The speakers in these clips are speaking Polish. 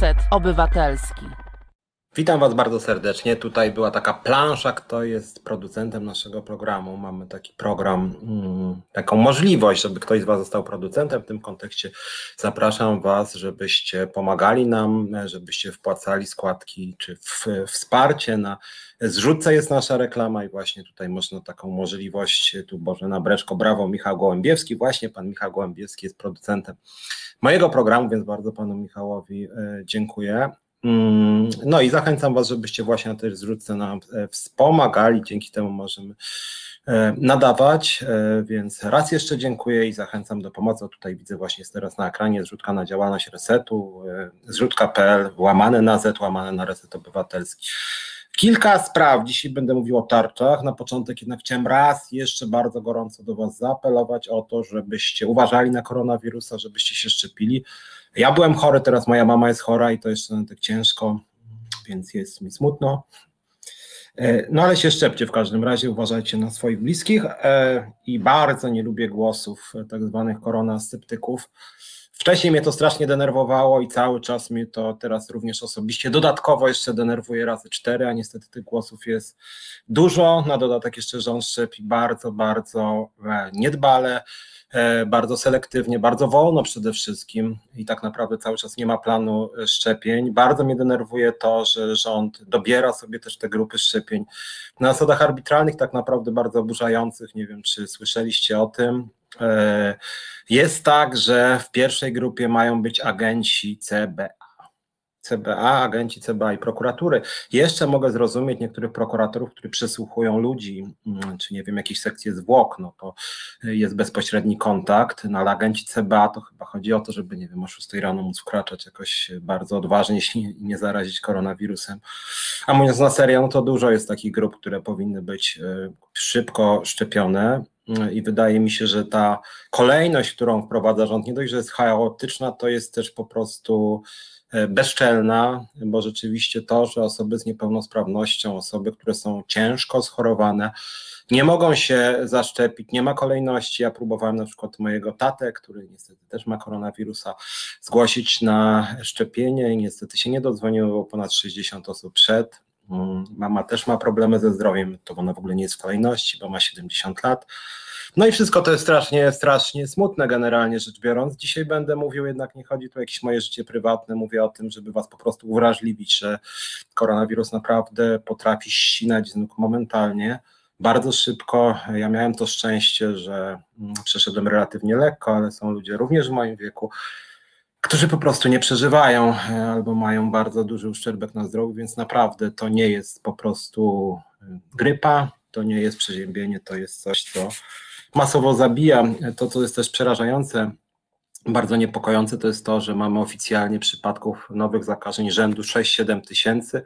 Reset Obywatelski. Witam Was bardzo serdecznie. Tutaj była taka plansza, kto jest producentem naszego programu. Mamy taki program, mm, taką możliwość, żeby ktoś z Was został producentem. W tym kontekście zapraszam Was, żebyście pomagali nam, żebyście wpłacali składki czy w, wsparcie na zrzutce jest nasza reklama i właśnie tutaj można taką możliwość, tu Bożena Breczko, brawo, Michał Gołębiewski, właśnie Pan Michał Gołębiewski jest producentem mojego programu, więc bardzo Panu Michałowi e, dziękuję. Mm, no i zachęcam Was, żebyście właśnie na tej zrzutce nam e, wspomagali, dzięki temu możemy e, nadawać, e, więc raz jeszcze dziękuję i zachęcam do pomocy. Tutaj widzę właśnie jest teraz na ekranie zrzutka na działalność resetu, zrzutka.pl, łamane na Z, łamane na reset obywatelski. Kilka spraw, dzisiaj będę mówił o tarczach. Na początek jednak chciałem raz jeszcze bardzo gorąco do Was zaapelować o to, żebyście uważali na koronawirusa, żebyście się szczepili. Ja byłem chory, teraz moja mama jest chora i to jeszcze tak ciężko, więc jest mi smutno. E, no ale się szczepcie w każdym razie, uważajcie na swoich bliskich e, i bardzo nie lubię głosów e, tak zwanych koronasceptyków. Wcześniej mnie to strasznie denerwowało i cały czas mnie to teraz również osobiście dodatkowo jeszcze denerwuje razy cztery, a niestety tych głosów jest dużo. Na dodatek jeszcze rząd szczepi bardzo, bardzo niedbale. E, bardzo selektywnie, bardzo wolno przede wszystkim i tak naprawdę cały czas nie ma planu e, szczepień. Bardzo mnie denerwuje to, że rząd dobiera sobie też te grupy szczepień na zasadach arbitralnych, tak naprawdę bardzo oburzających. Nie wiem, czy słyszeliście o tym. E, jest tak, że w pierwszej grupie mają być agenci CBA CBA, agenci CBA i prokuratury. Jeszcze mogę zrozumieć niektórych prokuratorów, którzy przesłuchują ludzi, mm, czy nie wiem, jakieś sekcje zwłok, no to jest bezpośredni kontakt, no ale agenci CBA to chyba chodzi o to, żeby, nie wiem, o 6 rano móc wkraczać jakoś bardzo odważnie, jeśli nie zarazić koronawirusem. A mówiąc na serio, no to dużo jest takich grup, które powinny być e, szybko szczepione, i wydaje mi się, że ta kolejność, którą wprowadza rząd, nie dość, że jest chaotyczna, to jest też po prostu E, bezczelna, bo rzeczywiście to, że osoby z niepełnosprawnością, osoby, które są ciężko schorowane, nie mogą się zaszczepić, nie ma kolejności. Ja próbowałem na przykład mojego tatę, który niestety też ma koronawirusa, zgłosić na szczepienie i niestety się nie dodzwoniło, bo ponad 60 osób przed. Mama też ma problemy ze zdrowiem, to ona w ogóle nie jest w kolejności, bo ma 70 lat. No i wszystko to jest strasznie, strasznie smutne generalnie rzecz biorąc. Dzisiaj będę mówił, jednak nie chodzi tu o jakieś moje życie prywatne, mówię o tym, żeby was po prostu uwrażliwić, że koronawirus naprawdę potrafi ścinać z nóg momentalnie bardzo szybko. Ja miałem to szczęście, że mm, przeszedłem relatywnie lekko, ale są ludzie również w moim wieku, którzy po prostu nie przeżywają e, albo mają bardzo duży uszczerbek na zdrowiu, więc naprawdę to nie jest po prostu e, grypa, to nie jest przeziębienie, to jest coś, co masowo zabija. To, co jest też przerażające, bardzo niepokojące, to jest to, że mamy oficjalnie przypadków nowych zakażeń rzędu 6-7 tysięcy,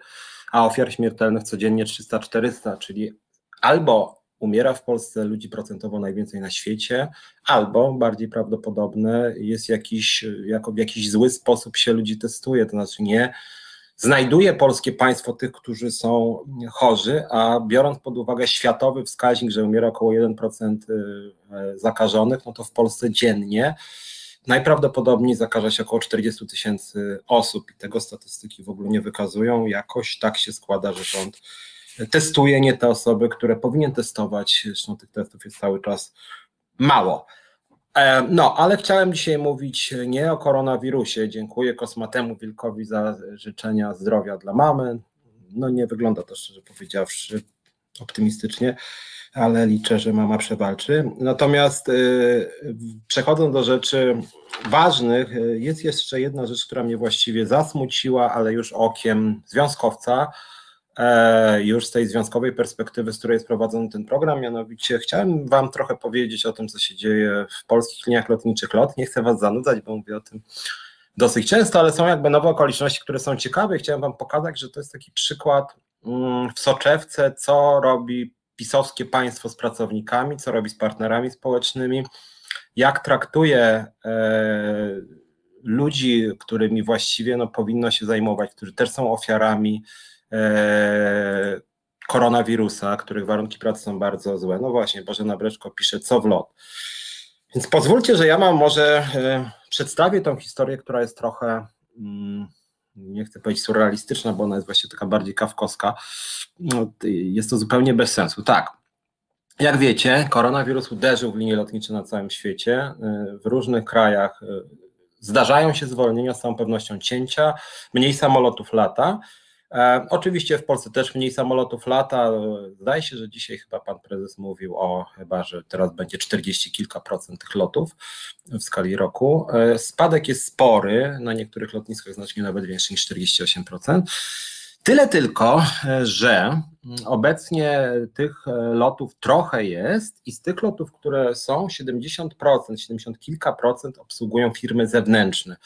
a ofiar śmiertelnych codziennie 300-400, czyli albo umiera w Polsce ludzi procentowo najwięcej na świecie, albo bardziej prawdopodobne jest jakiś, jako w jakiś zły sposób się ludzi testuje, to znaczy nie znajduje polskie państwo tych, którzy są chorzy, a biorąc pod uwagę światowy wskaźnik, że umiera około 1% y, zakażonych, no to w Polsce dziennie najprawdopodobniej zakaże się około 40 tysięcy osób i tego statystyki w ogóle nie wykazują. Jakoś tak się składa, że rząd testuje nie te osoby, które powinien testować, zresztą tych testów jest cały czas mało. E, no, ale chciałem dzisiaj mówić nie o koronawirusie. Dziękuję Kosmatemu Wilkowi za życzenia zdrowia dla mamy. No nie wygląda to szczerze powiedziawszy optymistycznie, ale liczę, że mama przewalczy. Natomiast y, przechodząc do rzeczy ważnych, y, jest jeszcze jedna rzecz, która mnie właściwie zasmuciła, ale już okiem związkowca E, już z tej związkowej perspektywy, z której jest prowadzony ten program, mianowicie chciałem Wam trochę powiedzieć o tym, co się dzieje w polskich liniach lotniczych LOT. Nie chcę Was zanudzać, bo mówię o tym dosyć często, ale są jakby nowe okoliczności, które są ciekawe chciałem Wam pokazać, że to jest taki przykład mm, w soczewce, co robi pisowskie państwo z pracownikami, co robi z partnerami społecznymi, jak traktuje e, ludzi, którymi właściwie no, powinno się zajmować, którzy też są ofiarami E, koronawirusa, których warunki pracy są bardzo złe. No właśnie, Bożena Breczko pisze, co w lot. Więc pozwólcie, że ja mam może e, przedstawię tą historię, która jest trochę, mm, nie chcę powiedzieć surrealistyczna, bo ona jest właśnie taka bardziej kawkowska, no, jest to zupełnie bez sensu. Tak, jak wiecie, koronawirus uderzył w linie lotnicze na całym świecie. Y, w różnych krajach zdarzają się zwolnienia, z całą pewnością cięcia, mniej samolotów lata. E, oczywiście w Polsce też mniej samolotów lata. Zdaje się, że dzisiaj chyba pan prezes mówił o chyba, że teraz będzie 40 kilka procent tych lotów w skali roku. E, spadek jest spory, na niektórych lotniskach znacznie nawet większy niż 48%. Tyle tylko, że obecnie tych lotów trochę jest i z tych lotów, które są, 70%, 70 kilka procent obsługują firmy zewnętrzne.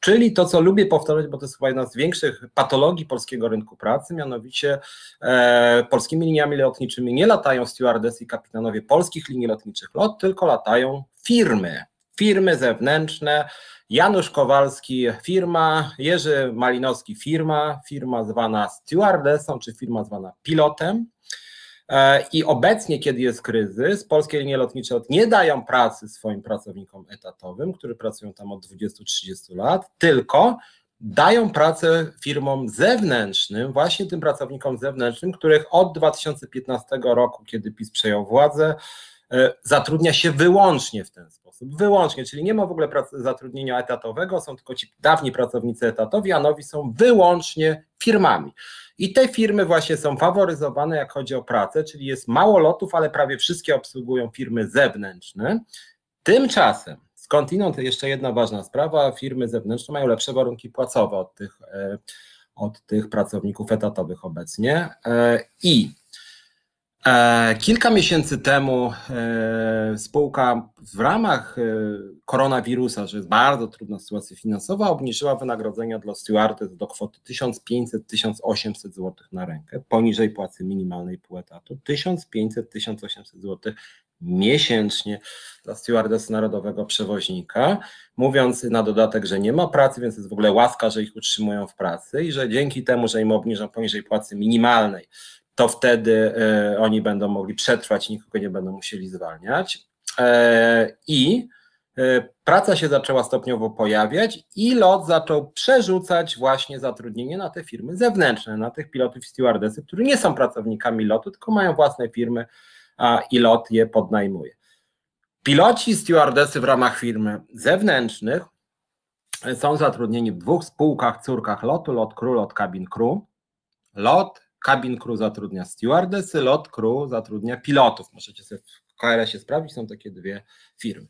Czyli to, co lubię powtarzać, bo to jest chyba jedna z większych patologii polskiego rynku pracy, mianowicie e, polskimi liniami lotniczymi nie latają stewardesy i kapitanowie polskich linii lotniczych LOT, tylko latają firmy, firmy zewnętrzne, Janusz Kowalski firma, Jerzy Malinowski firma, firma zwana stewardessą czy firma zwana pilotem. E, I obecnie, kiedy jest kryzys, polskie linie lotnicze nie dają pracy swoim pracownikom etatowym, którzy pracują tam od 20-30 lat, tylko dają pracę firmom zewnętrznym, właśnie tym pracownikom zewnętrznym, których od 2015 roku, kiedy PiS przejął władzę, e, zatrudnia się wyłącznie w ten sposób. Wyłącznie, czyli nie ma w ogóle zatrudnienia etatowego, są tylko ci dawni pracownicy etatowi, a nowi są wyłącznie firmami. I te firmy właśnie są faworyzowane, jak chodzi o pracę, czyli jest mało lotów, ale prawie wszystkie obsługują firmy zewnętrzne. Tymczasem, skądinąd jeszcze jedna ważna sprawa, firmy zewnętrzne mają lepsze warunki płacowe od tych, e, od tych pracowników etatowych obecnie. E, I kilka miesięcy temu e, spółka w ramach e, koronawirusa, że jest bardzo trudna sytuacja finansowa, obniżyła wynagrodzenia dla stewardess do kwoty 1500-1800 zł na rękę, poniżej płacy minimalnej pół etatu, 1500-1800 zł miesięcznie dla stewardess narodowego przewoźnika, mówiąc na dodatek, że nie ma pracy, więc jest w ogóle łaska, że ich utrzymują w pracy i że dzięki temu, że im obniżą poniżej płacy minimalnej, to wtedy e, oni będą mogli przetrwać, nikogo nie będą musieli zwalniać. E, I e, praca się zaczęła stopniowo pojawiać i LOT zaczął przerzucać właśnie zatrudnienie na te firmy zewnętrzne, na tych pilotów i stewardesy, którzy nie są pracownikami LOTu, tylko mają własne firmy a i LOT je podnajmuje. Piloci i stewardesy w ramach firm zewnętrznych są zatrudnieni w dwóch spółkach, córkach LOTu, LOT Crew, LOT Cabin Crew. LOT Cabin crew zatrudnia stewardessy, lot crew zatrudnia pilotów. Możecie sobie w KRS-ie sprawdzić, są takie dwie firmy.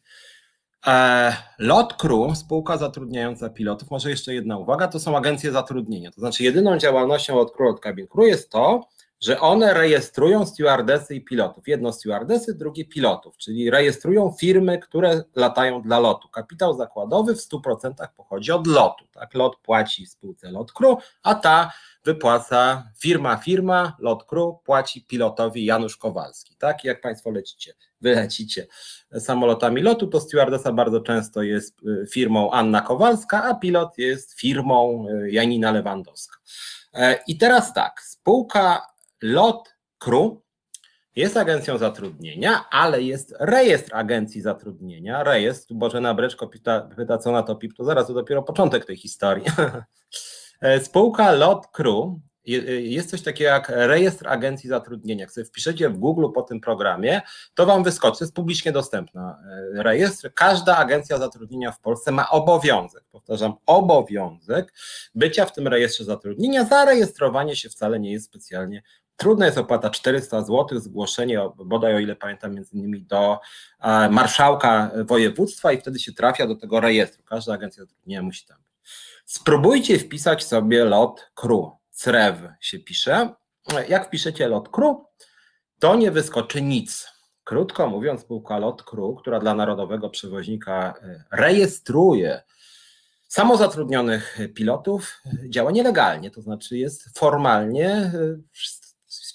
E, lot Crew, spółka zatrudniająca pilotów, może jeszcze jedna uwaga, to są agencje zatrudnienia. To znaczy jedyną działalnością Lot Crew, Lot Cabin Crew jest to, że one rejestrują stewardesy i pilotów. Jedno stewardesy, drugie pilotów, czyli rejestrują firmy, które latają dla lotu. Kapitał zakładowy w 100% pochodzi od lotu. Tak? Lot płaci spółce Lot Crew, a ta wypłaca firma, firma, Lot Crew płaci pilotowi Janusz Kowalski. Tak, jak Państwo lecicie, wylecicie samolotami lotu, to stewardesa bardzo często jest y, firmą Anna Kowalska, a pilot jest firmą y, Janina Lewandowska. E, I teraz tak, spółka Lot Crew jest agencją zatrudnienia, ale jest rejestr agencji zatrudnienia. Rejestr, Boże Breczko pyta, pyta co na to PIP, to zaraz to dopiero początek tej historii. E, spółka Lot Crew e, jest coś takiego jak rejestr agencji zatrudnienia. Jak sobie wpiszecie w Google po tym programie, to Wam wyskoczy, jest publicznie dostępna e, rejestr. Każda agencja zatrudnienia w Polsce ma obowiązek, powtarzam, obowiązek bycia w tym rejestrze zatrudnienia. Zarejestrowanie się wcale nie jest specjalnie Trudna jest opłata 400 zł, zgłoszenie, bodaj o ile pamiętam, między innymi do marszałka województwa i wtedy się trafia do tego rejestru. Każda agencja zatrudnienia musi tam Spróbujcie wpisać sobie lot crew. Crew się pisze. Jak wpiszecie lot crew, to nie wyskoczy nic. Krótko mówiąc, spółka Lot Crew, która dla narodowego przewoźnika e, rejestruje samozatrudnionych pilotów, działa nielegalnie, to znaczy jest formalnie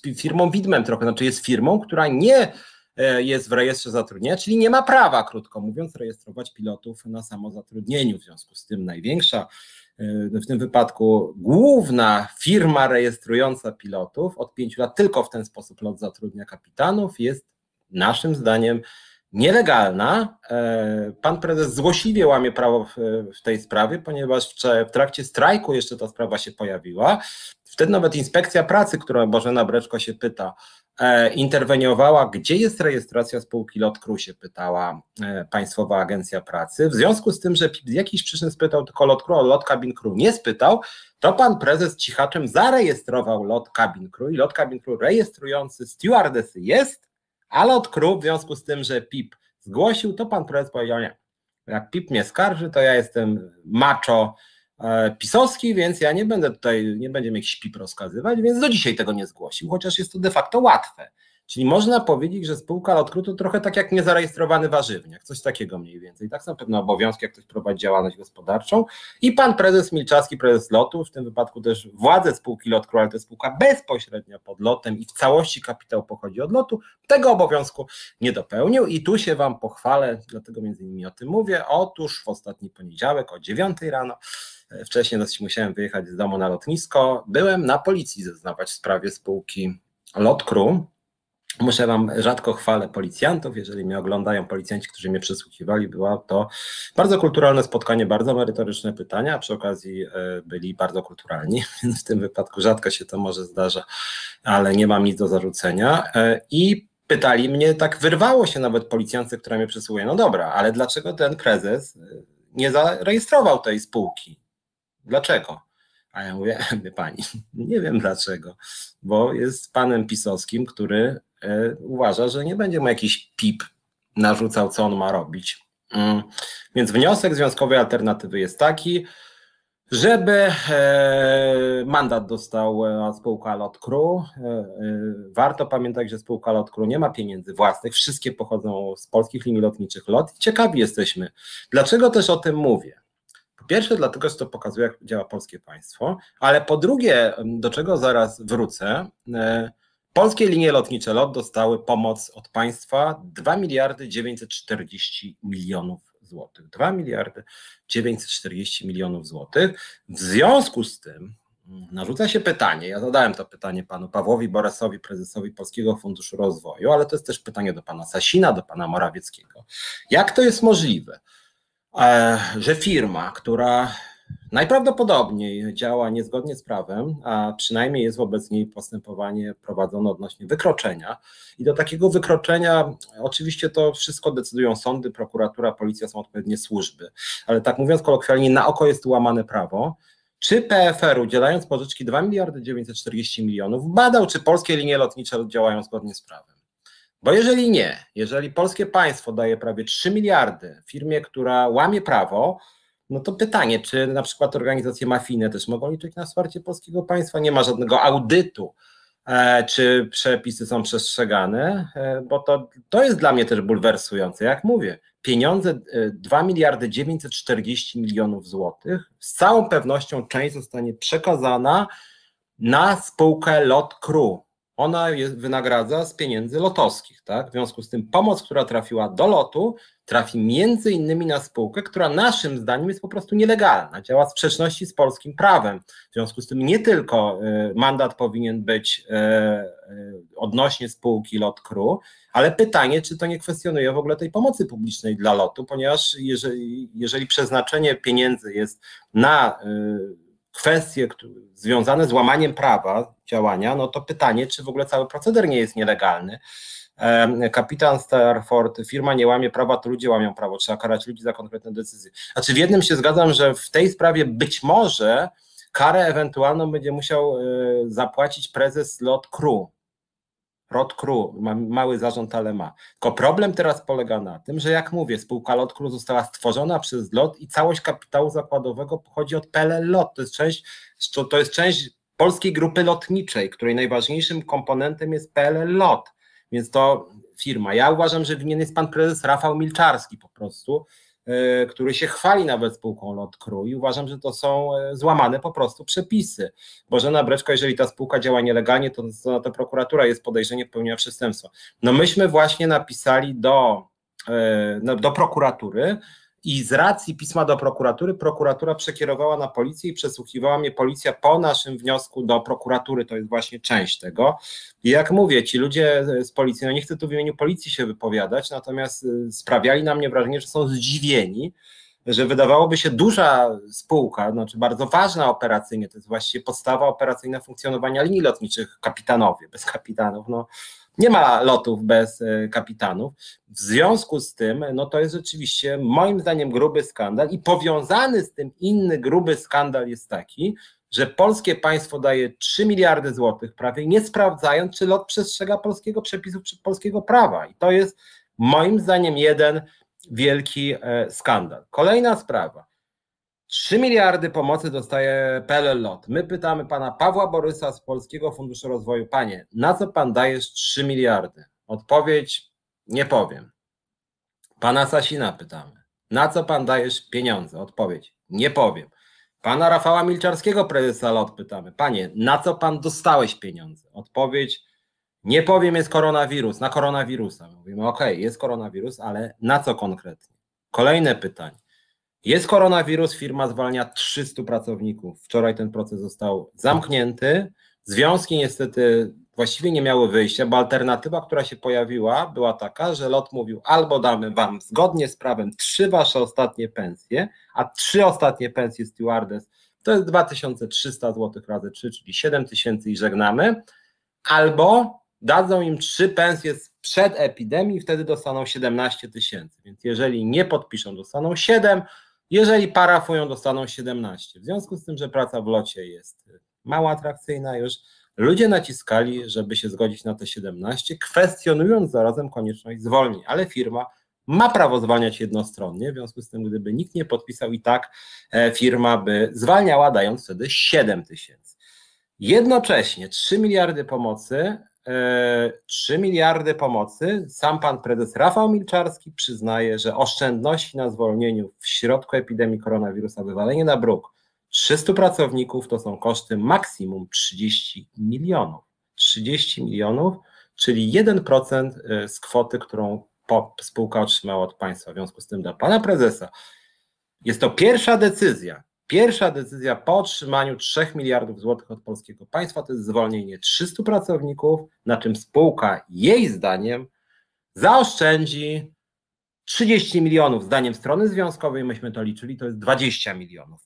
e, firmą widmem trochę, znaczy jest firmą, która nie e, jest w rejestrze zatrudnienia, czyli nie ma prawa, krótko mówiąc, rejestrować pilotów na samozatrudnieniu. W związku z tym największa w tym wypadku główna firma rejestrująca pilotów od pięciu lat tylko w ten sposób lot zatrudnia kapitanów, jest naszym zdaniem nielegalna. E, pan prezes złośliwie łamie prawo w, tej sprawie, ponieważ w trakcie strajku jeszcze ta sprawa się pojawiła. Wtedy nawet inspekcja pracy, która Bożena Breczko się pyta, e, interweniowała, gdzie jest rejestracja spółki Lot Kru, się pytała e, Państwowa Agencja Pracy. W związku z tym, że z jakichś przyczyn spytał tylko Lot Kru, a Lot Cabin Crew nie spytał, to pan prezes cichaczem zarejestrował Lot Cabin Crew i Lot Cabin Crew rejestrujący stewardesy jest, od KRU w związku z tym, że PIP zgłosił, to pan prezes powiedział nie. Jak PIP mnie skarży, to ja jestem macho e, pisowski, więc ja nie będę tutaj, nie będzie mi jakiś PIP rozkazywać, więc do dzisiaj tego nie zgłosił, chociaż jest to de facto łatwe. Czyli można powiedzieć, że spółka Lotkru to trochę tak jak niezarejestrowany warzywniak, coś takiego mniej więcej. Tak są pewne obowiązki, jak ktoś prowadzi działalność gospodarczą. I pan prezes Milczarski, prezes Lotu, w tym wypadku też władze spółki Lotkru, ale to jest spółka bezpośrednio pod lotem i w całości kapitał pochodzi od lotu, tego obowiązku nie dopełnił. I tu się wam pochwalę, dlatego między innymi o tym mówię. Otóż w ostatni poniedziałek o 9 rano e, Wcześniej dosyć musiałem wyjechać z domu na lotnisko. Byłem na policji zeznawać w sprawie spółki Lotkru. Muszę Wam rzadko chwalę policjantów. Jeżeli mnie oglądają policjanci, którzy mnie przysłuchiwali, było to bardzo kulturalne spotkanie, bardzo merytoryczne pytania, a przy okazji e, byli bardzo kulturalni, więc w tym wypadku rzadko się to może zdarza, ale nie mam nic do zarzucenia. E, I pytali mnie, tak wyrwało się nawet policjance, która mnie przysługuje, no dobra, ale dlaczego ten prezes e, nie zarejestrował tej spółki? Dlaczego? A ja mówię, pani, nie wiem dlaczego, bo jest panem pisowskim, który E, uważa, że nie będzie mu jakiś PIP narzucał, co on ma robić. Mm. Więc wniosek związkowej alternatywy jest taki, żeby e, mandat dostała spółka Lotkru. E, warto pamiętać, że spółka Lotkru nie ma pieniędzy własnych, wszystkie pochodzą z polskich linii lotniczych LOT. Ciekawi jesteśmy, dlaczego też o tym mówię. Po pierwsze, dlatego, że to pokazuje, jak działa polskie państwo, ale po drugie, do czego zaraz wrócę, Polskie linie lotnicze LOT dostały pomoc od państwa 2 miliardy 940 milionów złotych. 2 miliardy 940 milionów złotych. W związku z tym mm, narzuca się pytanie, ja zadałem to pytanie panu Pawłowi Boresowi, prezesowi Polskiego Funduszu Rozwoju, ale to jest też pytanie do pana Sasina, do pana Morawieckiego. Jak to jest możliwe, e, że firma, która Najprawdopodobniej działa niezgodnie z prawem, a przynajmniej jest wobec niej postępowanie prowadzone odnośnie wykroczenia. I do takiego wykroczenia, oczywiście to wszystko decydują sądy, prokuratura, policja, są odpowiednie służby, ale tak mówiąc kolokwialnie, na oko jest łamane prawo. Czy PFR, udzielając pożyczki 2 miliardy 940 milionów, badał, czy polskie linie lotnicze działają zgodnie z prawem? Bo jeżeli nie, jeżeli polskie państwo daje prawie 3 miliardy firmie, która łamie prawo, no to pytanie, czy na przykład organizacje mafijne też mogą liczyć na wsparcie polskiego państwa? Nie ma żadnego audytu, e, czy przepisy są przestrzegane, e, bo to, to jest dla mnie też bulwersujące. Jak mówię, pieniądze 2 e, miliardy 940 milionów złotych, z całą pewnością część zostanie przekazana na spółkę Lot Crew. Ona jest, wynagradza z pieniędzy lotowskich, tak? W związku z tym pomoc, która trafiła do lotu, trafi między innymi na spółkę, która naszym zdaniem jest po prostu nielegalna, działa w sprzeczności z polskim prawem. W związku z tym nie tylko y, mandat powinien być y, y, odnośnie spółki Lot Crew, ale pytanie, czy to nie kwestionuje w ogóle tej pomocy publicznej dla lotu, ponieważ jeżeli, jeżeli przeznaczenie pieniędzy jest na kwestie związane z łamaniem prawa działania, no to pytanie, czy w ogóle cały proceder nie jest nielegalny. Kapitan Starford, firma nie łamie prawa, to ludzie łamią prawo, trzeba karać ludzi za konkretne decyzje. Znaczy w jednym się zgadzam, że w tej sprawie być może karę ewentualną będzie musiał e, zapłacić prezes LOT Crew, Crew, ma mały zarząd, ale ma. Tylko problem teraz polega na tym, że jak mówię, spółka Lot Crew została stworzona przez LOT i całość kapitału zakładowego pochodzi od PLL LOT. To jest część, to jest część polskiej grupy lotniczej, której najważniejszym komponentem jest PLL LOT. Więc to firma. Ja uważam, że winien jest pan prezes Rafał Milczarski po prostu, który się chwali nawet spółką Lot Crew i uważam, że to są e, złamane po prostu przepisy. Bożena Breczko, jeżeli ta spółka działa nielegalnie, to, to, to prokuratura jest podejrzenie popełnienia przestępstwa. No myśmy właśnie napisali do, e, no, do prokuratury i z racji pisma do prokuratury, prokuratura przekierowała na policję i przesłuchiwała mnie policja po naszym wniosku do prokuratury. To jest właśnie część tego. I jak mówię, ci ludzie z policji, no nie chcę tu w imieniu policji się wypowiadać, natomiast y, sprawiali na mnie wrażenie, że są zdziwieni, że wydawałoby się duża spółka, znaczy bardzo ważna operacyjnie, to jest właściwie podstawa operacyjna funkcjonowania linii lotniczych, kapitanowie, bez kapitanów, no nie ma lotów bez e, kapitanów. W związku z tym, no to jest rzeczywiście moim zdaniem gruby skandal i powiązany z tym inny gruby skandal jest taki, że polskie państwo daje 3 miliardy złotych prawie, nie sprawdzając, czy lot przestrzega polskiego przepisów, polskiego prawa. I to jest moim zdaniem jeden wielki e, skandal. Kolejna sprawa. 3 miliardy pomocy dostaje PLL LOT. My pytamy pana Pawła Borysa z Polskiego Funduszu Rozwoju. Panie, na co pan dajesz 3 miliardy? Odpowiedź nie powiem. Pana Sasina pytamy. Na co pan dajesz pieniądze? Odpowiedź nie powiem. Pana Rafała Milczarskiego, prezesa LOT pytamy. Panie, na co pan dostałeś pieniądze? Odpowiedź nie powiem, jest koronawirus, na koronawirusa. Mówimy, ok, jest koronawirus, ale na co konkretnie? Kolejne pytanie. Jest koronawirus, firma zwalnia 300 pracowników. Wczoraj ten proces został zamknięty. Związki niestety właściwie nie miały wyjścia, bo alternatywa, która się pojawiła, była taka, że lot mówił: albo damy wam zgodnie z prawem trzy wasze ostatnie pensje, a trzy ostatnie pensje stewardess to jest 2300 zł razy 3, czyli 7000 i żegnamy, albo dadzą im trzy pensje sprzed epidemii, wtedy dostaną 17 tysięcy. Więc jeżeli nie podpiszą, dostaną 7, jeżeli parafują, dostaną 17. W związku z tym, że praca w locie jest mało atrakcyjna już, ludzie naciskali, żeby się zgodzić na te 17, kwestionując zarazem konieczność zwolnień, ale firma ma prawo zwalniać jednostronnie, w związku z tym, gdyby nikt nie podpisał i tak e, firma by zwalniała, dając wtedy 7 tysięcy. Jednocześnie 3 miliardy pomocy 3 miliardy pomocy. Sam pan prezes Rafał Milczarski przyznaje, że oszczędności na zwolnieniu w środku epidemii koronawirusa, wywalenie na bruk 300 pracowników to są koszty maksimum 30 milionów. 30 milionów, czyli 1% e, z kwoty, którą spółka otrzymała od państwa. W związku z tym dla pana prezesa jest to pierwsza decyzja, Pierwsza decyzja po otrzymaniu 3 miliardów złotych od polskiego państwa to jest zwolnienie 300 pracowników, na czym spółka jej zdaniem zaoszczędzi 30 milionów. Zdaniem strony związkowej, myśmy to liczyli, to jest 20 milionów.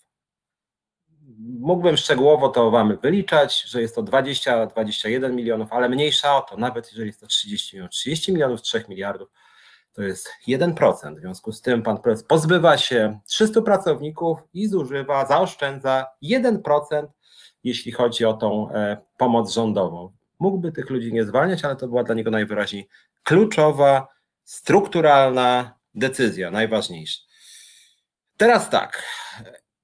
Mógłbym szczegółowo to Wam wyliczać, że jest to 20-21 milionów, ale mniejsza o to, nawet jeżeli jest to 30 milionów, 30 milionów 3 miliardów to jest 1%. W związku z tym pan prezes pozbywa się 300 pracowników i zużywa, zaoszczędza 1%, jeśli chodzi o tą e, pomoc rządową. Mógłby tych ludzi nie zwalniać, ale to była dla niego najwyraźniej kluczowa, strukturalna decyzja, najważniejsza. Teraz tak,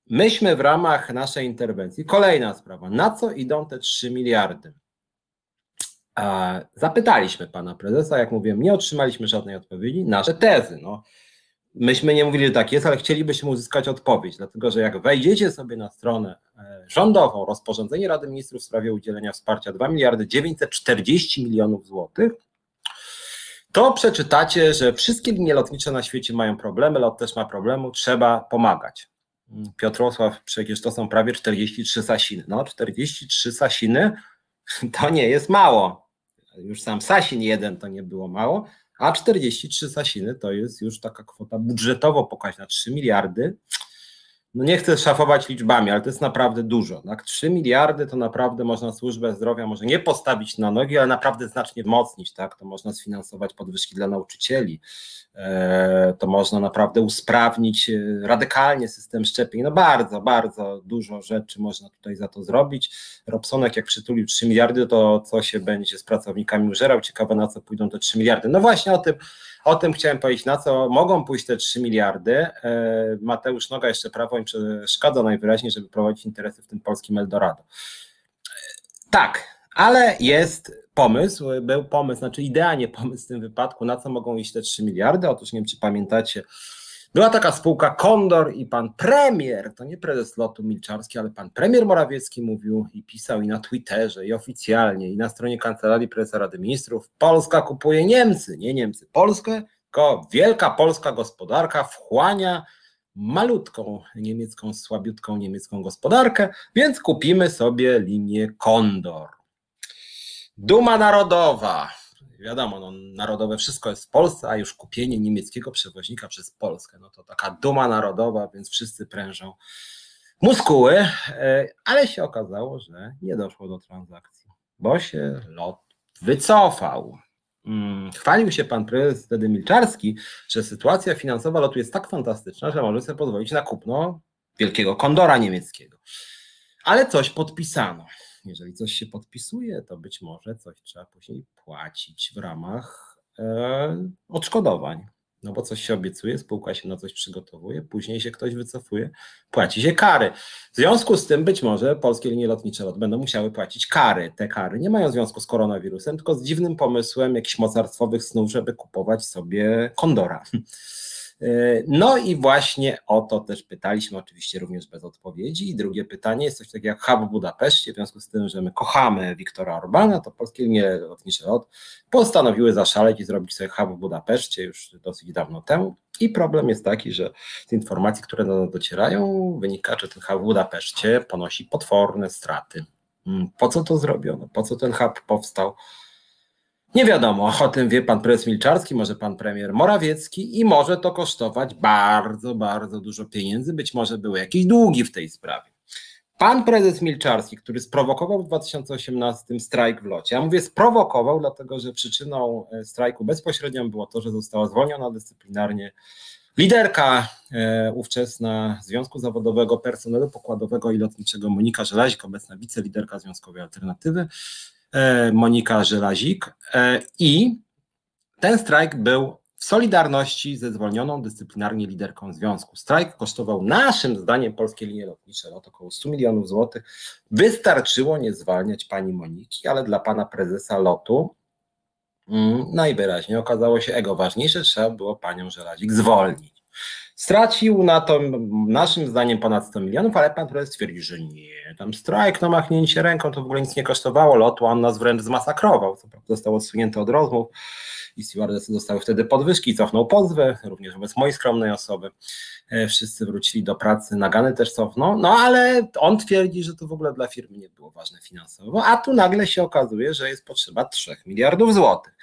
myśmy w ramach naszej interwencji, kolejna sprawa, na co idą te 3 miliardy? Zapytaliśmy pana prezesa, jak mówiłem, nie otrzymaliśmy żadnej odpowiedzi, nasze tezy. No, myśmy nie mówili, że tak jest, ale chcielibyśmy uzyskać odpowiedź, dlatego że jak wejdziecie sobie na stronę e, rządową, rozporządzenie Rady Ministrów w sprawie udzielenia wsparcia 2 miliardy 940 milionów złotych, to przeczytacie, że wszystkie linie lotnicze na świecie mają problemy, lot też ma problemu, trzeba pomagać. Piotrosław, przecież to są prawie 43 sasiny. No, 43 sasiny to nie jest mało już sam Sasin jeden to nie było mało, a 43 Sasiny to jest już taka kwota budżetowo pokaźna, 3 miliardy. No nie chcę szafować liczbami, ale to jest naprawdę dużo. Tak? 3 miliardy to naprawdę można służbę zdrowia może nie postawić na nogi, ale naprawdę znacznie wzmocnić. Tak? To można sfinansować podwyżki dla nauczycieli, E, to można naprawdę usprawnić e, radykalnie system szczepień. No bardzo, bardzo dużo rzeczy można tutaj za to zrobić. Robsonek jak przytulił 3 miliardy, to co się będzie z pracownikami użerał? Ciekawe na co pójdą te 3 miliardy. No właśnie o tym, o tym chciałem powiedzieć, na co mogą pójść te 3 miliardy. E, Mateusz Noga jeszcze prawo im przeszkadza najwyraźniej, żeby prowadzić interesy w tym polskim Eldorado. Tak, ale jest pomysł, był pomysł, znaczy idealnie pomysł w tym wypadku, na co mogą iść te 3 miliardy. Otóż nie wiem, czy pamiętacie, była taka spółka Kondor i pan premier, to nie prezes lotu Milczarski, ale pan premier Morawiecki mówił i pisał i na Twitterze, i oficjalnie, i na stronie Kancelarii Prezesa Rady Ministrów, Polska kupuje Niemcy, nie Niemcy, Polskę, tylko wielka polska gospodarka wchłania malutką niemiecką, słabiutką niemiecką gospodarkę, więc kupimy sobie linię Kondor. Duma narodowa. Wiadomo, no, narodowe wszystko jest w Polsce, a już kupienie niemieckiego przewoźnika przez Polskę, no to taka duma narodowa, więc wszyscy prężą muskuły, e, ale się okazało, że nie doszło do transakcji, bo się lot wycofał. Mm, chwalił się pan prezes wtedy Milczarski, że sytuacja finansowa lotu jest tak fantastyczna, że może sobie pozwolić na kupno wielkiego kondora niemieckiego. Ale coś podpisano. Jeżeli coś się podpisuje, to być może coś trzeba później płacić w ramach e, odszkodowań no bo coś się obiecuje, spółka się na coś przygotowuje, później się ktoś wycofuje, płaci się kary. W związku z tym być może polskie linie lotnicze lot będą musiały płacić kary. Te kary nie mają związku z koronawirusem, tylko z dziwnym pomysłem jakichś mocarstwowych snów, żeby kupować sobie kondora. E, no i właśnie o to też pytaliśmy, oczywiście również bez odpowiedzi. I drugie pytanie jest coś takiego jak hub w Budapeszcie, w związku z tym, że my kochamy Wiktora Orbana, to polskie linie lotnicze LOT postanowiły zaszaleć i zrobić sobie hub w Budapeszcie już dosyć dawno temu. I problem jest taki, że z informacji, które do nas docierają, wynika, że ten hub w Budapeszcie ponosi potworne straty. Hmm, po co to zrobiono? Po co ten hub powstał? Nie wiadomo, o tym wie pan prezes Milczarski, może pan premier Morawiecki i może to kosztować bardzo, bardzo dużo pieniędzy. Być może były jakieś długi w tej sprawie. Pan prezes Milczarski, który sprowokował w 2018 strajk w locie, ja mówię sprowokował, dlatego że przyczyną e, strajku bezpośrednią było to, że została zwolniona dyscyplinarnie liderka e, ówczesna Związku Zawodowego Personelu Pokładowego i Lotniczego Monika Żelazik, obecna wiceliderka Związkowej Alternatywy. E, Monika Żelazik e, i ten strajk był w solidarności ze zwolnioną dyscyplinarnie liderką związku. Strajk kosztował naszym zdaniem polskie linie lotnicze lot około 100 milionów złotych. Wystarczyło nie zwalniać pani Moniki, ale dla pana prezesa lotu mm, najwyraźniej okazało się ego ważniejsze, trzeba było panią Żelazik zwolnić. Stracił na to naszym zdaniem ponad 100 milionów, ale pan prezes twierdzi, że nie, tam strajk, no machnięcie ręką to w ogóle nic nie kosztowało lotu, on nas wręcz zmasakrował, co prawda został odsunięty od rozmów i stewardessy dostały wtedy podwyżki, cofnął pozwy, również wobec mojej skromnej osoby. E, wszyscy wrócili do pracy, nagany też cofnął, no ale on twierdzi, że to w ogóle dla firmy nie było ważne finansowo, a tu nagle się okazuje, że jest potrzeba 3 miliardów złotych.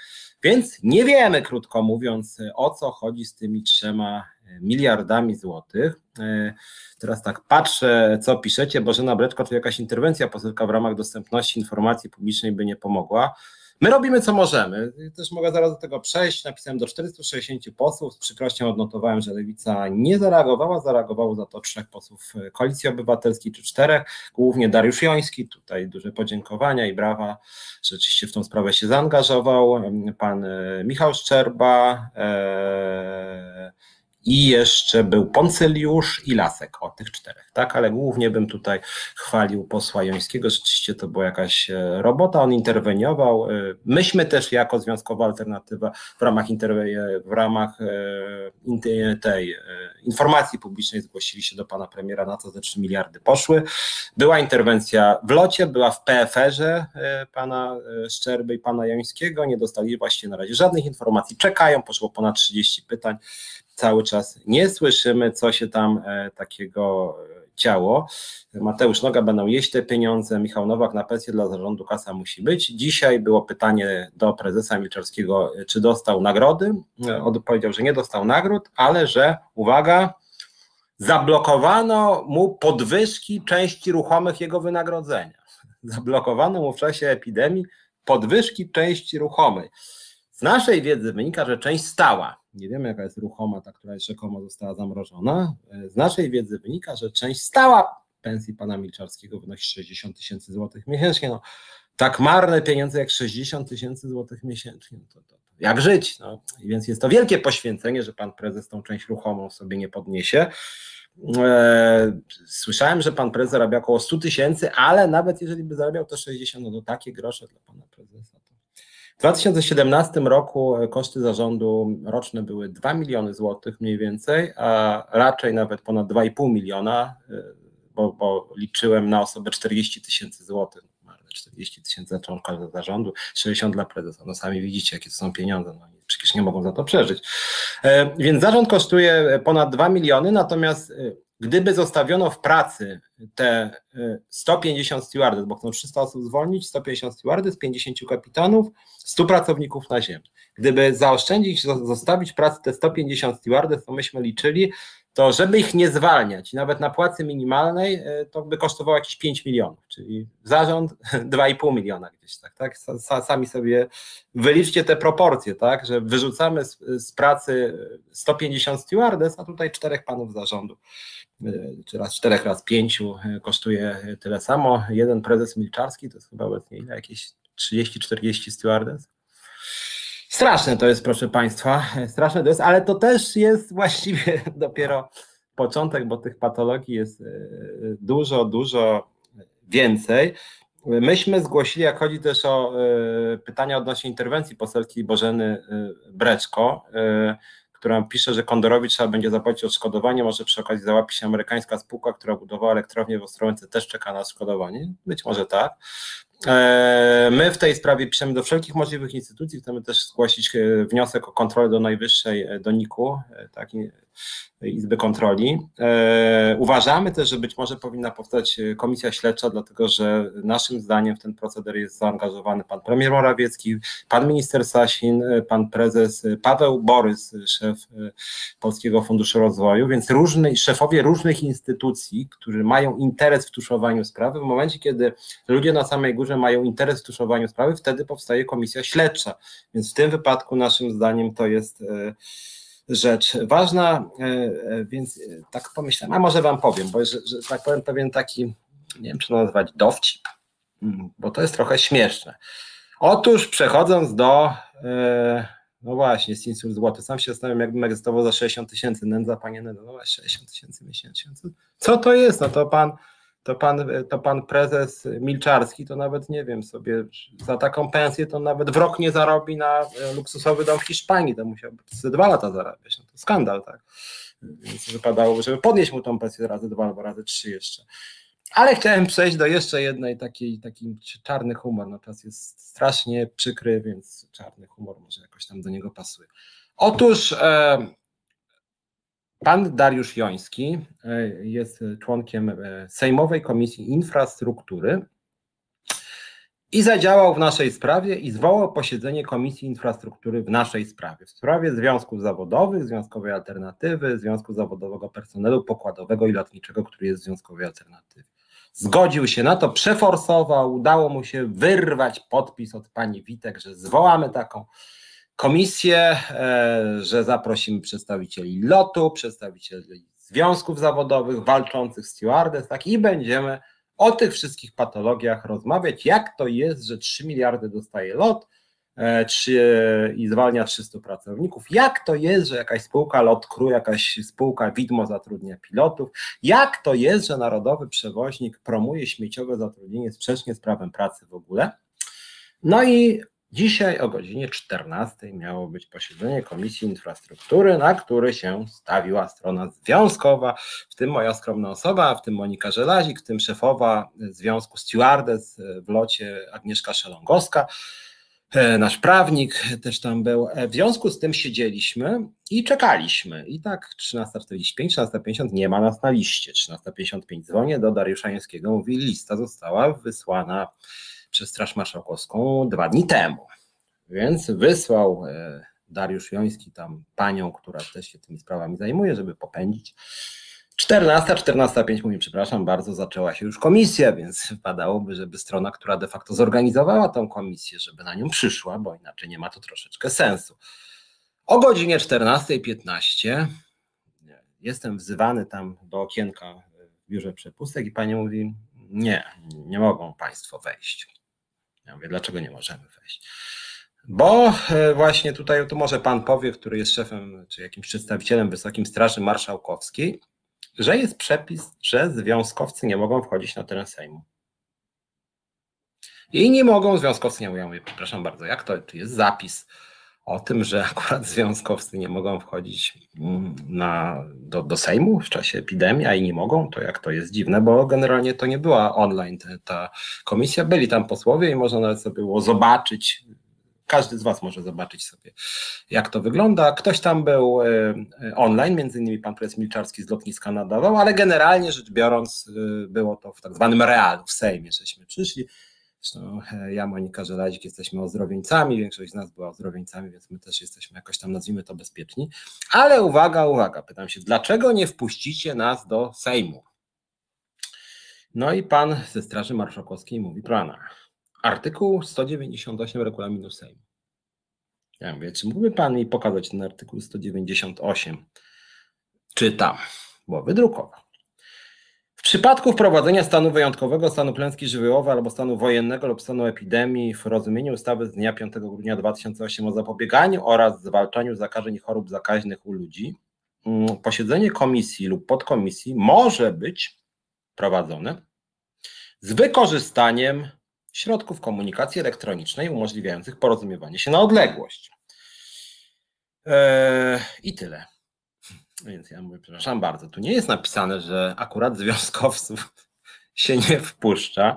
Więc nie wiemy, krótko mówiąc, o co chodzi z tymi trzema miliardami złotych. E, teraz tak patrzę, co piszecie. Bożena Breczko, czy jakaś interwencja poselska w ramach dostępności informacji publicznej by nie pomogła. My robimy co możemy. Też mogę zaraz do tego przejść. Napisałem do 460 posłów. Z przykrością odnotowałem, że lewica nie zareagowała. Zareagowało za to trzech posłów Koalicji Obywatelskiej czy czterech, głównie Dariusz Joński. Tutaj duże podziękowania i brawa. Rzeczywiście w tą sprawę się zaangażował. Pan e, Michał Szczerba. E, i jeszcze był Poncyliusz i Lasek, o tych czterech, tak, ale głównie bym tutaj chwalił posła Jońskiego, rzeczywiście to była jakaś e, robota, on interweniował, e, myśmy też jako Związkowa Alternatywa w ramach, w ramach e, tej informacji publicznej zgłosili się do pana premiera, na co te 3 miliardy poszły, była interwencja w locie, była w PFR-ze pana Szczerby i pana Jońskiego, nie dostali właśnie na razie żadnych informacji, czekają, poszło ponad 30 pytań, cały czas nie słyszymy, co się tam e, takiego e, działo. Mateusz Noga będą jeść te pieniądze, Michał Nowak na pensję dla zarządu kasa musi być. Dzisiaj było pytanie do prezesa Milczarskiego, e, czy dostał nagrody. On powiedział, że nie dostał nagród, ale że, uwaga, zablokowano mu podwyżki części ruchomych jego wynagrodzenia. Zablokowano mu w czasie epidemii podwyżki części ruchomej. Z naszej wiedzy wynika, że część stała, nie wiemy jaka jest ruchoma, ta, która rzekomo została zamrożona. Z naszej wiedzy wynika, że część stała pensji pana Milczarskiego wynosi 60 tysięcy złotych miesięcznie. No, tak marne pieniądze jak 60 tysięcy złotych miesięcznie, no to, to, jak żyć? No. I więc jest to wielkie poświęcenie, że pan prezes tą część ruchomą sobie nie podniesie. E, słyszałem, że pan prezes zarabia około 100 tysięcy, ale nawet jeżeli by zarabiał to 60, no to takie grosze dla pana prezesa. W 2017 roku koszty zarządu roczne były 2 miliony złotych mniej więcej, a raczej nawet ponad 2,5 miliona, y, bo, bo liczyłem na osobę 40 tysięcy złotych. 40 tysięcy dla członka zarządu, 60 dla prezesa. No sami widzicie, jakie to są pieniądze. No, przecież nie mogą za to przeżyć. E, więc zarząd kosztuje ponad 2 miliony, natomiast Gdyby zostawiono w pracy te 150 stewardess, bo chcą 300 osób zwolnić, 150 stewardess, 50 kapitanów, 100 pracowników na ziemi. Gdyby zaoszczędzić, zostawić pracy te 150 stewardess, to myśmy liczyli, to żeby ich nie zwalniać, nawet na płacy minimalnej, e, to by kosztowało jakieś 5 milionów, czyli zarząd 2,5 miliona gdzieś, tak, tak? Sami sobie wyliczcie te proporcje, tak, że wyrzucamy z, z pracy 150 stewardess, a tutaj czterech panów zarządu, e, czy raz czterech, raz pięciu e, kosztuje tyle samo. Jeden prezes Milczarski to jest chyba obecnie ile, jakieś 30-40 stewardess. Straszne to jest, proszę Państwa, straszne to jest, ale to też jest właściwie dopiero początek, bo tych patologii jest e, dużo, dużo więcej. Myśmy zgłosili, jak chodzi też o e, pytania odnośnie interwencji poselki Bożeny e, Breczko, która pisze, że Kondorowi trzeba będzie zapłacić odszkodowanie, może przy okazji załapi się amerykańska spółka, która budowała elektrownię w Ostrołęce, też czeka na odszkodowanie, być może tak. My w tej sprawie piszemy do wszelkich możliwych instytucji, chcemy też zgłosić wniosek o kontrolę do najwyższej, do NIK-u, tak, Izby Kontroli. E, uważamy też, że być może powinna powstać komisja śledcza, dlatego że naszym zdaniem w ten proceder jest zaangażowany pan premier Morawiecki, pan minister Sasin, pan prezes Paweł Borys, szef e, Polskiego Funduszu Rozwoju, więc różne, szefowie różnych instytucji, którzy mają interes w tuszowaniu sprawy, w momencie, kiedy ludzie na samej górze mają interes w tuszowaniu sprawy, wtedy powstaje komisja śledcza. Więc w tym wypadku naszym zdaniem to jest e, rzecz ważna, e, e, więc e, tak pomyślałem, a może wam powiem, bo że, że tak powiem pewien taki, nie wiem czy to nazwać dowcip, mm, bo to jest trochę śmieszne. Otóż przechodząc do, no właśnie, Sinsur Złoty, sam się zastanawiam, jakbym egzystował za 60 tysięcy, nędza panie, no właśnie 60 tysięcy miesięcznie, co to jest, no to pan to pan, to pan prezes Milczarski to nawet nie wiem sobie, za taką pensję to nawet w rok nie zarobi na e, luksusowy dom w Hiszpanii, to musiałby dwa lata zarabiać, no to skandal, tak. Więc wypadałoby, żeby podnieść mu tą pensję razy dwa albo razy trzy jeszcze. Ale chciałem przejść do jeszcze jednej takiej, taki czarny humor, no czas jest strasznie przykry, więc czarny humor może jakoś tam do niego pasuje. Otóż e, Pan Dariusz Joński e, jest członkiem e, Sejmowej Komisji Infrastruktury i zadziałał w naszej sprawie i zwołał posiedzenie Komisji Infrastruktury w naszej sprawie, w sprawie związków zawodowych, związkowej alternatywy, związku zawodowego personelu pokładowego i lotniczego, który jest w związkowej alternatywie. Zgodził się na to, przeforsował, udało mu się wyrwać podpis od pani Witek, że zwołamy taką komisję, e, że zaprosimy przedstawicieli lotu, przedstawicieli związków zawodowych, walczących stewardess, tak i będziemy o tych wszystkich patologiach rozmawiać, jak to jest, że 3 miliardy dostaje lot e, i zwalnia 300 pracowników, jak to jest, że jakaś spółka lot crew, jakaś spółka widmo zatrudnia pilotów, jak to jest, że narodowy przewoźnik promuje śmieciowe zatrudnienie sprzecznie z prawem pracy w ogóle. No i Dzisiaj o godzinie 14 miało być posiedzenie Komisji Infrastruktury, na które się stawiła strona związkowa, w tym moja skromna osoba, w tym Monika Żelazik, w tym szefowa Związku Stewardess w locie Agnieszka Szelongowska, e, nasz prawnik też tam był. E, w związku z tym siedzieliśmy i czekaliśmy. I tak 13.45, 13.50 nie ma nas na liście. 13.55 dzwonię do Dariusza Jańskiego, mówi lista została wysłana przez Straż Marszałkowską dwa dni temu. Więc wysłał e, Dariusz Joński tam panią, która też się tymi sprawami zajmuje, żeby popędzić. 14, 14.05 mówi, przepraszam bardzo, zaczęła się już komisja, więc wypadałoby, żeby strona, która de facto zorganizowała tą komisję, żeby na nią przyszła, bo inaczej nie ma to troszeczkę sensu. O godzinie 14.15 jestem wzywany tam do okienka w biurze przepustek i pani mówi, nie, nie mogą państwo wejść. Ja mówię, dlaczego nie możemy wejść? Bo e, właśnie tutaj, to może pan powie, który jest szefem, czy jakimś przedstawicielem Wysokim Straży Marszałkowskiej, że jest przepis, że związkowcy nie mogą wchodzić na teren Sejmu. I nie mogą związkowcy, nie mówią, przepraszam bardzo, jak to, czy jest zapis o tym, że akurat związkowcy nie mogą wchodzić mm, na, do, do Sejmu w czasie epidemii, a i nie mogą, to jak to jest dziwne, bo generalnie to nie była online ta, ta komisja, byli tam posłowie i można nawet sobie było zobaczyć, każdy z Was może zobaczyć sobie, jak to wygląda. Ktoś tam był e, online, między innymi pan prezes Milczarski z lotniska nadawał, ale generalnie rzecz biorąc e, było to w tak zwanym realu, w Sejmie, żeśmy przyszli. Zresztą ja, Monika Żelazik, jesteśmy ozdrowieńcami, większość z nas była ozdrowieńcami, więc my też jesteśmy jakoś tam, nazwijmy to, bezpieczni. Ale uwaga, uwaga, pytam się, dlaczego nie wpuścicie nas do Sejmu? No i pan ze Straży Marszałkowskiej mówi, pana, artykuł 198 regulaminu Sejmu. Ja mówię, czy mógłby pan mi pokazać ten artykuł 198? Czytam, bo wydrukował. W przypadku wprowadzenia stanu wyjątkowego, stanu klęski żywiołowej albo stanu wojennego lub stanu epidemii w rozumieniu ustawy z dnia 5 grudnia 2008 o zapobieganiu oraz zwalczaniu zakażeń i chorób zakaźnych u ludzi, mm, posiedzenie komisji lub podkomisji może być prowadzone z wykorzystaniem środków komunikacji elektronicznej umożliwiających porozumiewanie się na odległość. Eee, I tyle. Więc ja mówię, przepraszam bardzo, tu nie jest napisane, że akurat związkowców się nie wpuszcza,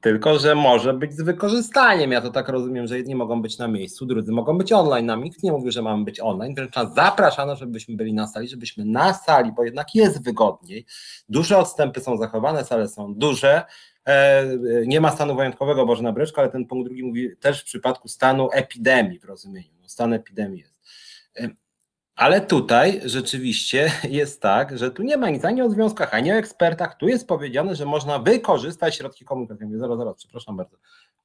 tylko że może być z wykorzystaniem. Ja to tak rozumiem, że jedni mogą być na miejscu, drudzy mogą być online. Nam nikt nie mówił, że mamy być online, wręcz nas zapraszano, żebyśmy byli na sali, żebyśmy na sali, bo jednak jest wygodniej. Duże odstępy są zachowane, sale są duże. E, nie ma stanu wyjątkowego, Boże bryczkę, ale ten punkt drugi mówi też w przypadku stanu epidemii w rozumieniu. No, stan epidemii jest. Ale tutaj rzeczywiście jest tak, że tu nie ma nic ani o związkach, ani o ekspertach. Tu jest powiedziane, że można wykorzystać środki komunikacyjne. Zaraz, zaraz, przepraszam bardzo.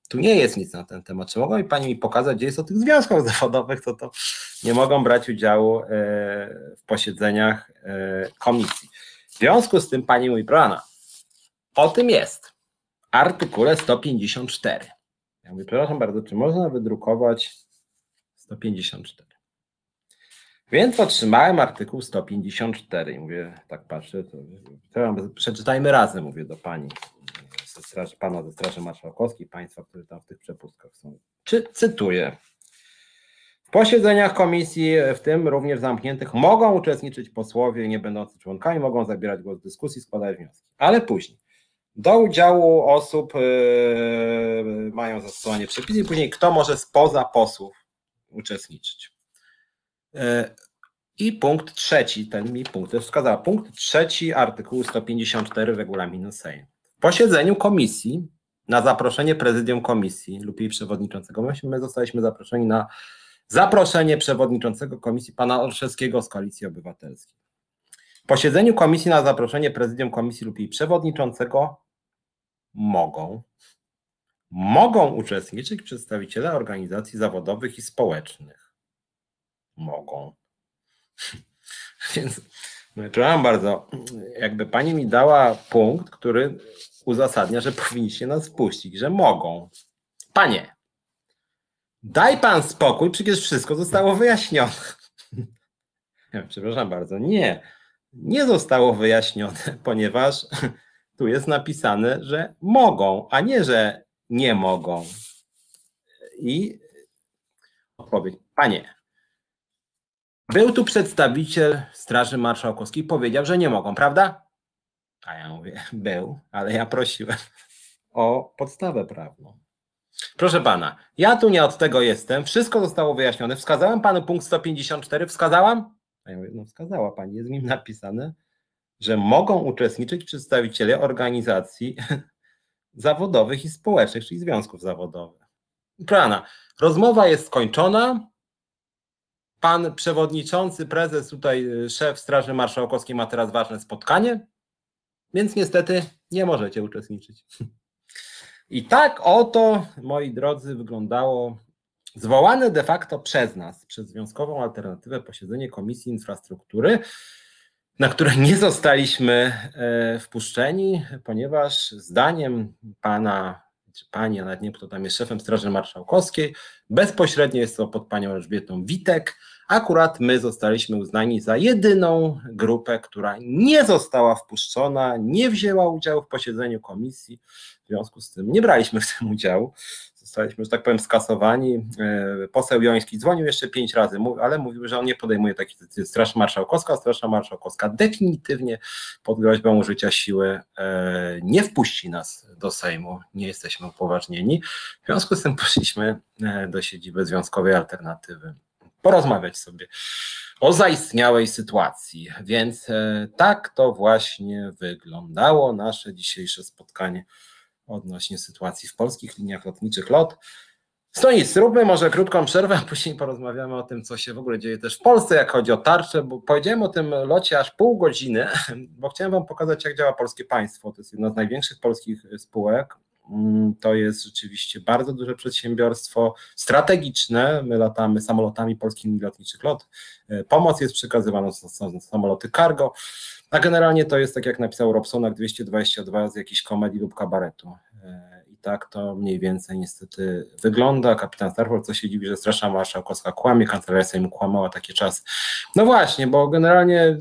Tu nie jest nic na ten temat. Czy mogą mi Pani mi pokazać, gdzie jest o tych związkach zawodowych, to to nie mogą brać udziału e, w posiedzeniach e, komisji. W związku z tym Pani mówi, proszę o tym jest. Artykule 154. Ja mówię, przepraszam bardzo, czy można wydrukować 154? Więc otrzymałem artykuł 154 i mówię, tak patrzę, to, to przeczytajmy razem, mówię do pani, ze straży, pana ze Straży Marszałkowskiej, państwa, które tam w tych przepustkach są. Czy, cytuję. W posiedzeniach komisji, w tym również zamkniętych, mogą uczestniczyć posłowie nie będący członkami, mogą zabierać głos w dyskusji, składać wnioski. Ale później, do udziału osób yy, mają zastosowanie przepisy później kto może spoza posłów uczestniczyć. I punkt trzeci, ten mi punkt też wskazał. Punkt trzeci artykułu 154 regulaminu Sejmu. W posiedzeniu komisji na zaproszenie prezydium komisji lub jej przewodniczącego, my zostaliśmy zaproszeni na zaproszenie przewodniczącego komisji pana Olszewskiego z Koalicji Obywatelskiej. W posiedzeniu komisji na zaproszenie prezydium komisji lub jej przewodniczącego mogą mogą uczestniczyć przedstawiciele organizacji zawodowych i społecznych mogą. Więc no, przepraszam bardzo, jakby pani mi dała punkt, który uzasadnia, że powinniście nas wpuścić, że mogą. Panie, daj pan spokój, przecież wszystko zostało wyjaśnione. Przepraszam bardzo, nie, nie zostało wyjaśnione, ponieważ tu jest napisane, że mogą, a nie, że nie mogą. I odpowiedź, panie, był tu przedstawiciel Straży Marszałkowskiej, powiedział, że nie mogą, prawda? A ja mówię, był, ale ja prosiłem o podstawę prawną. Proszę pana, ja tu nie od tego jestem, wszystko zostało wyjaśnione. Wskazałem panu punkt 154, wskazałam? A ja mówię, no wskazała pani, jest w nim napisane, że mogą uczestniczyć przedstawiciele organizacji zawodowych i społecznych, czyli związków zawodowych. Proszę pana, rozmowa jest skończona, pan przewodniczący, prezes, tutaj y, szef Straży Marszałkowskiej ma teraz ważne spotkanie, więc niestety nie możecie uczestniczyć. I tak oto, moi drodzy, wyglądało zwołane de facto przez nas, przez Związkową Alternatywę posiedzenie Komisji Infrastruktury, na które nie zostaliśmy e, wpuszczeni, ponieważ zdaniem pana czy pani, a nawet nie kto tam jest szefem Straży Marszałkowskiej, bezpośrednio jest to pod panią Elżbietą Witek, Akurat my zostaliśmy uznani za jedyną grupę, która nie została wpuszczona, nie wzięła udziału w posiedzeniu komisji. W związku z tym nie braliśmy w tym udziału. Zostaliśmy, że tak powiem, skasowani. E, poseł Joński dzwonił jeszcze pięć razy, ale mówił, że on nie podejmuje takich decyzji. Straż Marszałkowska, Straż Marszałkowska definitywnie pod groźbą użycia siły e, nie wpuści nas do Sejmu, nie jesteśmy upoważnieni. W związku z tym poszliśmy e, do siedziby Związkowej Alternatywy porozmawiać sobie o zaistniałej sytuacji. Więc tak to właśnie wyglądało nasze dzisiejsze spotkanie odnośnie sytuacji w polskich liniach lotniczych LOT. No nic, zróbmy może krótką przerwę, a później porozmawiamy o tym, co się w ogóle dzieje też w Polsce, jak chodzi o tarczę, bo powiedziałem o tym locie aż pół godziny, bo chciałem Wam pokazać, jak działa polskie państwo. To jest jedna z największych polskich spółek. Mm, to jest rzeczywiście bardzo duże przedsiębiorstwo strategiczne. My latamy samolotami polskich lotniczych LOT. E, pomoc jest przekazywana, są samoloty cargo. A generalnie to jest tak jak napisał Robsonak 222 z jakiejś komedii lub kabaretu. E, I tak to mniej więcej niestety wygląda. Kapitan Starford co się dziwi, że Strasza Marszałkowska kłamie, kancelaria Sejmu kłamała takie czasy. No właśnie, bo generalnie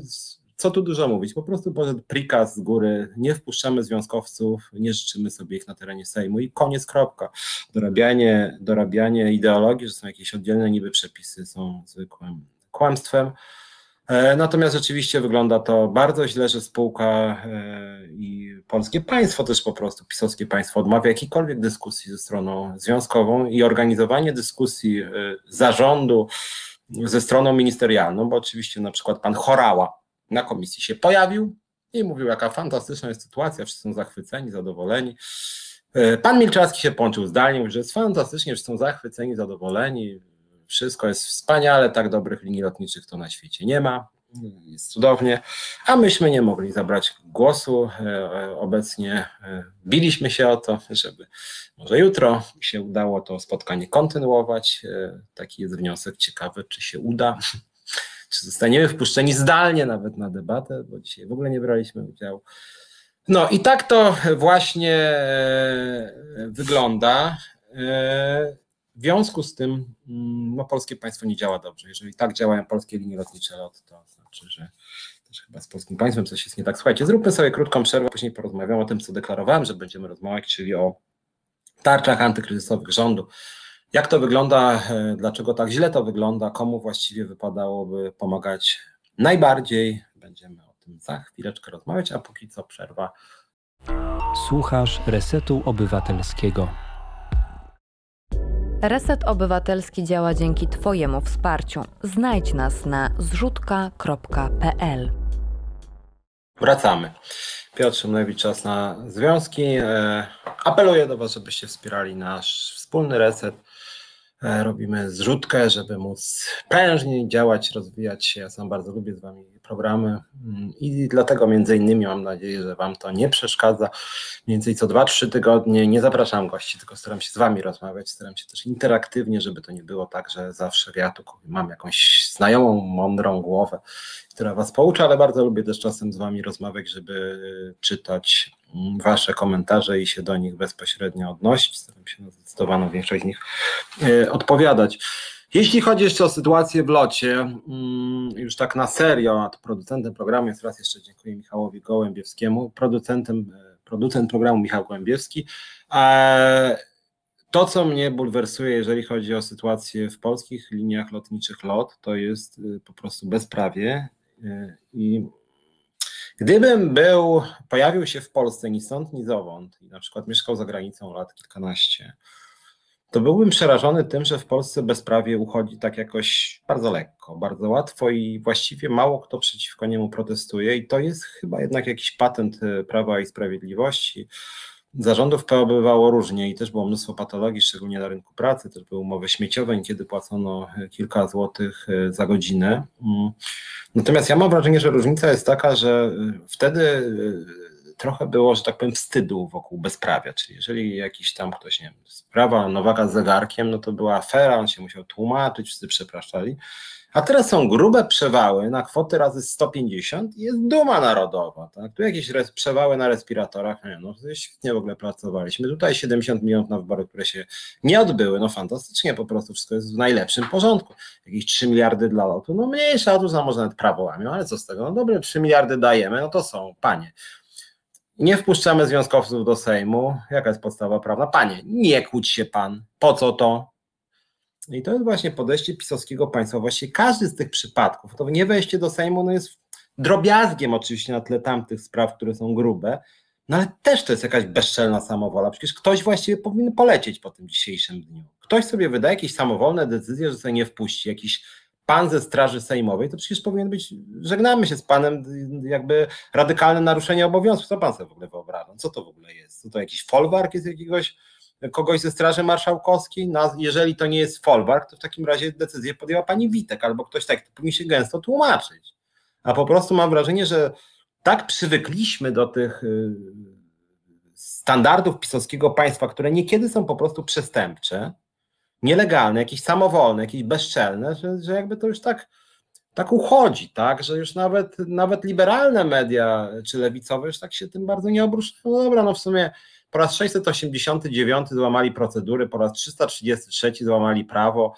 co tu dużo mówić, po prostu poszedł prikaz z góry, nie wpuszczamy związkowców, nie życzymy sobie ich na terenie Sejmu i koniec, kropka. Dorabianie, dorabianie ideologii, że są jakieś oddzielne niby przepisy, są zwykłym kłamstwem. E, natomiast rzeczywiście wygląda to bardzo źle, że spółka e, i polskie państwo też po prostu, pisowskie państwo odmawia jakiejkolwiek dyskusji ze stroną związkową i organizowanie dyskusji e, zarządu ze stroną ministerialną, bo oczywiście na przykład pan Chorała na komisji się pojawił i mówił, jaka fantastyczna jest sytuacja, wszyscy są zachwyceni, zadowoleni. Pan Milczarski się połączył zdalnie, mówił, że jest fantastycznie, wszyscy są zachwyceni, zadowoleni, wszystko jest wspaniale, tak dobrych linii lotniczych to na świecie nie ma, jest cudownie, a myśmy nie mogli zabrać głosu. E, obecnie e, biliśmy się o to, żeby może jutro się udało to spotkanie kontynuować. E, taki jest wniosek ciekawy, czy się uda, czy zostaniemy wpuszczeni zdalnie nawet na debatę, bo dzisiaj w ogóle nie braliśmy udziału. No i tak to właśnie wygląda. W związku z tym mm, no, polskie państwo nie działa dobrze. Jeżeli tak działają polskie linie lotnicze LOT, to znaczy, że też chyba z polskim państwem coś jest nie tak. Słuchajcie, zróbmy sobie krótką przerwę, później porozmawiamy o tym, co deklarowałem, że będziemy rozmawiać, czyli o tarczach antykryzysowych rządu. Jak to wygląda, e, dlaczego tak źle to wygląda, komu właściwie wypadałoby pomagać najbardziej. Będziemy o tym za chwileczkę rozmawiać, a póki co przerwa. Słuchasz Resetu Obywatelskiego. Reset Obywatelski działa dzięki Twojemu wsparciu. Znajdź nas na zrzutka.pl. Wracamy. Piotr Szymlewicz, czas na związki. E, apeluję do Was, żebyście wspierali nasz wspólny reset. E, robimy zrzutkę, żeby móc prężniej działać, rozwijać się. Ja sam bardzo lubię z Wami programy mm, i dlatego między innymi mam nadzieję, że Wam to nie przeszkadza. Mniej więcej co 2-3 tygodnie nie zapraszam gości, tylko staram się z Wami rozmawiać, staram się też interaktywnie, żeby to nie było tak, że zawsze ja tu mam jakąś znajomą, mądrą głowę, która Was poucza, ale bardzo lubię też czasem z Wami rozmawiać, żeby czytać Wasze komentarze i się do nich bezpośrednio odnosić. Staram się na zdecydowaną większość z nich e, odpowiadać. Jeśli chodzi jeszcze o sytuację w locie, mm, już tak na serio, a to producentem programu jest raz jeszcze dziękuję Michałowi Gołębiewskiemu, producentem, e, producent programu Michał Gołębiewski. E, to, co mnie bulwersuje, jeżeli chodzi o sytuację w polskich liniach lotniczych LOT, to jest po prostu bezprawie i Gdybym był, pojawił się w Polsce ni stąd, ni zowąd i na przykład mieszkał za granicą lat kilkanaście, to byłbym przerażony tym, że w Polsce bezprawie uchodzi tak jakoś bardzo lekko, bardzo łatwo i właściwie mało kto przeciwko niemu protestuje i to jest chyba jednak jakiś patent e, Prawa i Sprawiedliwości. Zarządów PO bywało różnie i też było mnóstwo patologii, szczególnie na rynku pracy, też były umowy śmieciowe, kiedy płacono e, kilka złotych e, za godzinę. Mm. Natomiast ja mam wrażenie, że różnica jest taka, że wtedy trochę było, że tak powiem, wstydu wokół bezprawia, czyli jeżeli jakiś tam ktoś, nie wiem, sprawa Nowaka z zegarkiem, no to była afera, on się musiał tłumaczyć, wszyscy przepraszali, a teraz są grube przewały na kwoty razy 150 i jest duma narodowa. Tak? Tu jakieś przewały na respiratorach, nie, no świetnie w ogóle pracowaliśmy. Tutaj 70 milionów na wybory, które się nie odbyły. No fantastycznie po prostu, wszystko jest w najlepszym porządku. Jakieś 3 miliardy dla lotu, no mniejsza, otóż no może nawet prawo łamią, ale co z tego? No dobre, 3 miliardy dajemy, no to są, panie. Nie wpuszczamy związkowców do Sejmu. Jaka jest podstawa prawna? Panie, nie kłóć się pan. Po co to? I to jest właśnie podejście pisowskiego państwa. Właściwie każdy z tych przypadków, to nie wejście do Sejmu no jest drobiazgiem oczywiście na tle tamtych spraw, które są grube, no ale też to jest jakaś bezczelna samowola. Przecież ktoś właściwie powinien polecieć po tym dzisiejszym dniu. Ktoś sobie wydaje jakieś samowolne decyzje, że sobie nie wpuści, jakiś pan ze Straży Sejmowej, to przecież powinien być, żegnamy się z panem, jakby radykalne naruszenie obowiązków. Co pan sobie w ogóle wyobraża? Co to w ogóle jest? Co to jakiś folwark jest jakiegoś kogoś ze Straży Marszałkowskiej? Jeżeli to nie jest folwark, to w takim razie decyzję podjęła pani Witek albo ktoś tak, to powinien się gęsto tłumaczyć. A po prostu mam wrażenie, że tak przywykliśmy do tych y, standardów pisowskiego państwa, które niekiedy są po prostu przestępcze, nielegalne, jakieś samowolne, jakieś bezczelne, że, że jakby to już tak, tak uchodzi, tak, że już nawet, nawet liberalne media czy lewicowe już tak się tym bardzo nie obruszają. No dobra, no w sumie po raz 689 złamali procedury, po raz 333 złamali prawo,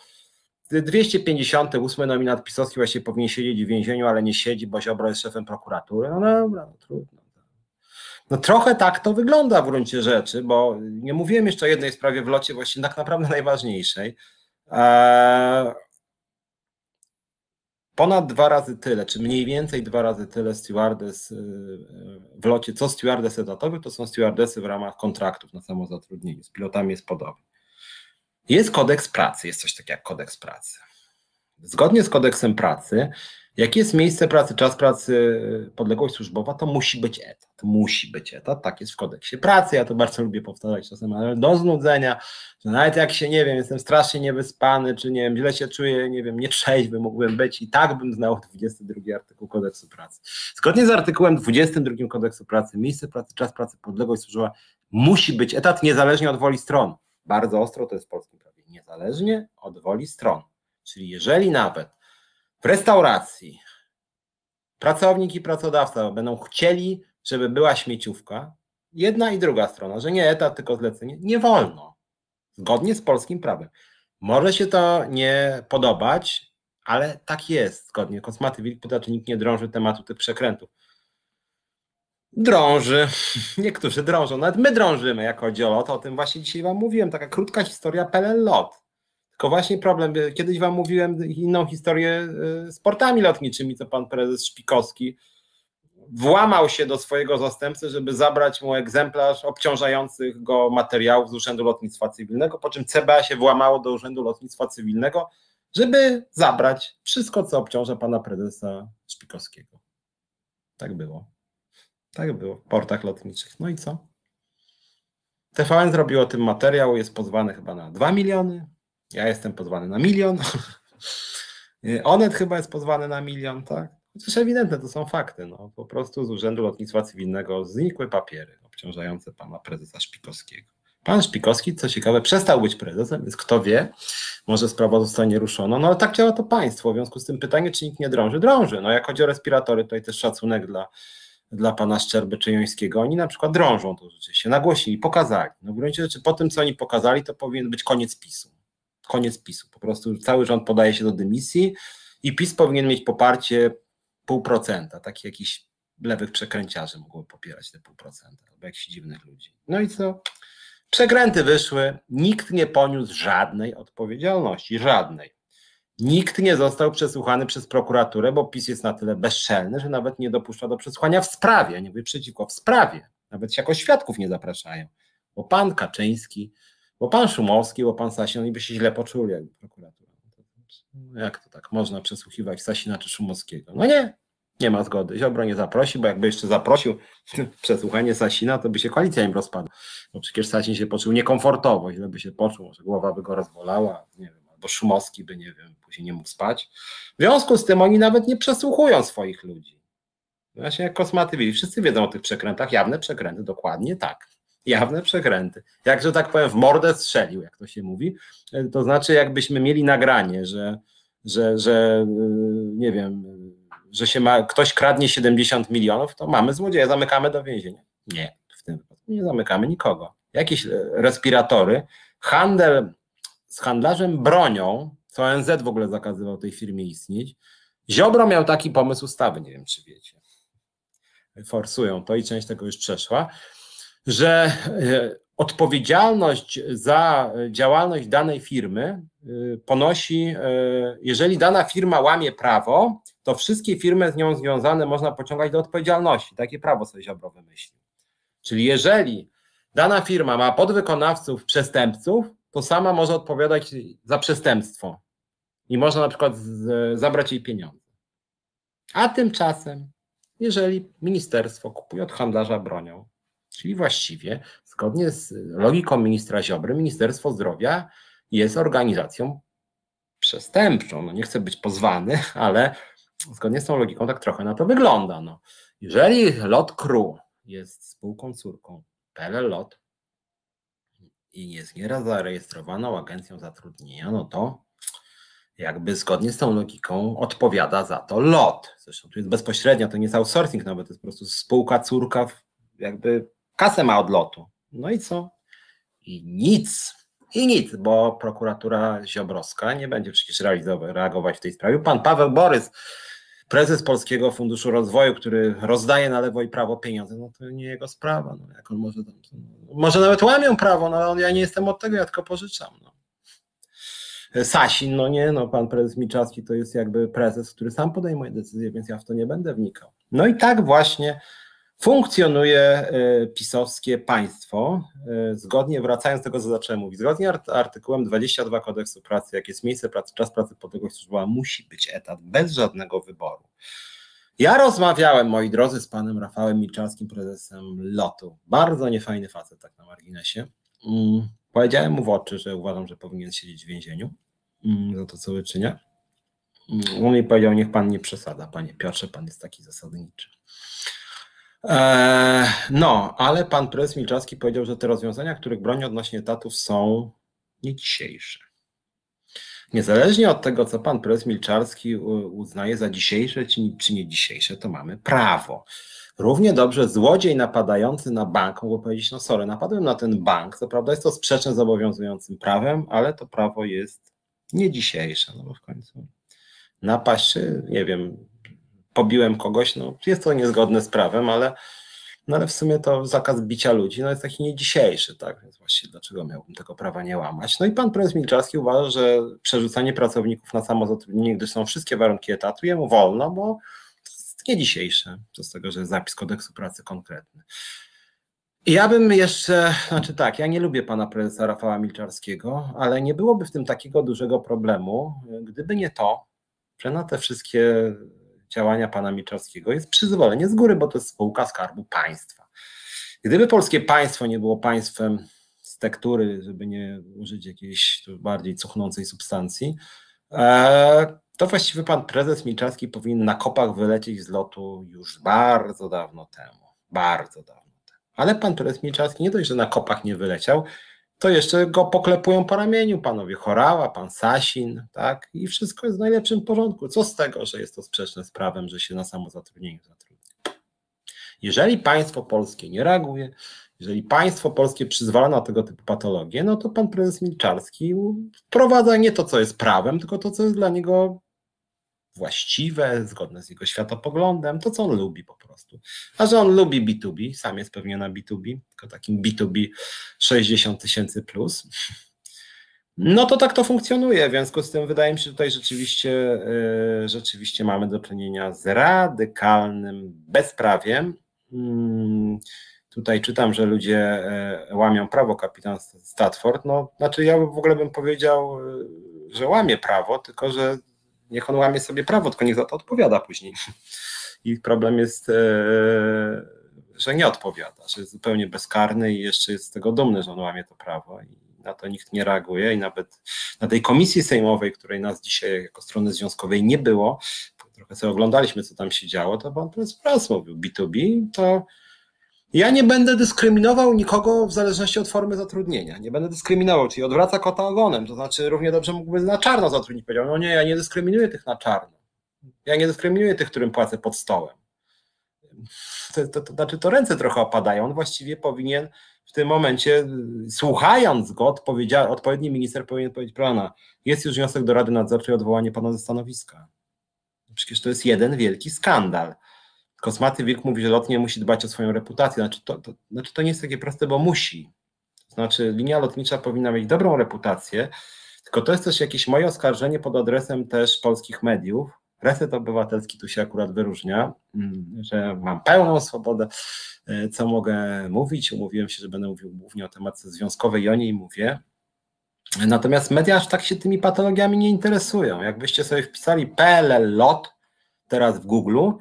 258 nominat pisowski właśnie powinien siedzieć w więzieniu, ale nie siedzi, bo Ziobro jest szefem prokuratury. No dobra, no trudno. No trochę tak to wygląda w gruncie rzeczy, bo nie mówiłem jeszcze o jednej sprawie w locie, właśnie tak naprawdę najważniejszej. Eee, ponad dwa razy tyle, czy mniej więcej dwa razy tyle stewardess y, w locie, co stewardess etatowych, to są stewardessy w ramach kontraktów na samozatrudnienie. Z pilotami jest podobnie. Jest kodeks pracy, jest coś takiego jak kodeks pracy. Zgodnie z kodeksem pracy, jak jest miejsce pracy, czas pracy, podległość służbowa, to musi być etat. Musi być etat, tak jest w kodeksie pracy. Ja to bardzo lubię powtarzać czasem, ale do znudzenia, że nawet jak się, nie wiem, jestem strasznie niewyspany, czy nie wiem, źle się czuję, nie wiem, nietrzeźwy mógłbym być i tak bym znał 22 artykuł kodeksu pracy. Zgodnie z artykułem 22 kodeksu pracy, miejsce pracy, czas pracy, podległość służbowa musi być etat niezależnie od woli stron. Bardzo ostro to jest w polskim prawie. Niezależnie od woli stron. Czyli jeżeli nawet restauracji pracownik i pracodawca będą chcieli, żeby była śmieciówka, jedna i druga strona, że nie etat, tylko zlecenie, nie wolno. Zgodnie z polskim prawem. Może się to nie podobać, ale tak jest. Zgodnie. Kosmaty Wilk pyta, czy nikt nie drąży tematu tych przekrętów. Drąży. Niektórzy drążą. Nawet my drążymy, jak chodzi o. O tym właśnie dzisiaj Wam mówiłem. Taka krótka historia PLL lot. Tylko właśnie problem, kiedyś wam mówiłem inną historię y, sportami lotniczymi, co pan prezes Szpikowski włamał się do swojego zastępcy, żeby zabrać mu egzemplarz obciążających go materiałów z Urzędu Lotnictwa Cywilnego, po czym CBA się włamało do Urzędu Lotnictwa Cywilnego, żeby zabrać wszystko, co obciąża pana prezesa Szpikowskiego. Tak było. Tak było w portach lotniczych. No i co? TVN zrobił o tym materiał, jest pozwany chyba na 2 miliony, ja jestem pozwany na milion. Onet chyba jest pozwany na milion, tak? Chociaż ewidentne to są fakty. No. Po prostu z Urzędu Lotnictwa Cywilnego znikły papiery obciążające pana prezesa Szpikowskiego. Pan Szpikowski, co ciekawe, przestał być prezesem, więc kto wie, może sprawa zostanie ruszona. No ale tak działa to państwo. W związku z tym pytanie, czy nikt nie drąży? Drąży. No jak chodzi o respiratory, tutaj też szacunek dla, dla pana Szczerby Czyjońskiego. Oni na przykład drążą to rzeczywiście, nagłosili, pokazali. No w gruncie rzeczy po tym, co oni pokazali, to powinien być koniec PiSu koniec PiSu. Po prostu cały rząd podaje się do dymisji i PiS powinien mieć poparcie pół procenta. Takich jakichś lewych przekręciarzy mogło popierać te pół procenta, albo jakichś dziwnych ludzi. No i co? Przekręty wyszły, nikt nie poniósł żadnej odpowiedzialności, żadnej. Nikt nie został przesłuchany przez prokuraturę, bo PiS jest na tyle bezczelny, że nawet nie dopuszcza do przesłuchania w sprawie, nie mówię przeciwko, w sprawie. Nawet się jako świadków nie zapraszają. Bo pan Kaczyński bo pan Szumowski, bo pan Sasin, oni by się źle poczuli jakby prokuratura. No jak to tak można przesłuchiwać Sasina czy Szumowskiego? No nie, nie ma zgody. Ziobro nie zaprosi, bo jakby jeszcze zaprosił przesłuchanie Sasina, to by się koalicja im rozpadła. Bo przecież Sasin się poczuł niekomfortowo, źle by się poczuł, może głowa by go rozbolała, nie wiem, albo Szumowski by, nie wiem, później nie mógł spać. W związku z tym oni nawet nie przesłuchują swoich ludzi. Właśnie jak kosmaty wszyscy wiedzą o tych przekrętach, jawne przekręty, dokładnie tak jawne przekręty. Jak, że tak powiem, w mordę strzelił, jak to się mówi. To znaczy, jakbyśmy mieli nagranie, że, że, że y, nie wiem, że się ma, ktoś kradnie 70 milionów, to mamy złodzieja, zamykamy do więzienia. Nie, w tym wypadku nie zamykamy nikogo. Jakieś e, respiratory, handel z handlarzem bronią, co ONZ w ogóle zakazywał tej firmie istnieć. Ziobro miał taki pomysł ustawy, nie wiem czy wiecie forsują to i część tego już przeszła, że e, odpowiedzialność za działalność danej firmy y, ponosi, e, jeżeli dana firma łamie prawo, to wszystkie firmy z nią związane można pociągać do odpowiedzialności. Takie prawo sobie Ziobro wymyślił. Czyli jeżeli dana firma ma podwykonawców, przestępców, to sama może odpowiadać za przestępstwo i można na przykład z, zabrać jej pieniądze. A tymczasem, jeżeli ministerstwo kupuje od handlarza bronią, czyli właściwie zgodnie z logiką ministra Ziobry, Ministerstwo Zdrowia jest organizacją przestępczą. No nie chcę być pozwany, ale zgodnie z tą logiką tak trochę na to wygląda. No. Jeżeli Lot Crew jest spółką córką PLL Lot i jest nieraz zarejestrowaną agencją zatrudnienia, no to jakby zgodnie z tą logiką odpowiada za to LOT. Zresztą tu jest bezpośrednio, to nie jest outsourcing nawet, to jest po prostu spółka, córka, jakby kasę ma od lotu. No i co? I nic. I nic, bo prokuratura Ziobrowska nie będzie przecież reagować w tej sprawie. Pan Paweł Borys, prezes Polskiego Funduszu Rozwoju, który rozdaje na lewo i prawo pieniądze, no to nie jego sprawa. No, jak on może, może nawet łamią prawo, no ale ja nie jestem od tego, ja tylko pożyczam. No. Sasin, no nie, no pan prezes Miczowski to jest jakby prezes, który sam podejmuje decyzje, więc ja w to nie będę wnikał. No i tak właśnie funkcjonuje e, pisowskie państwo, e, zgodnie, wracając do tego, co zacząłem mówić, zgodnie artykułem 22 kodeksu pracy, jak jest miejsce pracy, czas pracy, podległość służbowa, musi być etat, bez żadnego wyboru. Ja rozmawiałem, moi drodzy, z panem Rafałem Milczarskim, prezesem LOTU. Bardzo niefajny facet, tak na marginesie. Mm, powiedziałem mu w oczy, że uważam, że powinien siedzieć w więzieniu mm, za to, co wyczynia. Mm, on mi powiedział, niech pan nie przesada, panie Piotrze, pan jest taki zasadniczy. Eee, no, ale pan prezes Milczarski powiedział, że te rozwiązania, których broni odnośnie etatów są nie dzisiejsze. Niezależnie od tego, co pan prezes Milczarski uznaje za dzisiejsze czy nie dzisiejsze, to mamy prawo. Równie dobrze złodziej napadający na bank mógł powiedzieć, no sorry, napadłem na ten bank, co prawda jest to sprzeczne z obowiązującym prawem, ale to prawo jest nie dzisiejsze, no bo w końcu napaść, nie wiem, pobiłem kogoś, no jest to niezgodne z prawem, ale, no ale w sumie to zakaz bicia ludzi no jest taki nie dzisiejszy, tak, więc właściwie dlaczego miałbym tego prawa nie łamać? No i pan prezes Milczarski uważa, że przerzucanie pracowników na samozatrudnienie, gdy są wszystkie warunki etatu, jemu wolno, bo to jest nie dzisiejsze, z tego, że jest zapis kodeksu pracy konkretny. Ja bym jeszcze, znaczy tak, ja nie lubię pana prezesa Rafała Milczarskiego, ale nie byłoby w tym takiego dużego problemu, gdyby nie to, że na te wszystkie działania pana Milczarskiego jest przyzwolenie z góry, bo to jest spółka Skarbu Państwa. Gdyby polskie państwo nie było państwem z tektury, żeby nie użyć jakiejś bardziej cuchnącej substancji, e, to właściwie pan prezes Milczarski powinien na kopach wylecieć z lotu już bardzo dawno temu. Bardzo dawno temu. Ale pan prezes Milczarski nie dość, że na kopach nie wyleciał, to jeszcze go poklepują po ramieniu panowie Chorała, pan Sasin, tak? I wszystko jest w najlepszym porządku. Co z tego, że jest to sprzeczne z prawem, że się na samozatrudnieniu zatrudnia? Jeżeli państwo polskie nie reaguje, jeżeli państwo polskie przyzwala na tego typu patologie, no to pan prezes Milczarski wprowadza nie to, co jest prawem, tylko to, co jest dla niego właściwe, zgodne z jego światopoglądem, to co on lubi po prostu. A że on lubi B2B, sam jest pewnie na B2B, tylko takim B2B 60 tysięcy plus, no to tak to funkcjonuje. W związku z tym wydaje mi się, że tutaj rzeczywiście, e, rzeczywiście mamy do czynienia z radykalnym bezprawiem. Hmm, tutaj czytam, że ludzie e, łamią prawo, kapitan Statford. No, znaczy ja w ogóle bym powiedział, e, że łamie prawo, tylko że niech on łamie sobie prawo, tylko niech za to odpowiada później. I problem jest, e, że nie odpowiada, że jest zupełnie bezkarny i jeszcze jest z tego dumny, że on łamie to prawo. I na to nikt nie reaguje i nawet na tej komisji sejmowej, której nas dzisiaj jako strony związkowej nie było, trochę sobie oglądaliśmy, co tam się działo, to pan prezes Pras mówił B2B, to ja nie będę dyskryminował nikogo w zależności od formy zatrudnienia. Nie będę dyskryminował, czyli odwraca kota ogonem. To znaczy, równie dobrze mógłby na czarno zatrudnić. Powiedział, no nie, ja nie dyskryminuję tych na czarno. Ja nie dyskryminuję tych, którym płacę pod stołem. To, to, to znaczy, to ręce trochę opadają. On właściwie powinien w tym momencie, słuchając go, odpowiedni minister powinien powiedzieć, pana, jest już wniosek do Rady Nadzorczej o odwołanie pana ze stanowiska. Przecież to jest jeden wielki skandal. Kosmaty Wilk mówi, że lotnie musi dbać o swoją reputację. Znaczy to, to, znaczy to nie jest takie proste, bo musi. Znaczy linia lotnicza powinna mieć dobrą reputację, tylko to jest też jakieś moje oskarżenie pod adresem też polskich mediów. Reset Obywatelski tu się akurat wyróżnia, mm, że mam pełną swobodę, e, co mogę mówić. Umówiłem się, że będę mówił głównie o tematyce związkowej i o niej mówię. Natomiast media aż tak się tymi patologiami nie interesują. Jakbyście sobie wpisali PLL LOT teraz w Google,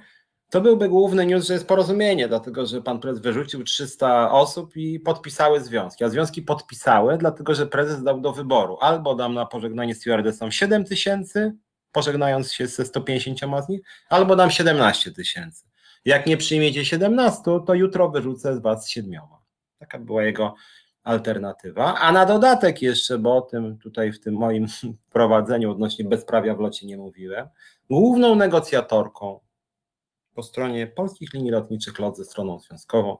to byłby główny news, że jest porozumienie, dlatego że pan prezes wyrzucił 300 osób i podpisały związki. A związki podpisały, dlatego że prezes dał do wyboru albo dam na pożegnanie stewardessom 7 tysięcy, pożegnając się ze 150 z nich, albo dam 17 tysięcy. Jak nie przyjmiecie 17, to jutro wyrzucę z was siedmioma. Taka była jego alternatywa. A na dodatek jeszcze, bo o tym tutaj w tym moim prowadzeniu odnośnie bezprawia w locie nie mówiłem, główną negocjatorką po stronie polskich linii lotniczych LOT ze stroną związkową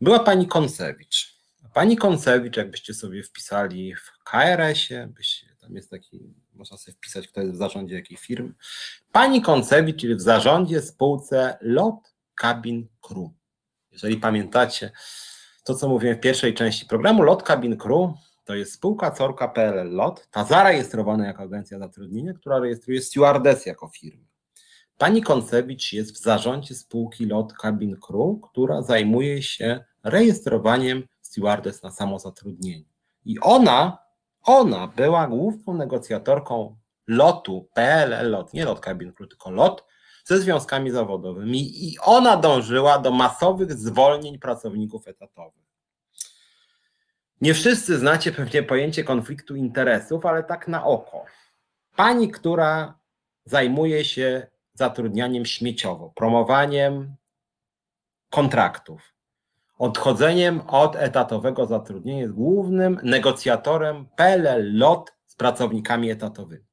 była pani Koncewicz. Pani Koncewicz, jakbyście sobie wpisali w KRS-ie, tam jest taki, można sobie wpisać, kto jest w zarządzie jakiej firmy. Pani Koncewicz czyli w zarządzie spółce LOT Cabin Crew. Jeżeli pamiętacie to, co mówiłem w pierwszej części programu, LOT Cabin Crew to jest spółka córka PLL LOT, ta zarejestrowana jako agencja zatrudnienia, która rejestruje stewardess jako firmę. Pani Koncewicz jest w zarządzie spółki LOT Cabin Crew, która zajmuje się rejestrowaniem stewardess na samozatrudnienie. I ona, ona była główną negocjatorką lotu PLL LOT, nie LOT Cabin Crew, tylko LOT, ze związkami zawodowymi i ona dążyła do masowych zwolnień pracowników etatowych. Nie wszyscy znacie pewnie pojęcie konfliktu interesów, ale tak na oko. Pani, która zajmuje się zatrudnianiem śmieciowo, promowaniem kontraktów, odchodzeniem od etatowego zatrudnienia jest głównym negocjatorem PLL LOT z pracownikami etatowymi.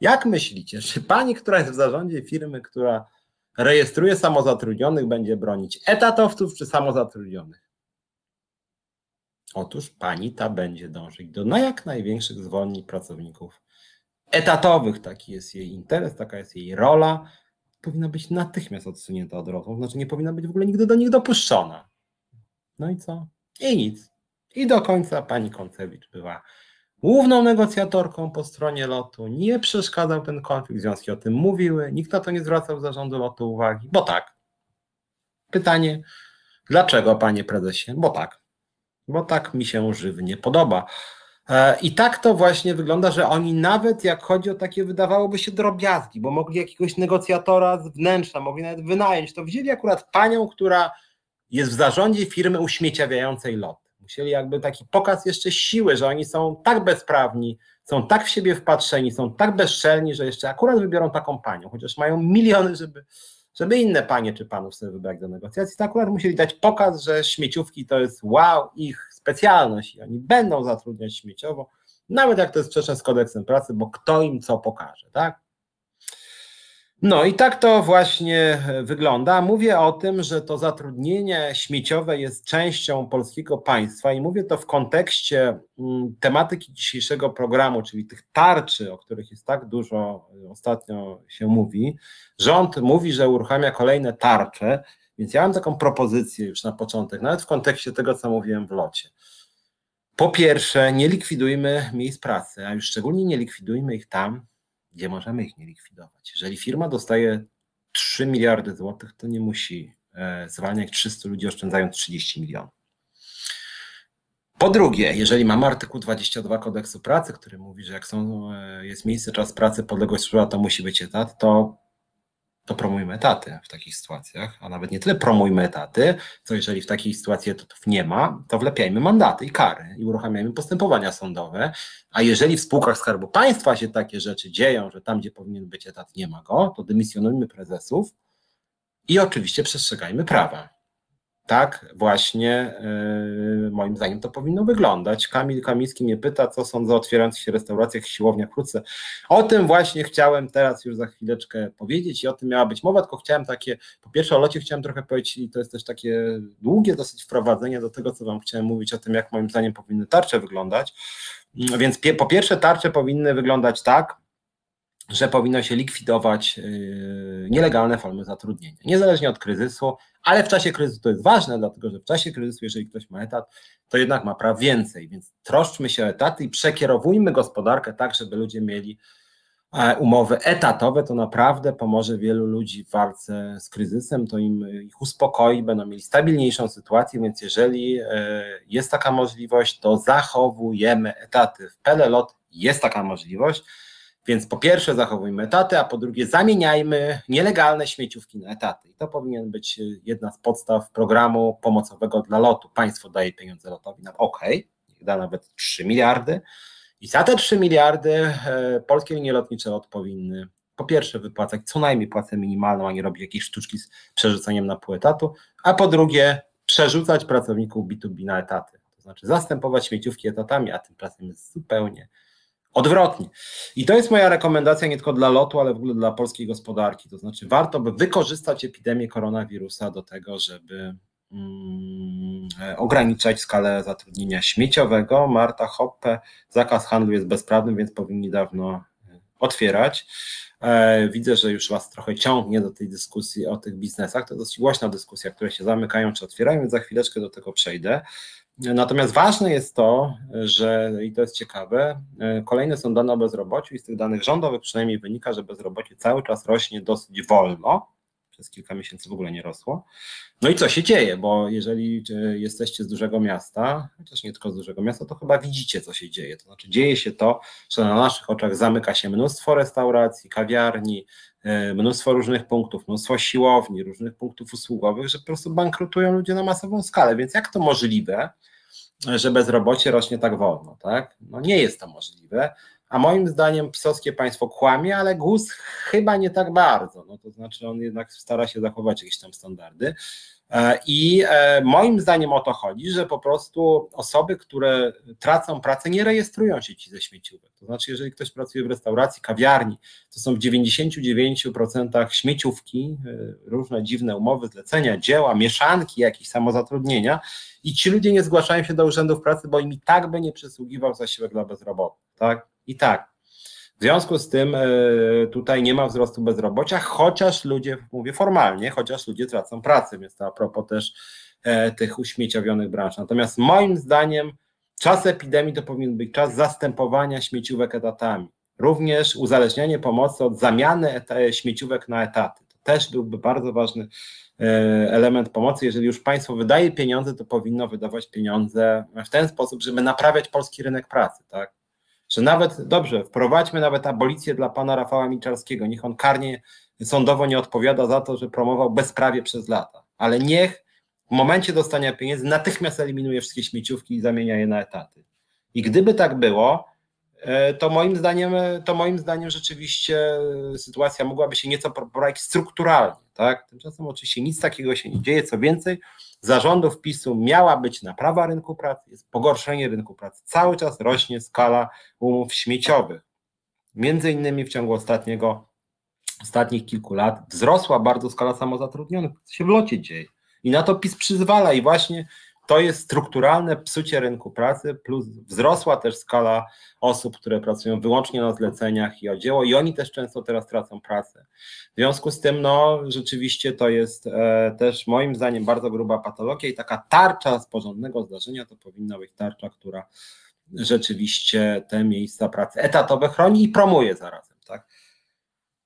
Jak myślicie, czy pani, która jest w zarządzie firmy, która rejestruje samozatrudnionych, będzie bronić etatowców czy samozatrudnionych? Otóż pani ta będzie dążyć do na jak największych zwolnień pracowników etatowych. Taki jest jej interes, taka jest jej rola. Powinna być natychmiast odsunięta od rozmów, znaczy nie powinna być w ogóle nigdy do nich dopuszczona. No i co? I nic. I do końca pani Koncewicz była główną negocjatorką po stronie lotu. Nie przeszkadzał ten konflikt, związki o tym mówiły, nikt na to nie zwracał zarządu lotu uwagi, bo tak. Pytanie, dlaczego panie prezesie? Bo tak. Bo tak mi się żywnie podoba. E, I tak to właśnie wygląda, że oni nawet jak chodzi o takie wydawałoby się drobiazgi, bo mogli jakiegoś negocjatora z wnętrza, mogli nawet wynająć, to wzięli akurat panią, która jest w zarządzie firmy uśmieciawiającej lot. Musieli jakby taki pokaz jeszcze siły, że oni są tak bezprawni, są tak w siebie wpatrzeni, są tak bezczelni, że jeszcze akurat wybiorą taką panią, chociaż mają miliony, żeby, żeby inne panie czy panów sobie wybrać do negocjacji, to akurat musieli dać pokaz, że śmieciówki to jest wow, ich specjalność i oni będą zatrudniać śmieciowo, nawet jak to jest sprzeczne z kodeksem pracy, bo kto im co pokaże, tak? No i tak to właśnie wygląda. Mówię o tym, że to zatrudnienie śmieciowe jest częścią polskiego państwa i mówię to w kontekście mm, tematyki dzisiejszego programu, czyli tych tarczy, o których jest tak dużo ostatnio się mówi. Rząd mówi, że uruchamia kolejne tarcze, więc ja mam taką propozycję już na początek, nawet w kontekście tego, co mówiłem w locie. Po pierwsze, nie likwidujmy miejsc pracy, a już szczególnie nie likwidujmy ich tam, gdzie możemy ich nie likwidować. Jeżeli firma dostaje 3 miliardy złotych, to nie musi e, zwalniać 300 ludzi, oszczędzając 30 milionów. Po drugie, jeżeli mamy artykuł 22 kodeksu pracy, który mówi, że jak są, e, jest miejsce, czas pracy, podległość służba, to musi być etat, to to promujmy etaty w takich sytuacjach, a nawet nie tyle promujmy etaty, co jeżeli w takiej sytuacji etatów nie ma, to wlepiajmy mandaty i kary i uruchamiajmy postępowania sądowe, a jeżeli w spółkach Skarbu Państwa się takie rzeczy dzieją, że tam, gdzie powinien być etat, nie ma go, to dymisjonujmy prezesów i oczywiście przestrzegajmy prawa tak właśnie yy, moim zdaniem to powinno wyglądać. Kamil Kamiński mnie pyta, co sądzę o otwierających się restauracjach, siłowniach wkrótce. O tym właśnie chciałem teraz już za chwileczkę powiedzieć i o tym miała być mowa, tylko chciałem takie, po pierwsze o locie chciałem trochę powiedzieć i to jest też takie długie dosyć wprowadzenie do tego, co wam chciałem mówić o tym, jak moim zdaniem powinny tarcze wyglądać. Więc po pierwsze tarcze powinny wyglądać tak, że powinno się likwidować yy, nielegalne formy zatrudnienia, niezależnie od kryzysu, ale w czasie kryzysu to jest ważne, dlatego że w czasie kryzysu, jeżeli ktoś ma etat, to jednak ma praw więcej, więc troszczmy się o etaty i przekierowujmy gospodarkę tak, żeby ludzie mieli e, umowy etatowe, to naprawdę pomoże wielu ludzi w walce z kryzysem, to im ich uspokoi, będą mieli stabilniejszą sytuację, więc jeżeli e, jest taka możliwość, to zachowujemy etaty. W PLLOT jest taka możliwość, więc po pierwsze zachowujmy etaty, a po drugie zamieniajmy nielegalne śmieciówki na etaty. I to powinien być jedna z podstaw programu pomocowego dla lotu. Państwo daje pieniądze lotowi na OK, da nawet 3 miliardy. I za te 3 miliardy e, polskie linie lotnicze lot powinny po pierwsze wypłacać co najmniej płacę minimalną, a nie robić jakiejś sztuczki z przerzuceniem na pół etatu, a po drugie przerzucać pracowników B2B na etaty. To znaczy zastępować śmieciówki etatami, a tymczasem jest zupełnie odwrotnie. I to jest moja rekomendacja nie tylko dla lotu, ale w ogóle dla polskiej gospodarki. To znaczy, warto by wykorzystać epidemię koronawirusa do tego, żeby mm, ograniczać skalę zatrudnienia śmieciowego. Marta Hoppe, zakaz handlu jest bezprawny, więc powinni dawno e, otwierać. E, widzę, że już Was trochę ciągnie do tej dyskusji o tych biznesach. To dosyć głośna dyskusja, które się zamykają czy otwierają, więc za chwileczkę do tego przejdę. Natomiast ważne jest to, że, i to jest ciekawe, kolejne są dane o bezrobociu i z tych danych rządowych przynajmniej wynika, że bezrobocie cały czas rośnie dosyć wolno, przez kilka miesięcy w ogóle nie rosło. No i co się dzieje, bo jeżeli jesteście z dużego miasta, chociaż nie tylko z dużego miasta, to chyba widzicie, co się dzieje. To znaczy dzieje się to, że na naszych oczach zamyka się mnóstwo restauracji, kawiarni, e, mnóstwo różnych punktów, mnóstwo siłowni, różnych punktów usługowych, że po prostu bankrutują ludzie na masową skalę. Więc jak to możliwe, że bezrobocie rośnie tak wolno, tak? No nie jest to możliwe a moim zdaniem pisowskie państwo kłamie, ale GUS chyba nie tak bardzo, no to znaczy on jednak stara się zachować jakieś tam standardy. E, i e, moim zdaniem o to chodzi, że po prostu osoby, które tracą pracę nie rejestrują się ci ze śmieciówek, to znaczy jeżeli ktoś pracuje w restauracji, kawiarni, to są w 99% śmieciówki, e, różne dziwne umowy, zlecenia, dzieła, mieszanki, jakieś samozatrudnienia i ci ludzie nie zgłaszają się do urzędów pracy, bo im i tak by nie przysługiwał zasiłek dla bezrobotnych, tak? I tak. W związku z tym e, tutaj nie ma wzrostu bezrobocia, chociaż ludzie, mówię formalnie, chociaż ludzie tracą pracę, więc to a propos też e, tych uśmieciowionych branż. Natomiast moim zdaniem czas epidemii to powinien być czas zastępowania śmieciówek etatami. Również uzależnianie pomocy od zamiany śmieciówek na etaty. To też byłby bardzo ważny e, element pomocy. Jeżeli już państwo wydaje pieniądze, to powinno wydawać pieniądze w ten sposób, żeby naprawiać polski rynek pracy, tak? Że nawet, dobrze, wprowadźmy nawet abolicję dla pana Rafała Miczarskiego, niech on karnie sądowo nie odpowiada za to, że promował bezprawie przez lata, ale niech w momencie dostania pieniędzy natychmiast eliminuje wszystkie śmieciówki i zamienia je na etaty. I gdyby tak było, to moim zdaniem, to moim zdaniem rzeczywiście sytuacja mogłaby się nieco poprawić strukturalnie, tak? Tymczasem oczywiście nic takiego się nie dzieje, co więcej, zarządów PiSu miała być naprawa rynku pracy, jest pogorszenie rynku pracy. Cały czas rośnie skala umów śmieciowych. Między innymi w ciągu ostatniego, ostatnich kilku lat wzrosła bardzo skala samozatrudnionych, co się w locie dzieje. I na to PiS przyzwala i właśnie to jest strukturalne psucie rynku pracy, plus wzrosła też skala osób, które pracują wyłącznie na zleceniach i o dzieło, i oni też często teraz tracą pracę. W związku z tym, no, rzeczywiście to jest e, też moim zdaniem bardzo gruba patologia i taka tarcza z porządnego zdarzenia to powinna być tarcza, która rzeczywiście te miejsca pracy etatowe chroni i promuje zarazem.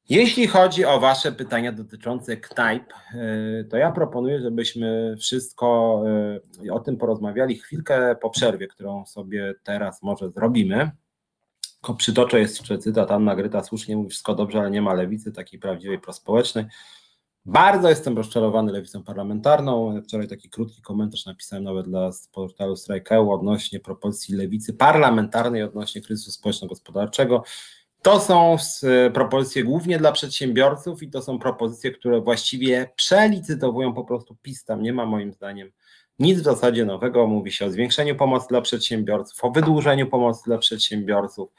Jeśli chodzi o Wasze pytania dotyczące knajp, e, to ja proponuję, żebyśmy wszystko e, o tym porozmawiali chwilkę po przerwie, którą sobie teraz może zrobimy. Tylko przytoczę jeszcze cytat Anna Gryta, słusznie mówi wszystko dobrze, ale nie ma lewicy takiej prawdziwej prospołecznej. Bardzo jestem rozczarowany lewicą parlamentarną. Wczoraj taki krótki komentarz napisałem nawet dla portalu Strajkeł odnośnie propozycji lewicy parlamentarnej odnośnie kryzysu społeczno-gospodarczego. To są propozycje głównie dla przedsiębiorców i to są propozycje, które właściwie przelicytowują po prostu PiS. Tam nie ma moim zdaniem nic w zasadzie nowego. Mówi się o zwiększeniu pomocy dla przedsiębiorców, o wydłużeniu pomocy dla przedsiębiorców,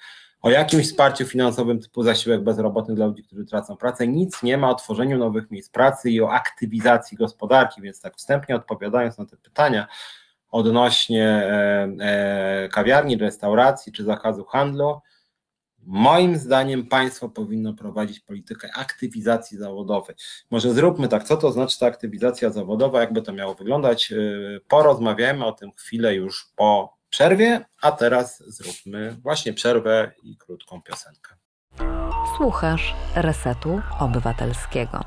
o jakimś wsparciu finansowym typu zasiłek bezrobotny dla ludzi, którzy tracą pracę. Nic nie ma o tworzeniu nowych miejsc pracy i o aktywizacji gospodarki, więc tak wstępnie odpowiadając na te pytania odnośnie e, e, kawiarni, restauracji czy zakazu handlu, Moim zdaniem państwo powinno prowadzić politykę aktywizacji zawodowej. Może zróbmy tak, co to znaczy ta aktywizacja zawodowa, jakby to miało wyglądać. Yy, porozmawiajmy o tym chwilę już po przerwie, a teraz zróbmy właśnie przerwę i krótką piosenkę. Słuchasz Resetu Obywatelskiego.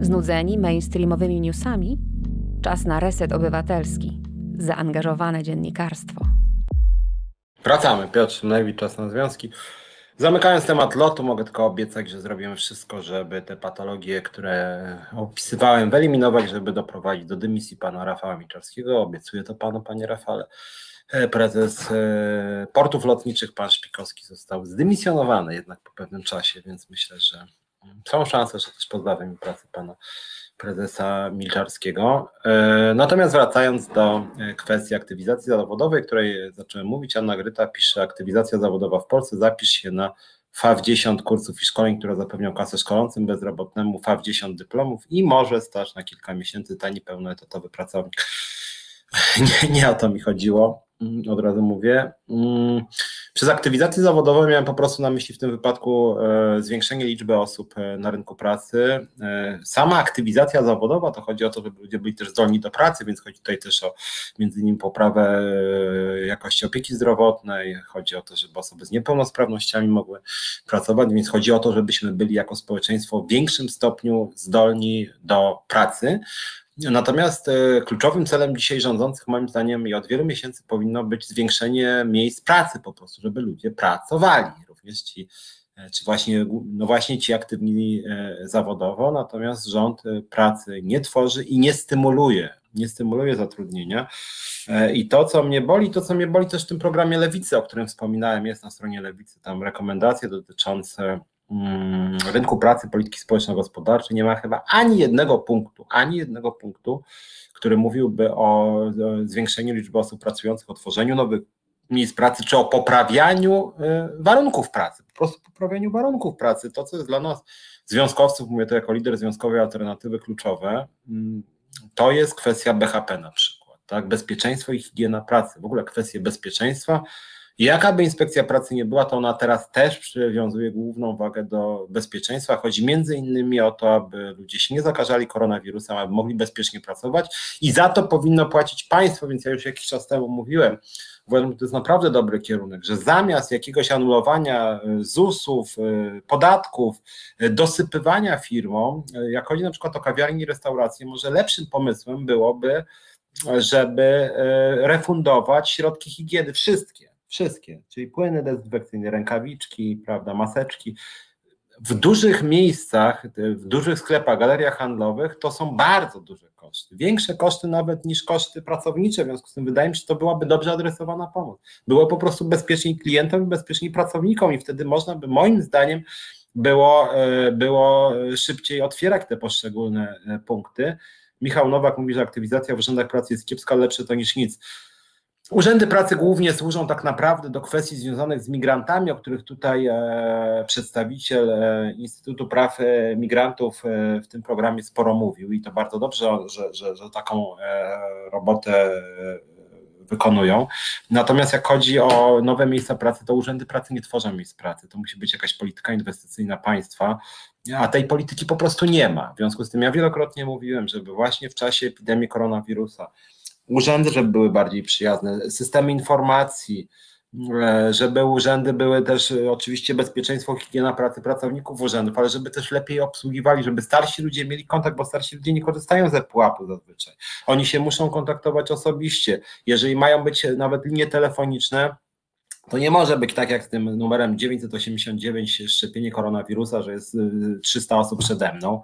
Znudzeni mainstreamowymi newsami? Czas na reset obywatelski. Zaangażowane dziennikarstwo. Wracamy. Piotr Szymlewicz, czas na związki. Zamykając temat lotu, mogę tylko obiecać, że zrobimy wszystko, żeby te patologie, które opisywałem, wyeliminować, żeby doprowadzić do dymisji pana Rafała Miczarskiego. Obiecuję to panu, panie Rafale. E, prezes e, portów lotniczych, pan Szpikowski, został zdymisjonowany jednak po pewnym czasie, więc myślę, że są szanse, że też pozbawię mi pracy pana prezesa Milczarskiego. E, natomiast wracając do e, kwestii aktywizacji zawodowej, której zacząłem mówić, Anna Gryta pisze aktywizacja zawodowa w Polsce, zapisz się na FAW10 kursów i szkoleń, które zapewnią kasę szkolącym bezrobotnemu, FAW10 dyplomów i może stać na kilka miesięcy tani pełnoetatowy pracownik. Nie, nie o to mi chodziło. Mm, od razu mówię. Przez aktywizację zawodową miałem po prostu na myśli w tym wypadku e, zwiększenie liczby osób e, na rynku pracy. E, sama aktywizacja zawodowa to chodzi o to, żeby ludzie byli też zdolni do pracy, więc chodzi tutaj też o między innymi poprawę jakości opieki zdrowotnej, chodzi o to, żeby osoby z niepełnosprawnościami mogły pracować, więc chodzi o to, żebyśmy byli jako społeczeństwo w większym stopniu zdolni do pracy. Natomiast e, kluczowym celem dzisiaj rządzących, moim zdaniem, i od wielu miesięcy powinno być zwiększenie miejsc pracy, po prostu, żeby ludzie pracowali, również ci, e, czy właśnie, no właśnie ci aktywni e, zawodowo, natomiast rząd pracy nie tworzy i nie stymuluje, nie stymuluje zatrudnienia. I to, co mnie boli, to, co mnie boli też w tym programie Lewicy, o którym wspominałem, jest na stronie Lewicy, tam rekomendacje dotyczące rynku pracy, polityki społeczno-gospodarczej nie ma chyba ani jednego punktu, ani jednego punktu, który mówiłby o zwiększeniu liczby osób pracujących, o tworzeniu nowych miejsc pracy, czy o poprawianiu y, warunków pracy, po prostu poprawianiu warunków pracy. To, co jest dla nas, związkowców, mówię to jako lider związkowej alternatywy kluczowe, mm, to jest kwestia BHP na przykład, tak? bezpieczeństwo i higiena pracy, w ogóle kwestie bezpieczeństwa, Jaka by inspekcja pracy nie była, to ona teraz też przywiązuje główną wagę do bezpieczeństwa. Chodzi między innymi o to, aby ludzie się nie zakażali koronawirusem, aby mogli bezpiecznie pracować i za to powinno płacić państwo, więc ja już jakiś czas temu mówiłem, uważam, że to jest naprawdę dobry kierunek, że zamiast jakiegoś anulowania y, ZUS-ów, y, podatków, y, dosypywania firmom, jak chodzi na przykład o kawiarni i restauracje, może lepszym pomysłem byłoby, żeby refundować środki higieny, wszystkie Wszystkie, czyli płyny dezynfekcyjne, rękawiczki, prawda, maseczki. W dużych miejscach, w dużych sklepach, galeriach handlowych to są bardzo duże koszty. Większe koszty nawet niż koszty pracownicze, w związku z tym wydaje mi się, że to byłaby dobrze adresowana pomoc. Było po prostu bezpieczniej klientom i bezpieczniej pracownikom i wtedy można by moim zdaniem było, e, było szybciej otwierać te poszczególne e, punkty. Michał Nowak mówi, że aktywizacja w urzędach pracy jest kiepska, lepsze to niż nic. Urzędy pracy głównie służą tak naprawdę do kwestii związanych z migrantami, o których tutaj e, przedstawiciel e, Instytutu Praw e, Migrantów w tym programie sporo mówił i to bardzo dobrze, że, że, że taką robotę wykonują. Natomiast jak chodzi o nowe miejsca pracy, to urzędy pracy nie tworzą miejsc pracy. To musi być jakaś polityka inwestycyjna państwa, a tej polityki po prostu nie ma. W związku z tym ja wielokrotnie mówiłem, żeby właśnie w czasie epidemii koronawirusa urzędy, żeby były bardziej przyjazne, systemy informacji, e, żeby urzędy były też e, oczywiście bezpieczeństwo, higiena pracy pracowników urzędów, ale żeby też lepiej obsługiwali, żeby starsi ludzie mieli kontakt, bo starsi ludzie nie korzystają ze pułapu zazwyczaj. Oni się muszą kontaktować osobiście. Jeżeli mają być nawet linie telefoniczne, to nie może być tak jak z tym numerem 989 szczepienie koronawirusa, że jest 300 e, osób przede mną.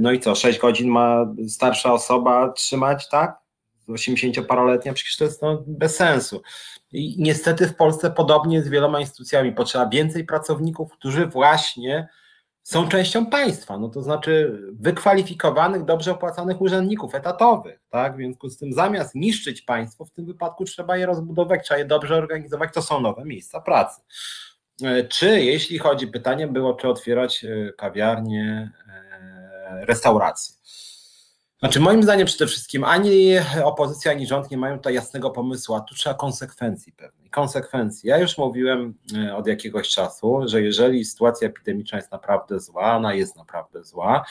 No i co, 6 godzin ma starsza osoba trzymać, tak? 80-paroletnia, przecież to jest no, bez sensu. I niestety w Polsce podobnie z wieloma instytucjami potrzeba więcej pracowników, którzy właśnie są częścią państwa, no to znaczy wykwalifikowanych, dobrze opłacanych urzędników etatowych, tak? W związku z tym zamiast niszczyć państwo, w tym wypadku trzeba je rozbudować, trzeba je dobrze organizować, to są nowe miejsca pracy. E, czy jeśli chodzi, pytanie było, czy otwierać e, kawiarnie, e, restauracje. Znaczy, moim zdaniem przede wszystkim ani opozycja, ani rząd nie mają tutaj jasnego pomysłu, a tu trzeba konsekwencji pewnej. konsekwencji. Ja już mówiłem e, od jakiegoś czasu, że jeżeli sytuacja epidemiczna jest naprawdę zła, ona jest naprawdę zła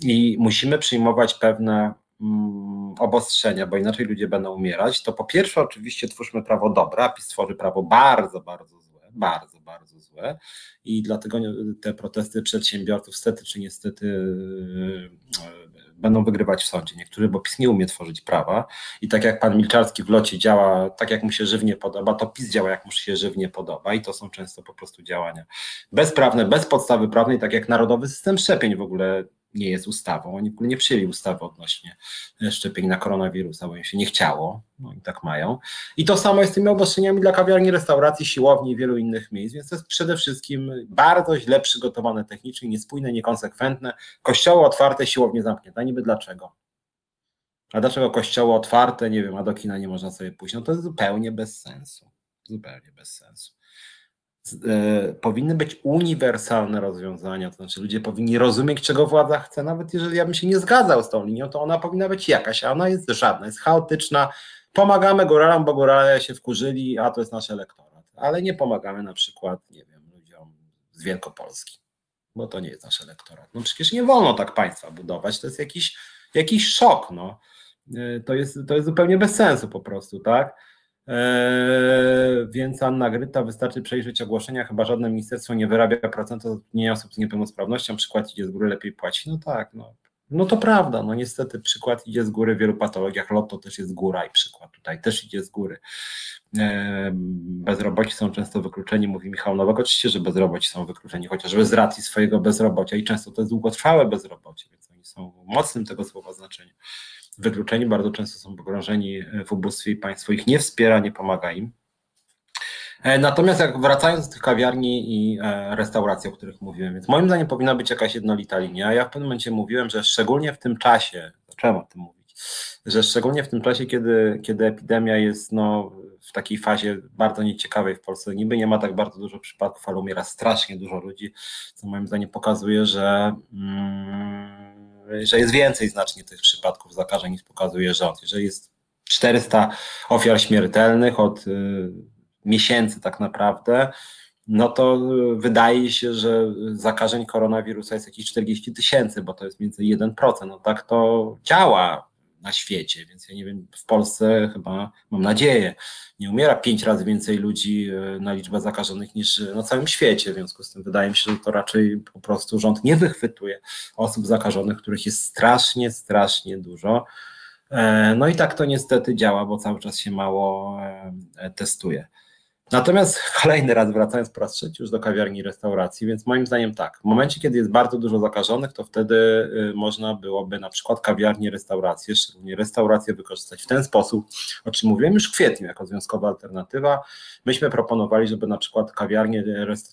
i musimy przyjmować pewne mm, obostrzenia, bo inaczej ludzie będą umierać, to po pierwsze oczywiście twórzmy prawo dobre, a PiS tworzy prawo bardzo, bardzo złe, bardzo, bardzo złe i dlatego te protesty przedsiębiorców stety czy niestety będą wygrywać w sądzie. Niektórzy, bo PiS nie umie tworzyć prawa i tak jak pan Milczarski w locie działa tak, jak mu się żywnie podoba, to PiS działa, jak mu się żywnie podoba i to są często po prostu działania bezprawne, bez podstawy prawnej, tak jak narodowy system szczepień w ogóle nie jest ustawą. Oni w ogóle nie przyjęli ustawy odnośnie szczepień na koronawirusa, bo im się nie chciało, no i tak mają. I to samo jest z tymi obostrzeniami dla kawiarni, restauracji, siłowni i wielu innych miejsc, więc to jest przede wszystkim bardzo źle przygotowane technicznie, niespójne, niekonsekwentne. Kościoły otwarte, siłownie zamknięte. A niby dlaczego? A dlaczego kościoły otwarte, nie wiem, a do kina nie można sobie pójść? No to jest zupełnie bez sensu. Zupełnie bez sensu. E, powinny być uniwersalne rozwiązania, to znaczy ludzie powinni rozumieć, czego władza chce, nawet jeżeli ja bym się nie zgadzał z tą linią, to ona powinna być jakaś, a ona jest żadna, jest chaotyczna. Pomagamy góralom, bo górale się wkurzyli, a to jest nasz elektorat, ale nie pomagamy na przykład, nie wiem, ludziom z Wielkopolski, bo to nie jest nasz elektorat. No przecież nie wolno tak państwa budować, to jest jakiś, jakiś szok, no. E, to jest, to jest zupełnie bez sensu po prostu, tak? Eee, więc Anna Gryta, wystarczy przejrzeć ogłoszenia, chyba żadne ministerstwo nie wyrabia procentu zatrudnienia osób z niepełnosprawnością, przykład idzie z góry, lepiej płaci. No tak, no. No to prawda, no niestety przykład idzie z góry w wielu patologiach, lotto też jest góra i przykład tutaj też idzie z góry. Eee, bezroboci są często wykluczeni, mówi Michał Nowak, oczywiście, że bezroboci są wykluczeni, chociażby z racji swojego bezrobocia i często to jest długotrwałe bezrobocie, więc oni są mocnym tego słowa znaczeniu wykluczeni, bardzo często są pogrążeni w ubóstwie i państwo ich nie wspiera, nie pomaga im. E, natomiast jak wracając do tych kawiarni i e, restauracji, o których mówiłem, więc moim zdaniem powinna być jakaś jednolita linia. Ja w pewnym momencie mówiłem, że szczególnie w tym czasie, zacząłem o tym mówić, że szczególnie w tym czasie, kiedy, kiedy epidemia jest no, w takiej fazie bardzo nieciekawej w Polsce, niby nie ma tak bardzo dużo przypadków, ale umiera strasznie dużo ludzi, co moim zdaniem pokazuje, że mm, że jest więcej znacznie tych przypadków zakażeń niż pokazuje rząd. Jeżeli jest 400 ofiar śmiertelnych od y, miesięcy tak naprawdę, no to wydaje się, że zakażeń koronawirusa jest jakieś 40 tysięcy, bo to jest między 1%. No tak to działa na świecie, więc ja nie wiem, w Polsce chyba, mam nadzieję, nie umiera pięć razy więcej ludzi e, na liczbę zakażonych niż na całym świecie, w związku z tym wydaje mi się, że to raczej po prostu rząd nie wychwytuje osób zakażonych, których jest strasznie, strasznie dużo. E, no i tak to niestety działa, bo cały czas się mało e, testuje. Natomiast kolejny raz wracając po raz trzeci już do kawiarni i restauracji, więc moim zdaniem tak, w momencie, kiedy jest bardzo dużo zakażonych, to wtedy y, można byłoby na przykład kawiarnie, restauracje, szczególnie restauracje wykorzystać w ten sposób, o czym mówiłem już w kwietniu jako związkowa alternatywa. Myśmy proponowali, żeby na przykład kawiarnie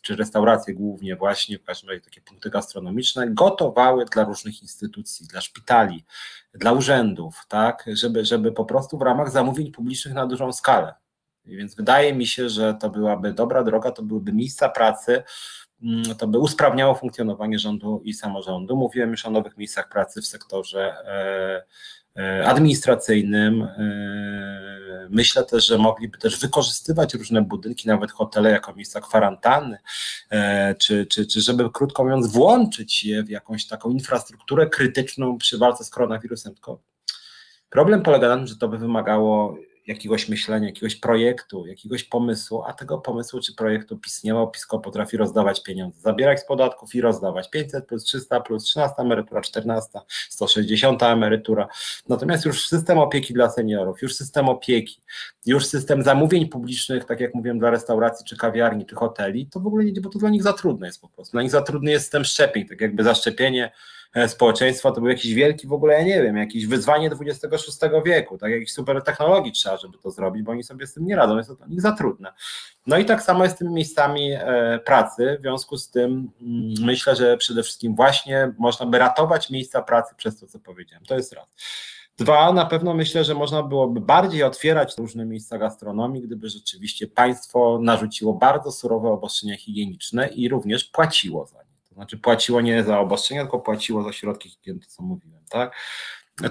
czy restauracje głównie właśnie, w każdym razie takie punkty gastronomiczne, gotowały dla różnych instytucji, dla szpitali, dla urzędów, tak, żeby, żeby po prostu w ramach zamówień publicznych na dużą skalę więc wydaje mi się, że to byłaby dobra droga, to byłyby miejsca pracy, mm, to by usprawniało funkcjonowanie rządu i samorządu. Mówiłem już o nowych miejscach pracy w sektorze e, e, administracyjnym. E, myślę też, że mogliby też wykorzystywać różne budynki, nawet hotele, jako miejsca kwarantanny, czy, czy, czy żeby krótko mówiąc, włączyć je w jakąś taką infrastrukturę krytyczną przy walce z koronawirusem. Tylko problem polega na tym, że to by wymagało jakiegoś myślenia, jakiegoś projektu, jakiegoś pomysłu, a tego pomysłu czy projektu PiS nie ma, PiSko potrafi rozdawać pieniądze, zabierać z podatków i rozdawać 500 plus 300 plus 13 emerytura, 14, 160 emerytura. Natomiast już system opieki dla seniorów, już system opieki, już system zamówień publicznych, tak jak mówiłem, dla restauracji, czy kawiarni, czy hoteli, to w ogóle nie, bo to dla nich za trudne jest po prostu. Dla nich za trudny jest system szczepień, tak jakby zaszczepienie społeczeństwa, to był jakiś wielki w ogóle, ja nie wiem, jakieś wyzwanie XXVI wieku, tak jakiejś super technologii trzeba, żeby to zrobić, bo oni sobie z tym nie radzą, jest to dla nich za trudne. No i tak samo jest z tymi miejscami e, pracy, w związku z tym mm, myślę, że przede wszystkim właśnie można by ratować miejsca pracy przez to, co powiedziałem, to jest raz. Dwa, na pewno myślę, że można byłoby bardziej otwierać różne miejsca gastronomii, gdyby rzeczywiście państwo narzuciło bardzo surowe obostrzenia higieniczne i również płaciło za nie. To znaczy płaciło nie za obostrzenia, tylko płaciło za środki higieny, co mówiłem, tak?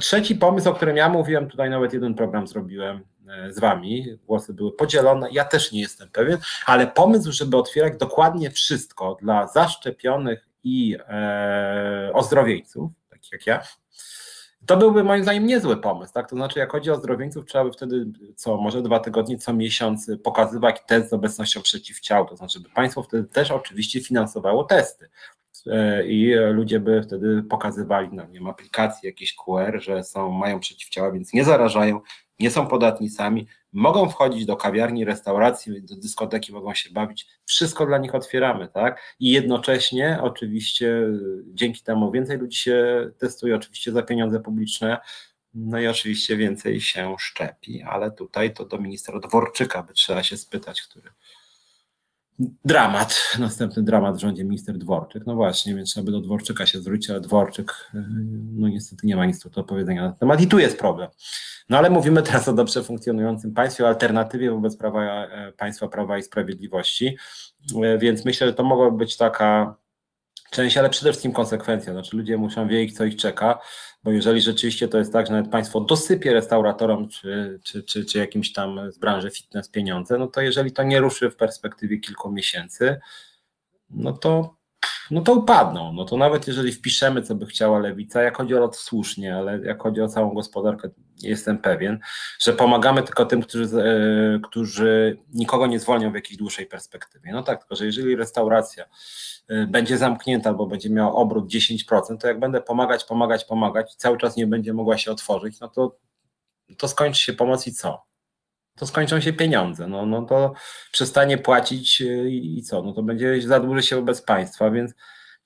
Trzeci pomysł, o którym ja mówiłem, tutaj nawet jeden program zrobiłem z wami, głosy były podzielone, ja też nie jestem pewien, ale pomysł, żeby otwierać dokładnie wszystko dla zaszczepionych i e, ozdrowieńców, takich jak ja, to byłby moim zdaniem niezły pomysł, tak? To znaczy, jak chodzi o zdrowieńców, trzeba by wtedy co, może dwa tygodnie, co miesiąc pokazywać test z obecnością przeciwciał. To znaczy, by państwo wtedy też oczywiście finansowało testy. E, I ludzie by wtedy pokazywali, no nie aplikacje jakieś QR, że są, mają przeciwciała, więc nie zarażają, nie są podatnicami, mogą wchodzić do kawiarni, restauracji, do dyskoteki, mogą się bawić. Wszystko dla nich otwieramy, tak? I jednocześnie, oczywiście, dzięki temu więcej ludzi się testuje, oczywiście za pieniądze publiczne. No i oczywiście więcej się szczepi, ale tutaj to do ministra Dworczyka by trzeba się spytać, który Dramat, następny dramat w rządzie minister Dworczyk. No właśnie, więc trzeba by do Dworczyka się zwrócić, ale Dworczyk, no niestety nie ma nic do powiedzenia na ten temat i tu jest problem. No ale mówimy teraz o dobrze funkcjonującym państwie, o alternatywie wobec prawa, e, państwa prawa i sprawiedliwości, e, więc myślę, że to mogłaby być taka część, ale przede wszystkim konsekwencja. Znaczy ludzie muszą wiedzieć, co ich czeka, bo jeżeli rzeczywiście to jest tak, że nawet państwo dosypie restauratorom czy, czy, czy, czy jakimś tam z branży fitness pieniądze, no to jeżeli to nie ruszy w perspektywie kilku miesięcy, no to no to upadną. No to nawet jeżeli wpiszemy, co by chciała lewica, jak chodzi o lot słusznie, ale jak chodzi o całą gospodarkę, jestem pewien, że pomagamy tylko tym, którzy, e, którzy nikogo nie zwolnią w jakiejś dłuższej perspektywie. No tak, tylko że jeżeli restauracja e, będzie zamknięta albo będzie miała obrót 10%, to jak będę pomagać, pomagać, pomagać cały czas nie będzie mogła się otworzyć, no to, to skończy się pomoc i co? To skończą się pieniądze. No, no to przestanie płacić y, i co? No to będzie zadłuży się wobec państwa, więc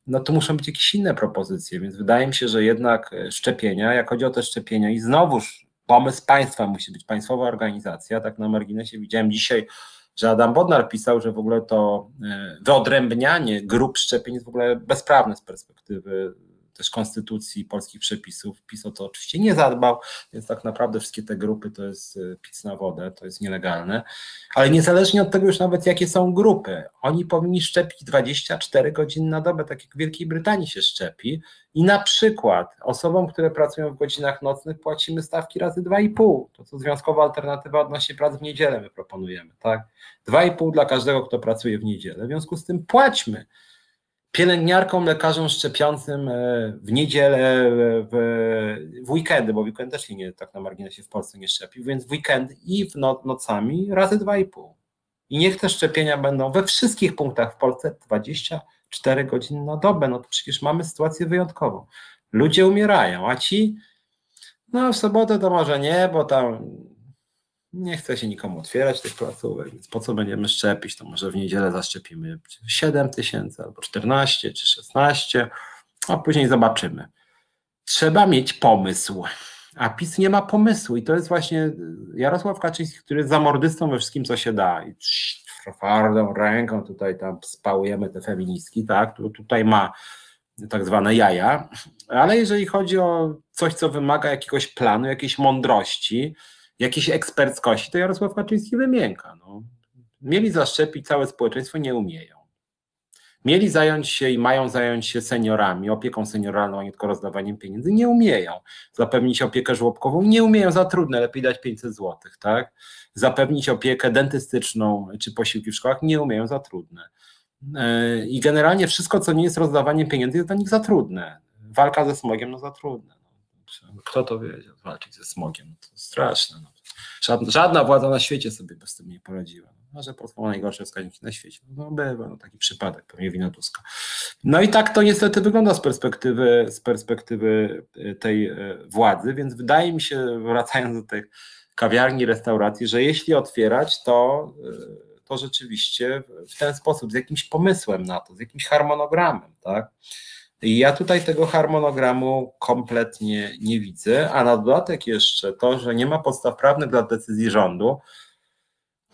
no to muszą być jakieś inne propozycje. Więc wydaje mi się, że jednak e, szczepienia, jak chodzi o te szczepienia, i znowuż pomysł państwa musi być państwowa organizacja. Tak na marginesie widziałem dzisiaj, że Adam Bodnar pisał, że w ogóle to e, wyodrębnianie grup szczepień jest w ogóle bezprawne z perspektywy też konstytucji, polskich przepisów. PiS o to oczywiście nie zadbał, więc tak naprawdę wszystkie te grupy to jest y, pic na wodę, to jest nielegalne. Ale niezależnie od tego już nawet jakie są grupy, oni powinni szczepić 24 godziny na dobę, tak jak w Wielkiej Brytanii się szczepi. I na przykład osobom, które pracują w godzinach nocnych płacimy stawki razy 2,5. To co związkowa alternatywa odnośnie prac w niedzielę my proponujemy, tak? 2,5 dla każdego, kto pracuje w niedzielę. W związku z tym płaćmy pielęgniarkom, lekarzom szczepiącym e, w niedzielę, e, w, w weekendy, bo weekend też się nie, tak na marginesie w Polsce nie szczepi, więc w weekend i w no, nocami razy dwa i pół. I niech te szczepienia będą we wszystkich punktach w Polsce 24 godziny na dobę. No to przecież mamy sytuację wyjątkową. Ludzie umierają, a ci, no w sobotę to może nie, bo tam nie chce się nikomu otwierać tych placówek, więc po co będziemy szczepić, to może w niedzielę zaszczepimy 7 tysięcy albo 14 czy 16, a później zobaczymy. Trzeba mieć pomysł, a PiS nie ma pomysłu i to jest właśnie Jarosław Kaczyński, który jest zamordystą we wszystkim, co się da. I twardą ręką tutaj tam spałujemy te feministki, tak, tutaj ma tak zwane jaja, ale jeżeli chodzi o coś, co wymaga jakiegoś planu, jakiejś mądrości, jakiejś eksperckości, to Jarosław Kaczyński wymięka. No. Mieli zaszczepić całe społeczeństwo, nie umieją. Mieli zająć się i mają zająć się seniorami, opieką senioralną, a nie tylko rozdawaniem pieniędzy, nie umieją. Zapewnić opiekę żłobkową, nie umieją, za trudne, lepiej dać 500 zł, tak? Zapewnić opiekę dentystyczną czy posiłki w szkołach, nie umieją, za trudne. E, I generalnie wszystko, co nie jest rozdawaniem pieniędzy, jest dla nich za trudne. Walka ze smogiem, no za trudne. Kto to wiedział, walczyć ze smogiem? To straszne. No. Żadna, żadna, władza na świecie sobie bez tym nie poradziła. No, że Polska ma najgorsze wskaźniki na świecie. No bywa, no, taki przypadek, pewnie wina Tuska. No i tak to niestety wygląda z perspektywy, z perspektywy y, tej y, władzy, więc wydaje mi się, wracając do tych kawiarni, restauracji, że jeśli otwierać, to, y, to rzeczywiście w ten sposób, z jakimś pomysłem na to, z jakimś harmonogramem, tak? Ja tutaj tego harmonogramu kompletnie nie widzę, a na dodatek jeszcze to, że nie ma podstaw prawnych dla decyzji rządu,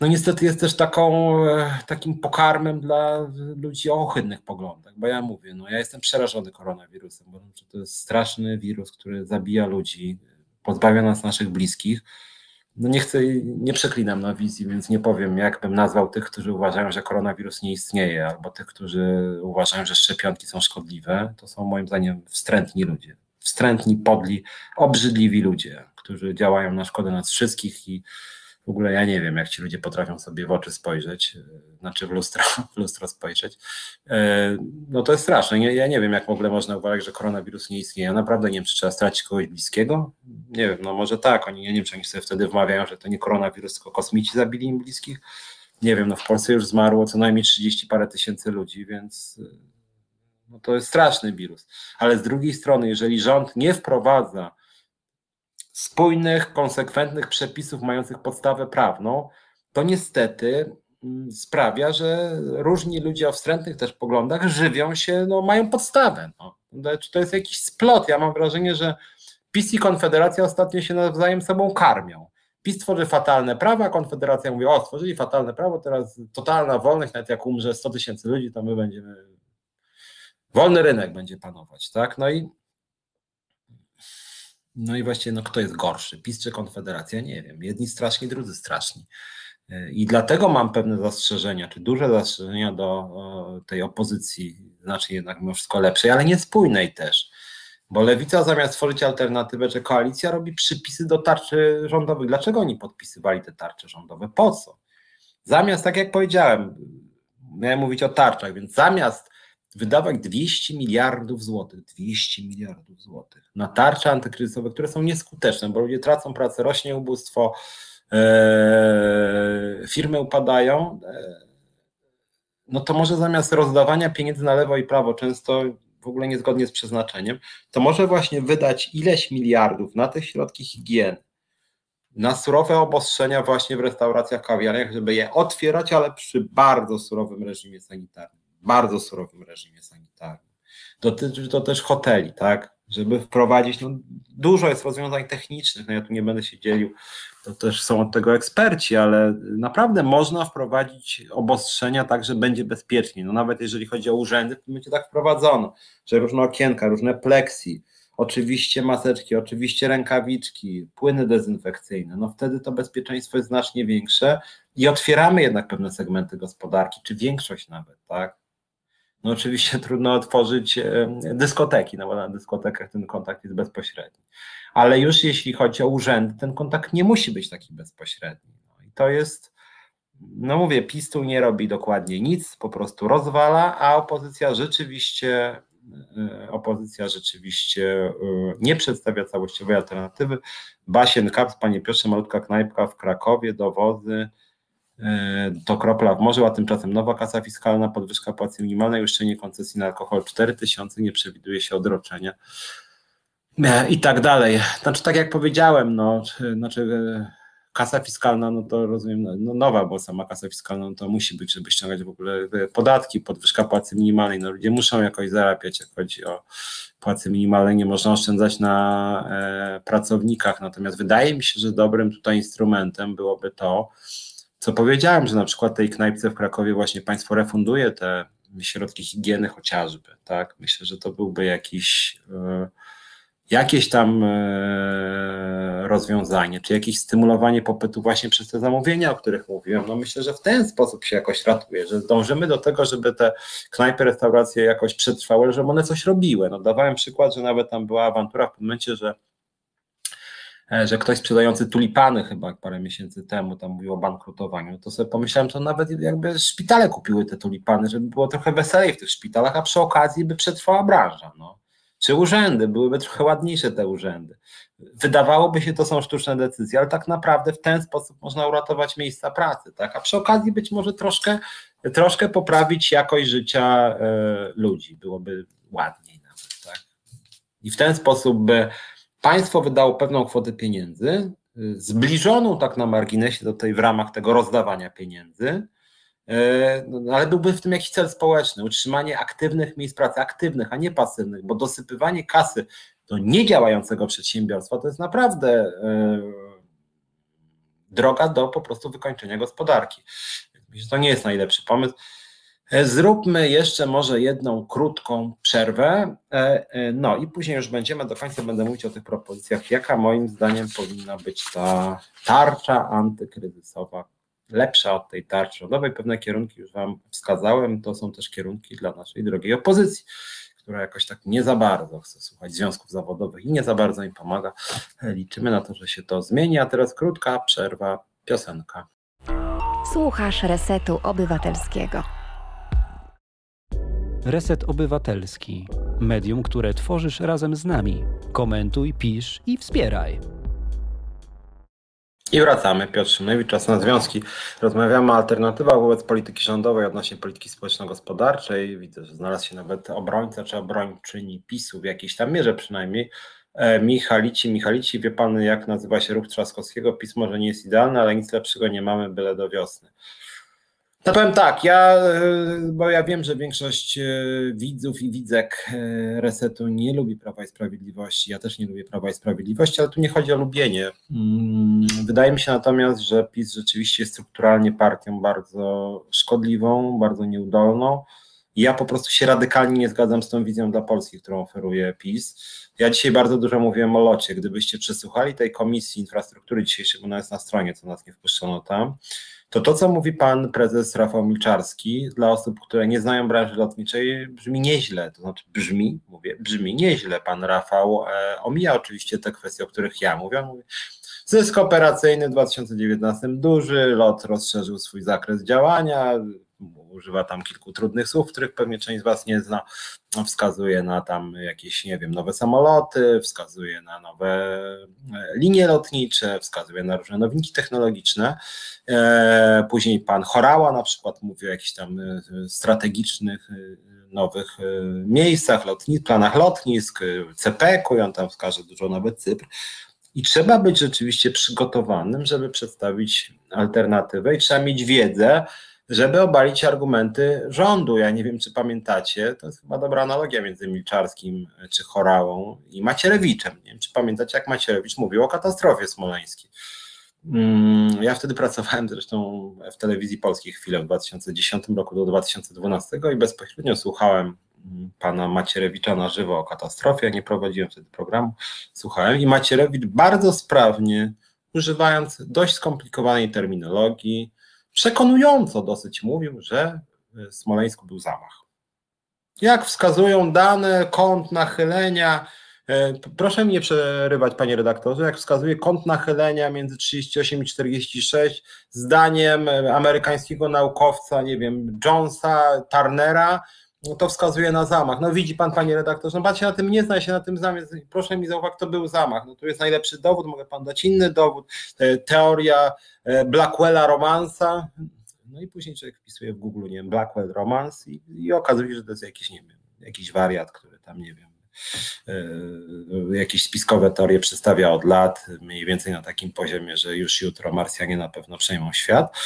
no niestety jest też taką, e, takim pokarmem dla ludzi o ohydnych poglądach, bo ja mówię, no ja jestem przerażony koronawirusem, bo to jest straszny wirus, który zabija ludzi, pozbawia nas naszych bliskich, no nie chcę, nie przeklinam na wizji, więc nie powiem, jak bym nazwał tych, którzy uważają, że koronawirus nie istnieje, albo tych, którzy uważają, że szczepionki są szkodliwe. To są moim zdaniem wstrętni ludzie. Wstrętni, podli, obrzydliwi ludzie, którzy działają na szkodę nas wszystkich i W ogóle ja nie wiem, jak ci ludzie potrafią sobie w oczy spojrzeć, e, znaczy w lustro, w lustro spojrzeć. E, no to jest straszne. Ja nie wiem, jak w ogóle można uważać, że koronawirus nie istnieje. Ja naprawdę nie wiem, czy trzeba stracić kogoś bliskiego. Nie wiem, no może tak. Oni, ja nie wiem, czy oni sobie wtedy wmawiają, że to nie koronawirus, tylko kosmici zabili im bliskich. Nie wiem, no w Polsce już zmarło co najmniej 30 parę tysięcy ludzi, więc no to jest straszny wirus. Ale z drugiej strony, jeżeli rząd nie wprowadza spójnych, konsekwentnych przepisów mających podstawę prawną, to niestety mm, sprawia, że różni ludzie o wstrętnych też poglądach żywią się, no mają podstawę. No. To jest jakiś splot. Ja mam wrażenie, że PiS i Konfederacja ostatnio się nawzajem sobą karmią. PiS tworzy fatalne prawa, Konfederacja mówi, o, stworzyli fatalne prawo, teraz totalna wolność, nawet jak umrze 100 tysięcy ludzi, to my będziemy, wolny rynek będzie panować, tak? No i no i właściwie, no kto jest gorszy, PiS czy Konfederacja? Nie wiem. Jedni straszni, drudzy straszni. I dlatego mam pewne zastrzeżenia, czy duże zastrzeżenia do tej opozycji, znacznie jednak mimo wszystko lepszej, ale niespójnej też. Bo lewica zamiast tworzyć alternatywę, że koalicja robi przypisy do tarczy rządowych. Dlaczego oni podpisywali te tarcze rządowe? Po co? Zamiast, tak jak powiedziałem, miałem mówić o tarczach, więc zamiast wydawać 200 miliardów złotych, 200 miliardów złotych na tarcze antykryzysowe, które są nieskuteczne, bo ludzie tracą pracę, rośnie ubóstwo, e, firmy upadają, e, no to może zamiast rozdawania pieniędzy na lewo i prawo, często w ogóle niezgodnie z przeznaczeniem, to może właśnie wydać ileś miliardów na te środki higieny, na surowe obostrzenia właśnie w restauracjach, kawiarniach, żeby je otwierać, ale przy bardzo surowym reżimie sanitarnym, bardzo surowym reżimie sanitarnym. Dotyczy to też hoteli, tak, żeby wprowadzić, no dużo jest rozwiązań technicznych, no ja tu nie będę się dzielił, to też są od tego eksperci, ale naprawdę można wprowadzić obostrzenia tak, że będzie bezpiecznie, no nawet jeżeli chodzi o urzędy, to będzie tak wprowadzono, że różne okienka, różne pleksji, oczywiście maseczki, oczywiście rękawiczki, płyny dezynfekcyjne, no wtedy to bezpieczeństwo jest znacznie większe i otwieramy jednak pewne segmenty gospodarki, czy większość nawet, tak? No oczywiście trudno otworzyć dyskoteki, no bo na dyskotekach ten kontakt jest bezpośredni. Ale już jeśli chodzi o urzędy, ten kontakt nie musi być taki bezpośredni. No i to jest, no mówię, PiS tu nie robi dokładnie nic, po prostu rozwala, a opozycja rzeczywiście e, opozycja rzeczywiście e, nie przedstawia całościowej alternatywy. Basien Kaps, panie Piotrze, malutka knajpka w Krakowie, dowozy, E, to kropla w morzu, a tymczasem nowa kasa fiskalna, podwyżka płacy minimalnej, uszczelnienie koncesji na alkohol 4000, nie przewiduje się odroczenia. E, i tak dalej. Znaczy, tak jak powiedziałem, no, znaczy e, kasa fiskalna, no to rozumiem, no, no nowa, bo sama kasa fiskalna no to musi być, żeby ściągać w ogóle podatki, podwyżka płacy minimalnej, no ludzie muszą jakoś zarabiać, jak chodzi o płacy minimalnej, nie można oszczędzać na e, pracownikach, natomiast wydaje mi się, że dobrym tutaj instrumentem byłoby to, co powiedziałem, że na przykład tej knajpce w Krakowie właśnie państwo refunduje te środki higieny chociażby, tak? Myślę, że to byłby jakiś, e, jakieś tam e, rozwiązanie, czy jakieś stymulowanie popytu właśnie przez te zamówienia, o których mówiłem. No myślę, że w ten sposób się jakoś ratuje, że dążymy do tego, żeby te knajpy, restauracje jakoś przetrwały, żeby one coś robiły. No dawałem przykład, że nawet tam była awantura w momencie, że że ktoś sprzedający tulipany chyba parę miesięcy temu tam mówił o bankrutowaniu, to sobie pomyślałem, że nawet jakby szpitale kupiły te tulipany, żeby było trochę weselej w tych szpitalach, a przy okazji by przetrwała branża. No. Czy urzędy, byłyby trochę ładniejsze te urzędy. Wydawałoby się, to są sztuczne decyzje, ale tak naprawdę w ten sposób można uratować miejsca pracy, tak? a przy okazji być może troszkę, troszkę poprawić jakość życia y, ludzi, byłoby ładniej nawet. Tak? I w ten sposób by państwo wydało pewną kwotę pieniędzy, y, zbliżoną tak na marginesie do tej w ramach tego rozdawania pieniędzy, y, no, ale byłby w tym jakiś cel społeczny, utrzymanie aktywnych miejsc pracy, aktywnych, a nie pasywnych, bo dosypywanie kasy do niedziałającego przedsiębiorstwa to jest naprawdę y, droga do po prostu wykończenia gospodarki. To nie jest najlepszy pomysł. E, zróbmy jeszcze może jedną krótką przerwę, e, e, no i później już będziemy, do końca będę mówić o tych propozycjach, jaka moim zdaniem powinna być ta tarcza antykryzysowa, lepsza od tej tarczy rządowej. Pewne kierunki już Wam wskazałem, to są też kierunki dla naszej drogiej opozycji, która jakoś tak nie za bardzo chce słuchać związków zawodowych i nie za bardzo im pomaga. Liczymy na to, że się to zmieni, a teraz krótka przerwa piosenka. Słuchasz Resetu Obywatelskiego. Reset Obywatelski. Medium, które tworzysz razem z nami. Komentuj, pisz i wspieraj. I wracamy. Piotr Szymlewicz, czas na związki. Rozmawiamy o alternatywach wobec polityki rządowej odnośnie polityki społeczno-gospodarczej. Widzę, że znalazł się nawet obrońca czy obrończyni PiSu w jakiejś tam mierze przynajmniej. E, Michalici, Michalici, wie pan jak nazywa się ruch Trzaskowskiego? PiS może nie jest idealny, ale nic lepszego nie mamy, byle do wiosny. No powiem tak, ja, e, bo ja wiem, że większość e, widzów i widzek Resetu nie lubi Prawa i Sprawiedliwości, ja też nie lubię Prawa i Sprawiedliwości, ale tu nie chodzi o lubienie. Mm, wydaje mi się natomiast, że PiS rzeczywiście jest strukturalnie partią bardzo szkodliwą, bardzo nieudolną. Ja po prostu się radykalnie nie zgadzam z tą wizją dla Polski, którą oferuje PiS. Ja dzisiaj bardzo dużo mówiłem o locie. Gdybyście przesłuchali tej komisji infrastruktury dzisiejszej, bo ona jest na stronie, co nas nie wpuszczono tam, to to, co mówi pan prezes Rafał Milczarski, dla osób, które nie znają branży lotniczej, brzmi nieźle. To znaczy brzmi, mówię, brzmi nieźle. Pan Rafał e, omija oczywiście te kwestie, o których ja mówię. mówię zysk operacyjny w 2019 duży, lot rozszerzył swój zakres działania, używa tam kilku trudnych słów, których pewnie część z Was nie zna, wskazuje na tam jakieś, nie wiem, nowe samoloty, wskazuje na nowe e, linie lotnicze, wskazuje na różne nowinki technologiczne. E, później pan Chorała na przykład mówi o jakichś tam e, strategicznych nowych miejscach, lotnisk, planach lotnisk, CPK-u i on tam wskaże dużo nawet cyfr. I trzeba być rzeczywiście przygotowanym, żeby przedstawić alternatywę i trzeba mieć wiedzę, żeby obalić argumenty rządu. Ja nie wiem, czy pamiętacie, to jest chyba dobra analogia między Milczarskim czy Chorałą i Macierewiczem. Nie wiem, czy pamiętacie, jak Macierewicz mówił o katastrofie smoleńskiej. Mm, ja wtedy pracowałem zresztą w telewizji polskiej chwilę w 2010 roku do 2012 i bezpośrednio słuchałem mm, pana Macierewicza na żywo o katastrofie. Ja nie prowadziłem wtedy programu, słuchałem i Macierewicz bardzo sprawnie, używając dość skomplikowanej terminologii, przekonująco dosyć mówił, że w Smoleńsku był zamach. Jak wskazują dane, kąt nachylenia, e, proszę mnie nie przerywać, panie redaktorze, jak wskazuje kąt nachylenia między 38 i 46, zdaniem amerykańskiego naukowca, nie wiem, Jonesa, Turnera, to wskazuje na zamach. No widzi pan, panie redaktorze, no pan się na tym nie zna, się na tym zamach. Proszę mi zauważyć, to był zamach. No tu jest najlepszy dowód, mogę pan dać inny dowód. E, teoria e, Blackwella romansa. No i później człowiek wpisuje w Google, nie wiem, Blackwell romance i, i okazuje się, że to jest jakiś, nie wiem, jakiś wariat, który tam, nie wiem, e, jakieś spiskowe teorie przedstawia od lat, mniej więcej na takim poziomie, że już jutro Marsjanie na pewno przejmą świat.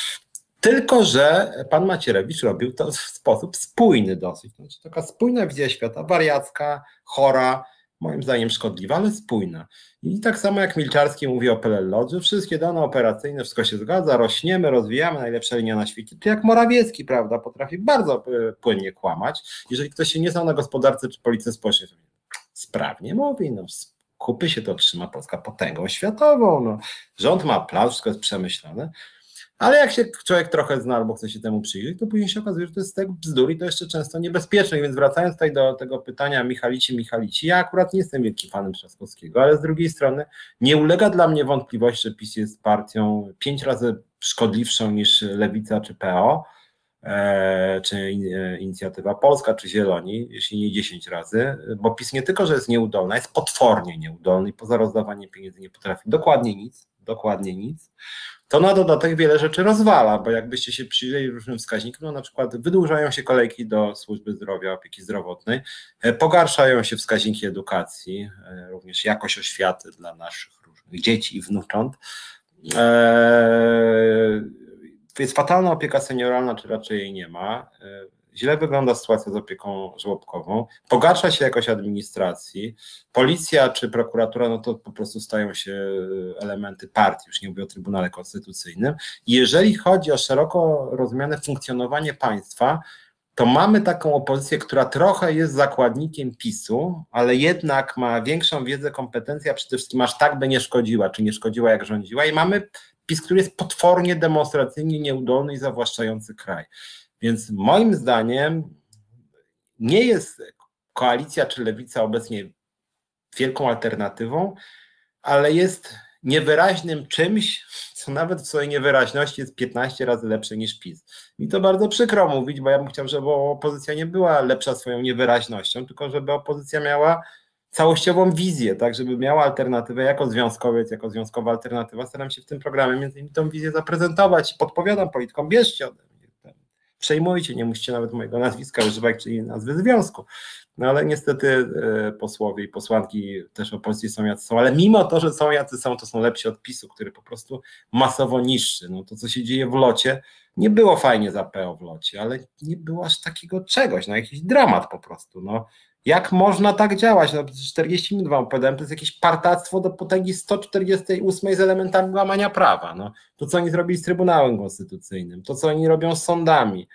Tylko, że pan Macierewicz robił to w sposób spójny dosyć. Znaczy, taka spójna wizja świata, wariacka, chora, moim zdaniem szkodliwa, ale spójna. I tak samo jak Milczarski mówi o że wszystkie dane operacyjne, wszystko się zgadza, rośniemy, rozwijamy, najlepsza linia na świecie. To jak Morawiecki, prawda, potrafi bardzo e, płynnie kłamać. Jeżeli ktoś się nie zna na gospodarce czy polityce społecznej, to sprawnie mówi, no kupy się to trzyma Polska potęgą światową, no. rząd ma plan, wszystko jest przemyślane. Ale jak się człowiek trochę zna albo chce się temu przyjrzeć, to później się okazuje, że to jest tak bzdur i to jeszcze często niebezpieczne. Więc wracając tutaj do tego pytania Michalici, Michalici, ja akurat nie jestem wielkim fanem Trzaskowskiego, ale z drugiej strony nie ulega dla mnie wątpliwości, że PiS jest partią pięć razy szkodliwszą niż Lewica czy PO, e, czy e, Inicjatywa Polska, czy Zieloni, jeśli nie dziesięć razy, bo PiS nie tylko, że jest nieudolna, jest potwornie nieudolny i poza rozdawaniem pieniędzy nie potrafi dokładnie nic, dokładnie nic to na dodatek wiele rzeczy rozwala, bo jakbyście się przyjrzeli różnym wskaźnikom, no na przykład wydłużają się kolejki do służby zdrowia, opieki zdrowotnej, e, pogarszają się wskaźniki edukacji, e, również jakość oświaty dla naszych różnych dzieci i wnucząt. E, jest fatalna opieka senioralna, czy raczej jej nie ma źle wygląda sytuacja z opieką żłobkową, pogarsza się jakość administracji, policja czy prokuratura, no to po prostu stają się elementy partii, już nie mówię o Trybunale Konstytucyjnym. Jeżeli chodzi o szeroko rozumiane funkcjonowanie państwa, to mamy taką opozycję, która trochę jest zakładnikiem PiSu, ale jednak ma większą wiedzę, kompetencje, a przede wszystkim aż tak by nie szkodziła, czy nie szkodziła jak rządziła i mamy PiS, który jest potwornie demonstracyjnie nieudolny i zawłaszczający kraj. Więc moim zdaniem nie jest koalicja czy lewica obecnie wielką alternatywą, ale jest niewyraźnym czymś, to nawet w swojej niewyraźności jest 15 razy lepszy niż PiS. Mi to bardzo przykro mówić, bo ja bym chciał, żeby opozycja nie była lepsza swoją niewyraźnością, tylko żeby opozycja miała całościową wizję, tak, żeby miała alternatywę jako związkowiec, jako związkowa alternatywa. Staram się w tym programie między innymi tą wizję zaprezentować i podpowiadam politykom, bierzcie ode mnie. Przejmujcie, nie musicie nawet mojego nazwiska używać, czyli nazwy związku. No ale niestety e, posłowie i posłanki też opozycji są jacy są, ale mimo to, że są jacy są, to są lepsi od PiSu, który po prostu masowo niszczy. No to, co się dzieje w locie, nie było fajnie za PO w locie, ale nie było aż takiego czegoś, no jakiś dramat po prostu. No. Jak można tak działać? No 40 minut wam opowiadałem, to jest jakieś partactwo do potęgi 148 z elementami łamania prawa. No, to, co oni zrobili z Trybunałem Konstytucyjnym, to, co oni robią z sądami,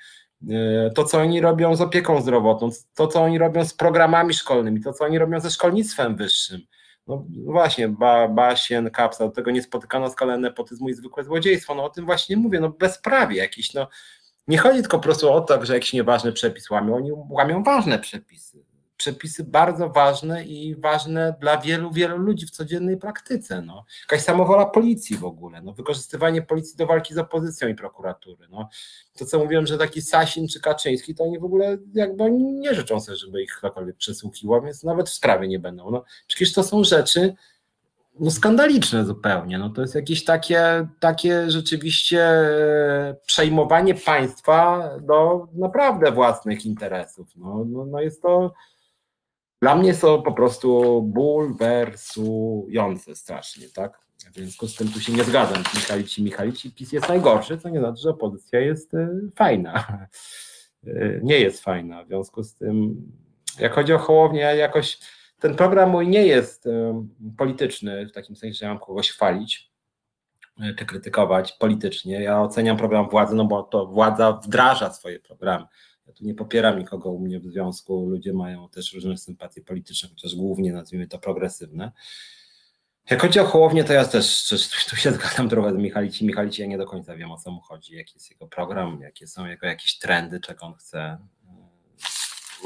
e, to, co oni robią z opieką zdrowotną, to, co oni robią z programami szkolnymi, to, co oni robią ze szkolnictwem wyższym. No właśnie, ba, Basien, Kapsa, do tego niespotykano skalę nepotyzmu i zwykłe złodziejstwo. No o tym właśnie mówię, no bezprawie jakieś, no nie chodzi tylko po prostu o to, że jakiś nieważny przepis łamią, oni łamią ważne przepisy przepisy bardzo ważne i ważne dla wielu, wielu ludzi w codziennej praktyce. No. Jakaś samowola policji w ogóle, no. wykorzystywanie policji do walki z opozycją i prokuratury. No. To, co mówiłem, że taki Sasin czy Kaczyński, to oni w ogóle jakby nie życzą sobie, żeby ich ktokolwiek przesłuchiło, więc nawet w sprawie nie będą. No. Przecież to są rzeczy, no skandaliczne zupełnie. No to jest jakieś takie, takie rzeczywiście e, przejmowanie państwa do naprawdę własnych interesów. No, no, no jest to dla mnie są po prostu bulwersujące strasznie, tak? W związku z tym tu się nie zgadzam Michalici. Michalici PiS jest najgorszy, co nie znaczy, że opozycja jest y, fajna. Y, nie jest fajna. W związku z tym, jak chodzi o Hołownię, jakoś ten program mój nie jest y, polityczny, w takim sensie, że mam kogoś chwalić czy krytykować politycznie. Ja oceniam program władzy, no bo to władza wdraża swoje programy. Ja tu nie popieram nikogo u mnie w związku, ludzie mają też różne sympatie polityczne, chociaż głównie nazwijmy to progresywne. Jak chodzi o Hołownię, to ja też, tu się zgadzam trochę z Michalici. Michalici, ja nie do końca wiem o co mu chodzi, jaki jest jego program, jakie są jego jakieś trendy, czego on chce.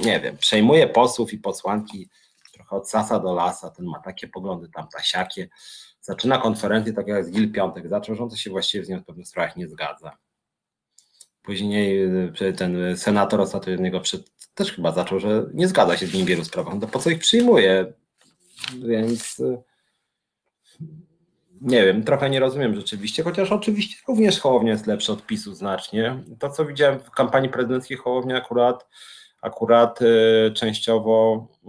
Nie wiem, przejmuje posłów i posłanki trochę od sasa do lasa, ten ma takie poglądy, tam tasiakie. Zaczyna konferencję tak jak z Gil Piątek zaczął, że on to się właściwie z nią w pewnych sprawach nie zgadza. Później e, ten senator ostatnio niego przed, też chyba zaczął, że nie zgadza się z nim w wielu sprawach. No po co ich przyjmuje? Więc e, nie wiem, trochę nie rozumiem rzeczywiście, chociaż oczywiście również Hołownia jest lepszy od PiSu znacznie. To, co widziałem w kampanii prezydenckiej Hołownia akurat, akurat y, częściowo y,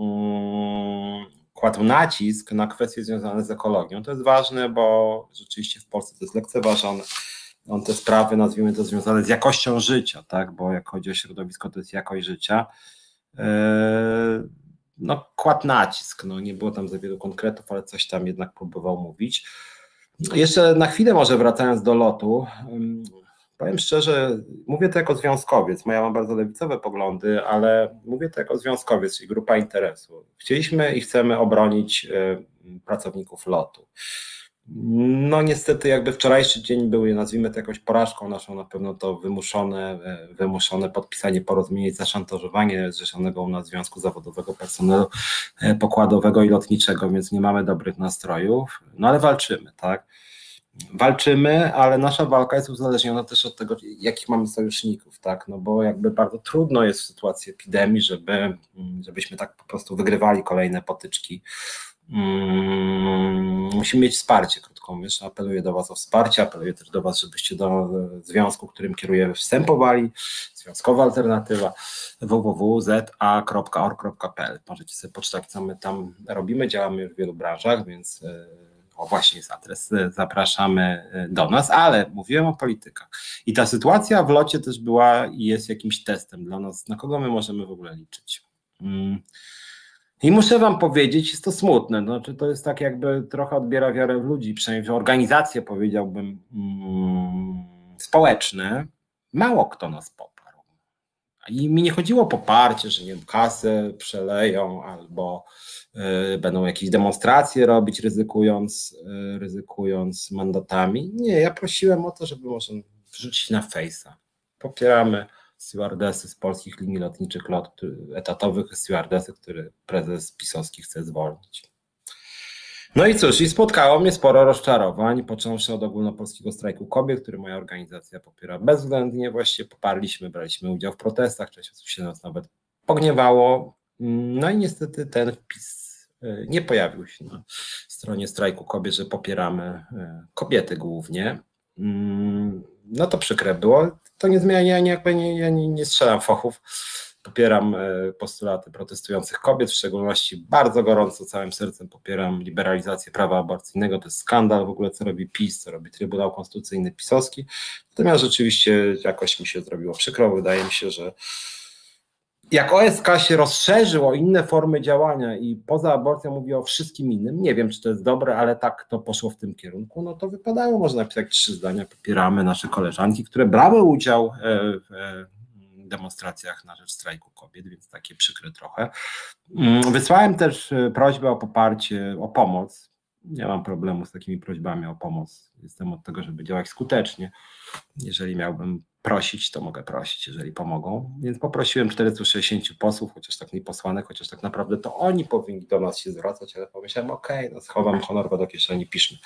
kładł nacisk na kwestie związane z ekologią. To jest ważne, bo rzeczywiście w Polsce to jest lekceważone on te sprawy, nazwijmy to, związane z jakością życia, tak, bo jak chodzi o środowisko, to jest jakość życia, e, no kładł nacisk, no nie było tam za wielu konkretów, ale coś tam jednak próbował mówić. Jeszcze na chwilę może wracając do lotu, powiem szczerze, mówię to jako związkowiec, ja mam bardzo lewicowe poglądy, ale mówię to jako związkowiec, czyli grupa interesu. Chcieliśmy i chcemy obronić e, pracowników lotu. No niestety jakby wczorajszy dzień był, nazwijmy to jakąś porażką naszą, na pewno to wymuszone, e, wymuszone podpisanie porozumienia zaszantażowanie zrzeszonego u nas Związku Zawodowego Personelu e, Pokładowego i Lotniczego, więc nie mamy dobrych nastrojów, no ale walczymy, tak? Walczymy, ale nasza walka jest uzależniona też od tego, jakich mamy sojuszników, tak? No bo jakby bardzo trudno jest w sytuacji epidemii, żeby, żebyśmy tak po prostu wygrywali kolejne potyczki Mm, musimy mieć wsparcie, krótko mówiąc. Apeluję do Was o wsparcie, apeluję też do Was, żebyście do związku, którym kieruję, wstępowali. Związkowa alternatywa www.za.org.pl. Możecie sobie poczytać, co my tam robimy. Działamy już w wielu branżach, więc e, o właśnie jest adres. Zapraszamy e, do nas, ale mówiłem o politykach. I ta sytuacja w locie też była i jest jakimś testem dla nas, na kogo my możemy w ogóle liczyć. Hmm. I muszę wam powiedzieć, jest to smutne, znaczy to jest tak jakby trochę odbiera wiarę w ludzi, przynajmniej w organizacje powiedziałbym mm, społeczne, mało kto nas poparł. I mi nie chodziło o poparcie, że nie wiem, kasę przeleją albo y, będą jakieś demonstracje robić, ryzykując, y, ryzykując mandatami. Nie, ja prosiłem o to, żeby może wrzucić na fejsa. Popieramy stewardesy z polskich linii lotniczych lot etatowych stewardesy, który prezes pisowski chce zwolnić. No i cóż, i spotkało mnie sporo rozczarowań, począwszy od ogólnopolskiego strajku kobiet, który moja organizacja popiera bezwzględnie. Właściwie poparliśmy, braliśmy udział w protestach, część osób się nas nawet pogniewało. No i niestety ten wpis e, nie pojawił się na stronie strajku kobiet, że popieramy e, kobiety głównie. Mm, no to przykre było. To nie zmienia, ja nie, ja nie, nie strzelam fochów popieram e, postulaty protestujących kobiet, w szczególności bardzo gorąco, całym sercem popieram liberalizację prawa aborcyjnego. To jest skandal w ogóle, co robi PiS, co robi Trybunał Konstytucyjny pisowski. Natomiast rzeczywiście jakoś mi się zrobiło przykro. Wydaje mi się, że jak OSK się rozszerzył o inne formy działania i poza aborcją mówi o wszystkim innym, nie wiem, czy to jest dobre, ale tak to poszło w tym kierunku, no to wypadało, można napisać trzy zdania, popieramy nasze koleżanki, które brały udział e, w e, demonstracjach na rzecz strajku kobiet, więc takie przykre trochę. Mm, wysłałem też e, prośbę o poparcie, o pomoc. Nie mam problemu z takimi prośbami o pomoc. Jestem od tego, żeby działać skutecznie. Jeżeli miałbym prosić, to mogę prosić, jeżeli pomogą. Więc poprosiłem 460 posłów, chociaż tak nie posłanek, chociaż tak naprawdę to oni powinni do nas się zwracać, ale pomyślałem, okay, no schowam honor do kieszeni, piszmy.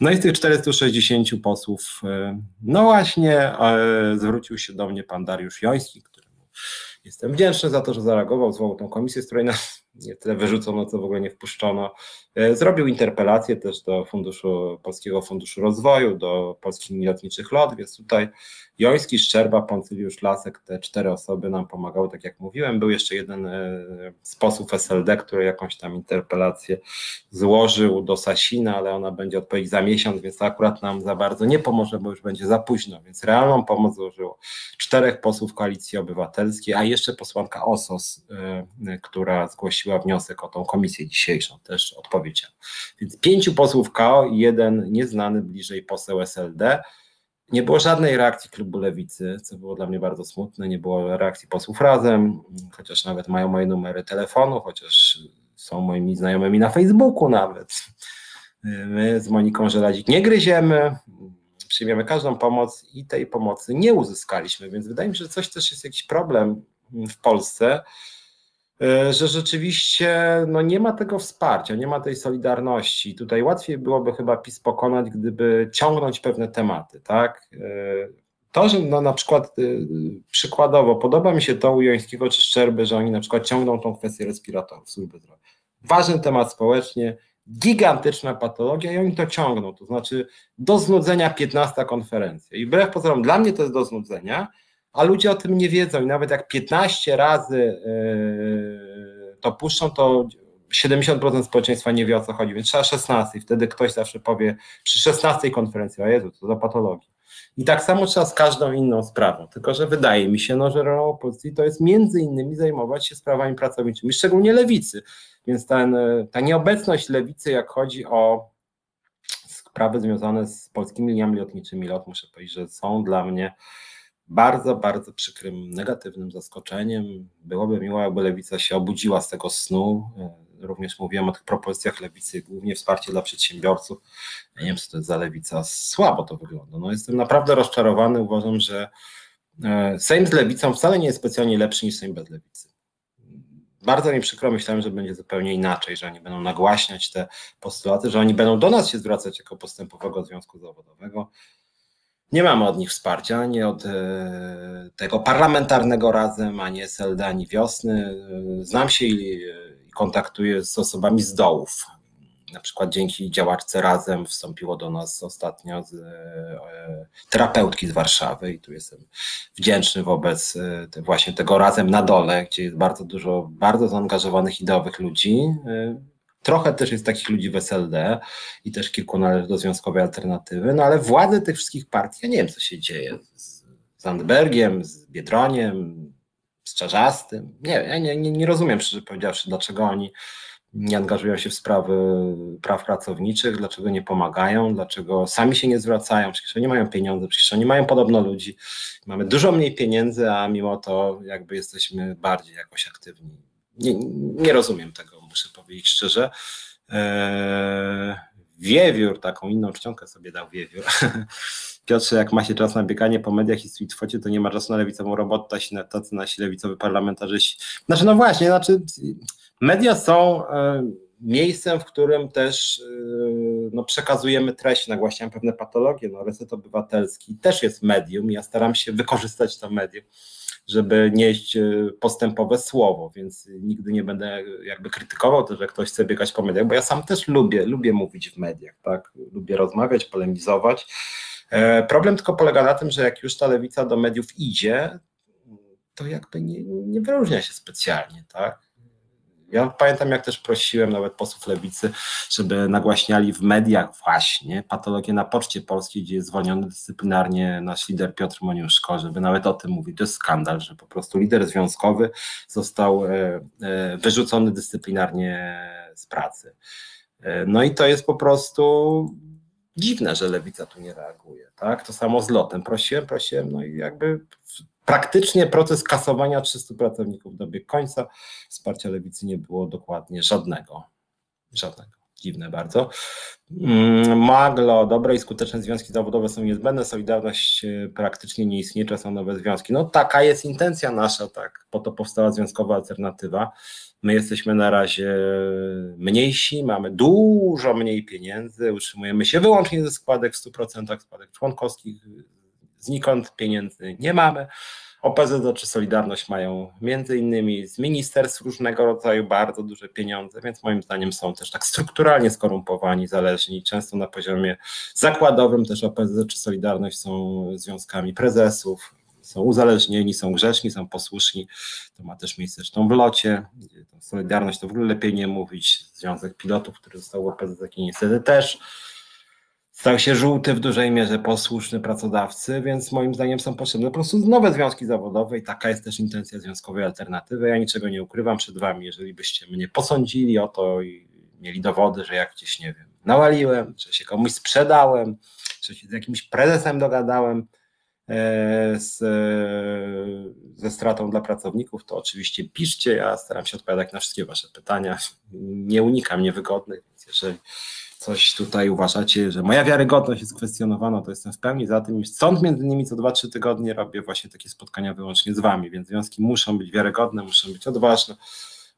No i z tych 460 posłów, e, no właśnie e, zwrócił się do mnie pan Dariusz Joński, któremu jestem wdzięczny za to, że zareagował, zwołał tą komisję, z której nas tyle wyrzucono, co w ogóle nie wpuszczono. E, zrobił interpelację też do Funduszu Polskiego Funduszu Rozwoju, do Polskich Lotniczych LOT, więc tutaj Joński, Szczerba, Poncyliusz Lasek, te cztery osoby nam pomagały, tak jak mówiłem. Był jeszcze jeden e, z posłów SLD, który jakąś tam interpelację złożył do Sasina, ale ona będzie odpowiedzieć za miesiąc, więc akurat nam za bardzo nie pomoże, bo już będzie za późno, więc realną pomoc złożyło czterech posłów Koalicji Obywatelskiej, a jeszcze posłanka OSOS, e, która zgłosiła wniosek o tą komisję dzisiejszą, też odpowiedział. Więc pięciu posłów KO i jeden nieznany bliżej poseł SLD. Nie było żadnej reakcji klubu lewicy, co było dla mnie bardzo smutne. Nie było reakcji posłów razem, chociaż nawet mają moje numery telefonu, chociaż są moimi znajomymi na Facebooku nawet. My z Moniką Żelazik nie gryziemy, przyjmiemy każdą pomoc i tej pomocy nie uzyskaliśmy, więc wydaje mi się, że coś też jest jakiś problem w Polsce, że rzeczywiście no, nie ma tego wsparcia, nie ma tej solidarności. Tutaj łatwiej byłoby chyba PiS pokonać, gdyby ciągnąć pewne tematy, tak? E, to, że no, na przykład e, przykładowo podoba mi się to u Jońskiego czy Szczerby, że oni na przykład ciągną tą kwestię respiratorów służby zdrowia. Ważny temat społecznie, gigantyczna patologia i oni to ciągną, to znaczy do znudzenia 15 konferencja. I wbrew pozorom, dla mnie to jest do znudzenia, a ludzie o tym nie wiedzą i nawet jak 15 razy e, to puszczą, to 70% społeczeństwa nie wie o co chodzi, więc trzeba 16. Wtedy ktoś zawsze powie przy 16 konferencji, o Jezu, to za patologii. I tak samo trzeba z każdą inną sprawą, tylko że wydaje mi się, no, że rolą opozycji to jest między innymi zajmować się sprawami pracowniczymi, szczególnie lewicy. Więc ten, ta nieobecność lewicy, jak chodzi o sprawy związane z polskimi liniami lotniczymi LOT, muszę powiedzieć, że są dla mnie bardzo, bardzo przykrym, negatywnym zaskoczeniem. Byłoby miło, jakby lewica się obudziła z tego snu. Również mówiłem o tych propozycjach lewicy, głównie wsparcie dla przedsiębiorców. Ja nie wiem, co to jest za lewica, słabo to wygląda. No, jestem naprawdę rozczarowany. Uważam, że e, Sejm z lewicą wcale nie jest specjalnie lepszy niż Sejm bez lewicy. Bardzo mi przykro, myślałem, że będzie zupełnie inaczej, że oni będą nagłaśniać te postulaty, że oni będą do nas się zwracać jako postępowego związku zawodowego. Nie mamy od nich wsparcia, ani od e, tego parlamentarnego razem, ani SLD, ani wiosny. Znam się i, kontaktuję z osobami z dołów. Na przykład dzięki działaczce Razem wstąpiło do nas ostatnio z, e, terapeutki z Warszawy i tu jestem wdzięczny wobec e, właśnie tego Razem na dole, gdzie jest bardzo dużo bardzo zaangażowanych ideowych ludzi Trochę też jest takich ludzi w SLD i też kilku należy do Związkowej Alternatywy, no ale władze tych wszystkich partii, ja nie wiem co się dzieje z Zandbergiem, z Biedroniem, z Czarzastym. Nie, ja nie, nie, nie rozumiem, szczerze powiedziawszy, dlaczego oni nie angażują się w sprawy praw pracowniczych, dlaczego nie pomagają, dlaczego sami się nie zwracają, przecież oni mają pieniądze, przecież oni mają podobno ludzi. Mamy dużo mniej pieniędzy, a mimo to jakby jesteśmy bardziej jakoś aktywni. Nie, nie rozumiem tego muszę powiedzieć szczerze. Eee, wiewiór, taką inną czcionkę sobie dał wiewiór. Piotrze, jak ma się czas na bieganie po mediach i streetfocie, to nie ma czasu na lewicową robotę, tacy nasi lewicowy parlamentarzyści. Znaczy, no właśnie, znaczy, media są, e, miejscem, w którym też yy, no, przekazujemy treść, nagłaśniam pewne patologie. No, Reset Obywatelski też jest medium, ja staram się wykorzystać to medium, żeby nieść yy, postępowe słowo, więc nigdy nie będę jakby krytykował to, że ktoś chce biegać po mediach, bo ja sam też lubię, lubię mówić w mediach, tak? Lubię rozmawiać, polemizować. E, problem tylko polega na tym, że jak już ta lewica do mediów idzie, to jakby nie, nie wyróżnia się specjalnie, tak? Ja pamiętam, jak też prosiłem nawet posłów lewicy, żeby nagłaśniali w mediach właśnie patologię na Poczcie Polskiej, gdzie jest zwolniony dyscyplinarnie nasz lider Piotr Moniuszko, żeby nawet o tym mówić. To jest skandal, że po prostu lider związkowy został e, e, wyrzucony dyscyplinarnie z pracy. E, no i to jest po prostu dziwne, że lewica tu nie reaguje. Tak? To samo z lotem. Prosiłem, prosiłem, no i jakby praktycznie proces kasowania 300 pracowników dobiegł końca. Wsparcia lewicy nie było dokładnie żadnego. Żadnego. Dziwne bardzo. Mm, Maglo, dobre i skuteczne związki zawodowe są niezbędne, Solidarność e, praktycznie nie istnieje, czasem nowe związki. No taka jest intencja nasza, tak, po to powstała związkowa alternatywa. My jesteśmy na razie mniejsi, mamy dużo mniej pieniędzy, utrzymujemy się wyłącznie ze składek w 100% składek członkowskich, znikąd pieniędzy nie mamy. OPZZ czy Solidarność mają między innymi z ministerstw różnego rodzaju bardzo duże pieniądze, więc moim zdaniem są też tak strukturalnie skorumpowani, zależni. Często na poziomie zakładowym też OPZZ czy Solidarność są związkami prezesów, są uzależnieni, są grzeczni, są posłuszni. To ma też miejsce zresztą w locie. Solidarność to w ogóle lepiej nie mówić. Związek Pilotów, który został w OPZZ niestety też stał się żółty w dużej mierze posłuszny pracodawcy, więc moim zdaniem są potrzebne po prostu nowe związki zawodowe i taka jest też intencja związkowej alternatywy. Ja niczego nie ukrywam przed wami, jeżeli byście mnie posądzili o to i mieli dowody, że jak gdzieś, nie wiem, nawaliłem, że się komuś sprzedałem, że się z jakimś prezesem dogadałem, E, z, ze stratą dla pracowników, to oczywiście piszcie. Ja staram się odpowiadać na wszystkie Wasze pytania. Nie unikam niewygodnych, więc jeżeli coś tutaj uważacie, że moja wiarygodność jest kwestionowana, to jestem w pełni za tym. Stąd między innymi co 2-3 tygodnie robię właśnie takie spotkania wyłącznie z Wami, więc związki muszą być wiarygodne, muszą być odważne.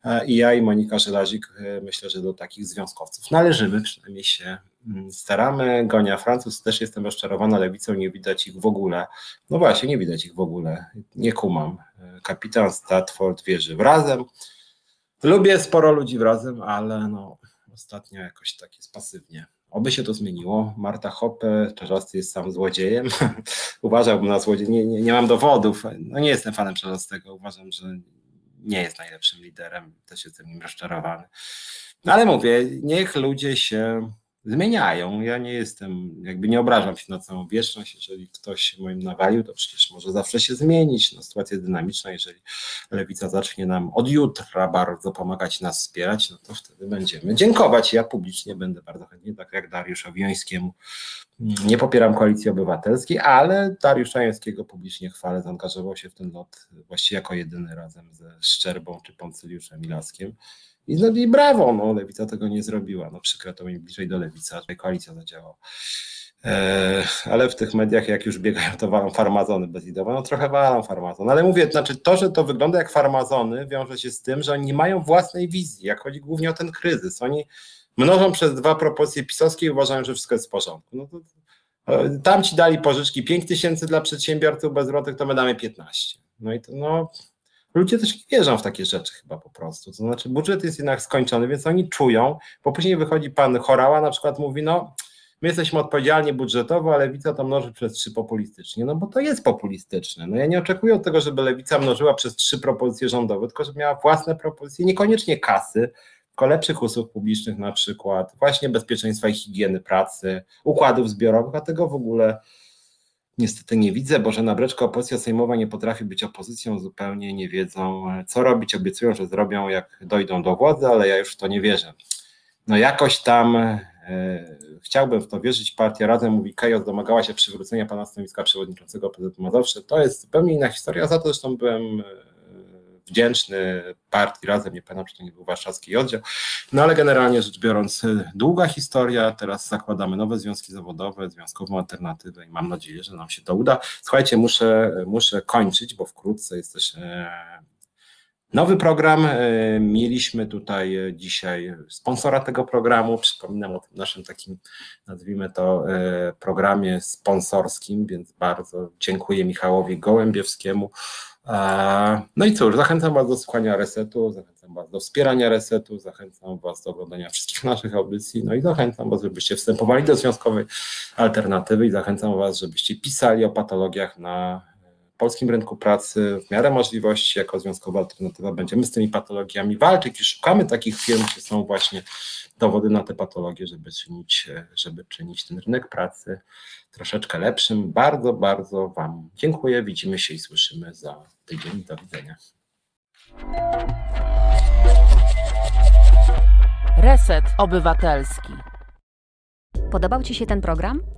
E, I ja i Monika Żelazik e, myślę, że do takich związkowców należymy, przynajmniej się mm, staramy. Gonia Francuz, też jestem rozczarowana lewicą, nie widać ich w ogóle. No właśnie, nie widać ich w ogóle, nie kumam. E, kapitan Statford wierzy w razem. Lubię sporo ludzi w razem, ale no, ostatnio jakoś tak jest pasywnie. Oby się to zmieniło. Marta Hoppe, Czarzasty jest sam złodziejem. Uważałbym na złodziej. Nie, nie, nie mam dowodów. No nie jestem fanem Czarzastego. Uważam, że nie jest najlepszym liderem, też jestem nim rozczarowany. No ale mówię, niech ludzie się zmieniają. Ja nie jestem, jakby nie obrażam się na całą wieczność. Jeżeli ktoś się moim nawalił, to przecież może zawsze się zmienić. No, sytuacja jest dynamiczna. Jeżeli lewica zacznie nam od jutra bardzo pomagać nas wspierać, no to wtedy będziemy dziękować. Ja publicznie będę bardzo chętnie, tak jak Dariuszowi Jońskiemu. Nie popieram koalicji obywatelskiej, ale Dariusza Jońskiego publicznie chwalę. Zaangażował się w ten lot właściwie jako jedyny razem ze Szczerbą czy Poncyliuszem Milaskiem. I, no, i brawo, no, lewica tego nie zrobiła. No, przykro to mi bliżej do lewica, że koalicja zadziałała. E, ale w tych mediach, jak już biegają, to walą farmazony bezidowe. No trochę walą farmazony. Ale mówię, znaczy to, że to wygląda jak farmazony, wiąże się z tym, że oni nie mają własnej wizji, jak chodzi głównie o ten kryzys. Oni mnożą przez dwa propozycje pisowskie i uważają, że wszystko jest w porządku. No to, e, tam ci dali pożyczki 5 tysięcy dla przedsiębiorców bezrobotnych, to my damy 15. No i to no, ludzie też wierzą w takie rzeczy chyba po prostu. To znaczy budżet jest jednak skończony, więc oni czują, bo później wychodzi pan Chorała na przykład mówi, no my jesteśmy odpowiedzialni budżetowo, a lewica to mnoży przez trzy populistycznie, no bo to jest populistyczne. No ja nie oczekuję od tego, żeby lewica mnożyła przez trzy propozycje rządowe, tylko żeby miała własne propozycje, niekoniecznie kasy, tylko lepszych usług publicznych na przykład, właśnie bezpieczeństwa i higieny pracy, układów zbiorowych, a tego w ogóle niestety nie widzę. Bożena Breczko, opozycja sejmowa nie potrafi być opozycją, zupełnie nie wiedzą co robić, obiecują, że zrobią jak dojdą do władzy, ale ja już w to nie wierzę. No jakoś tam e, chciałbym w to wierzyć. Partia Razem mówi, Kajos domagała się przywrócenia pana stanowiska przewodniczącego PZP Mazowsze. To jest zupełnie inna historia, za to zresztą byłem wdzięczny partii Razem, nie pamiętam, czy to nie był warszawski oddział, no ale generalnie rzecz biorąc długa historia, teraz zakładamy nowe związki zawodowe, związkową alternatywę i mam nadzieję, że nam się to uda. Słuchajcie, muszę, muszę kończyć, bo wkrótce jest też e, Nowy program. e, Mieliśmy tutaj dzisiaj sponsora tego programu. Przypominam o tym naszym takim, nazwijmy to, e, programie sponsorskim, więc bardzo dziękuję Michałowi Gołębiewskiemu. E, No i cóż, zachęcam Was do słuchania resetu, zachęcam Was do wspierania resetu, zachęcam Was do oglądania wszystkich naszych audycji, no i zachęcam Was, żebyście wstępowali do związkowej alternatywy i zachęcam Was, żebyście pisali o patologiach na polskim rynku pracy w miarę możliwości jako związkowa alternatywa będziemy z tymi patologiami walczyć i szukamy takich firm, gdzie są właśnie dowody na te patologie, żeby czynić, e, żeby czynić ten rynek pracy troszeczkę lepszym. Bardzo, bardzo Wam dziękuję. Widzimy się i słyszymy za tydzień. Do widzenia. Reset Obywatelski. Podobał Ci się ten program?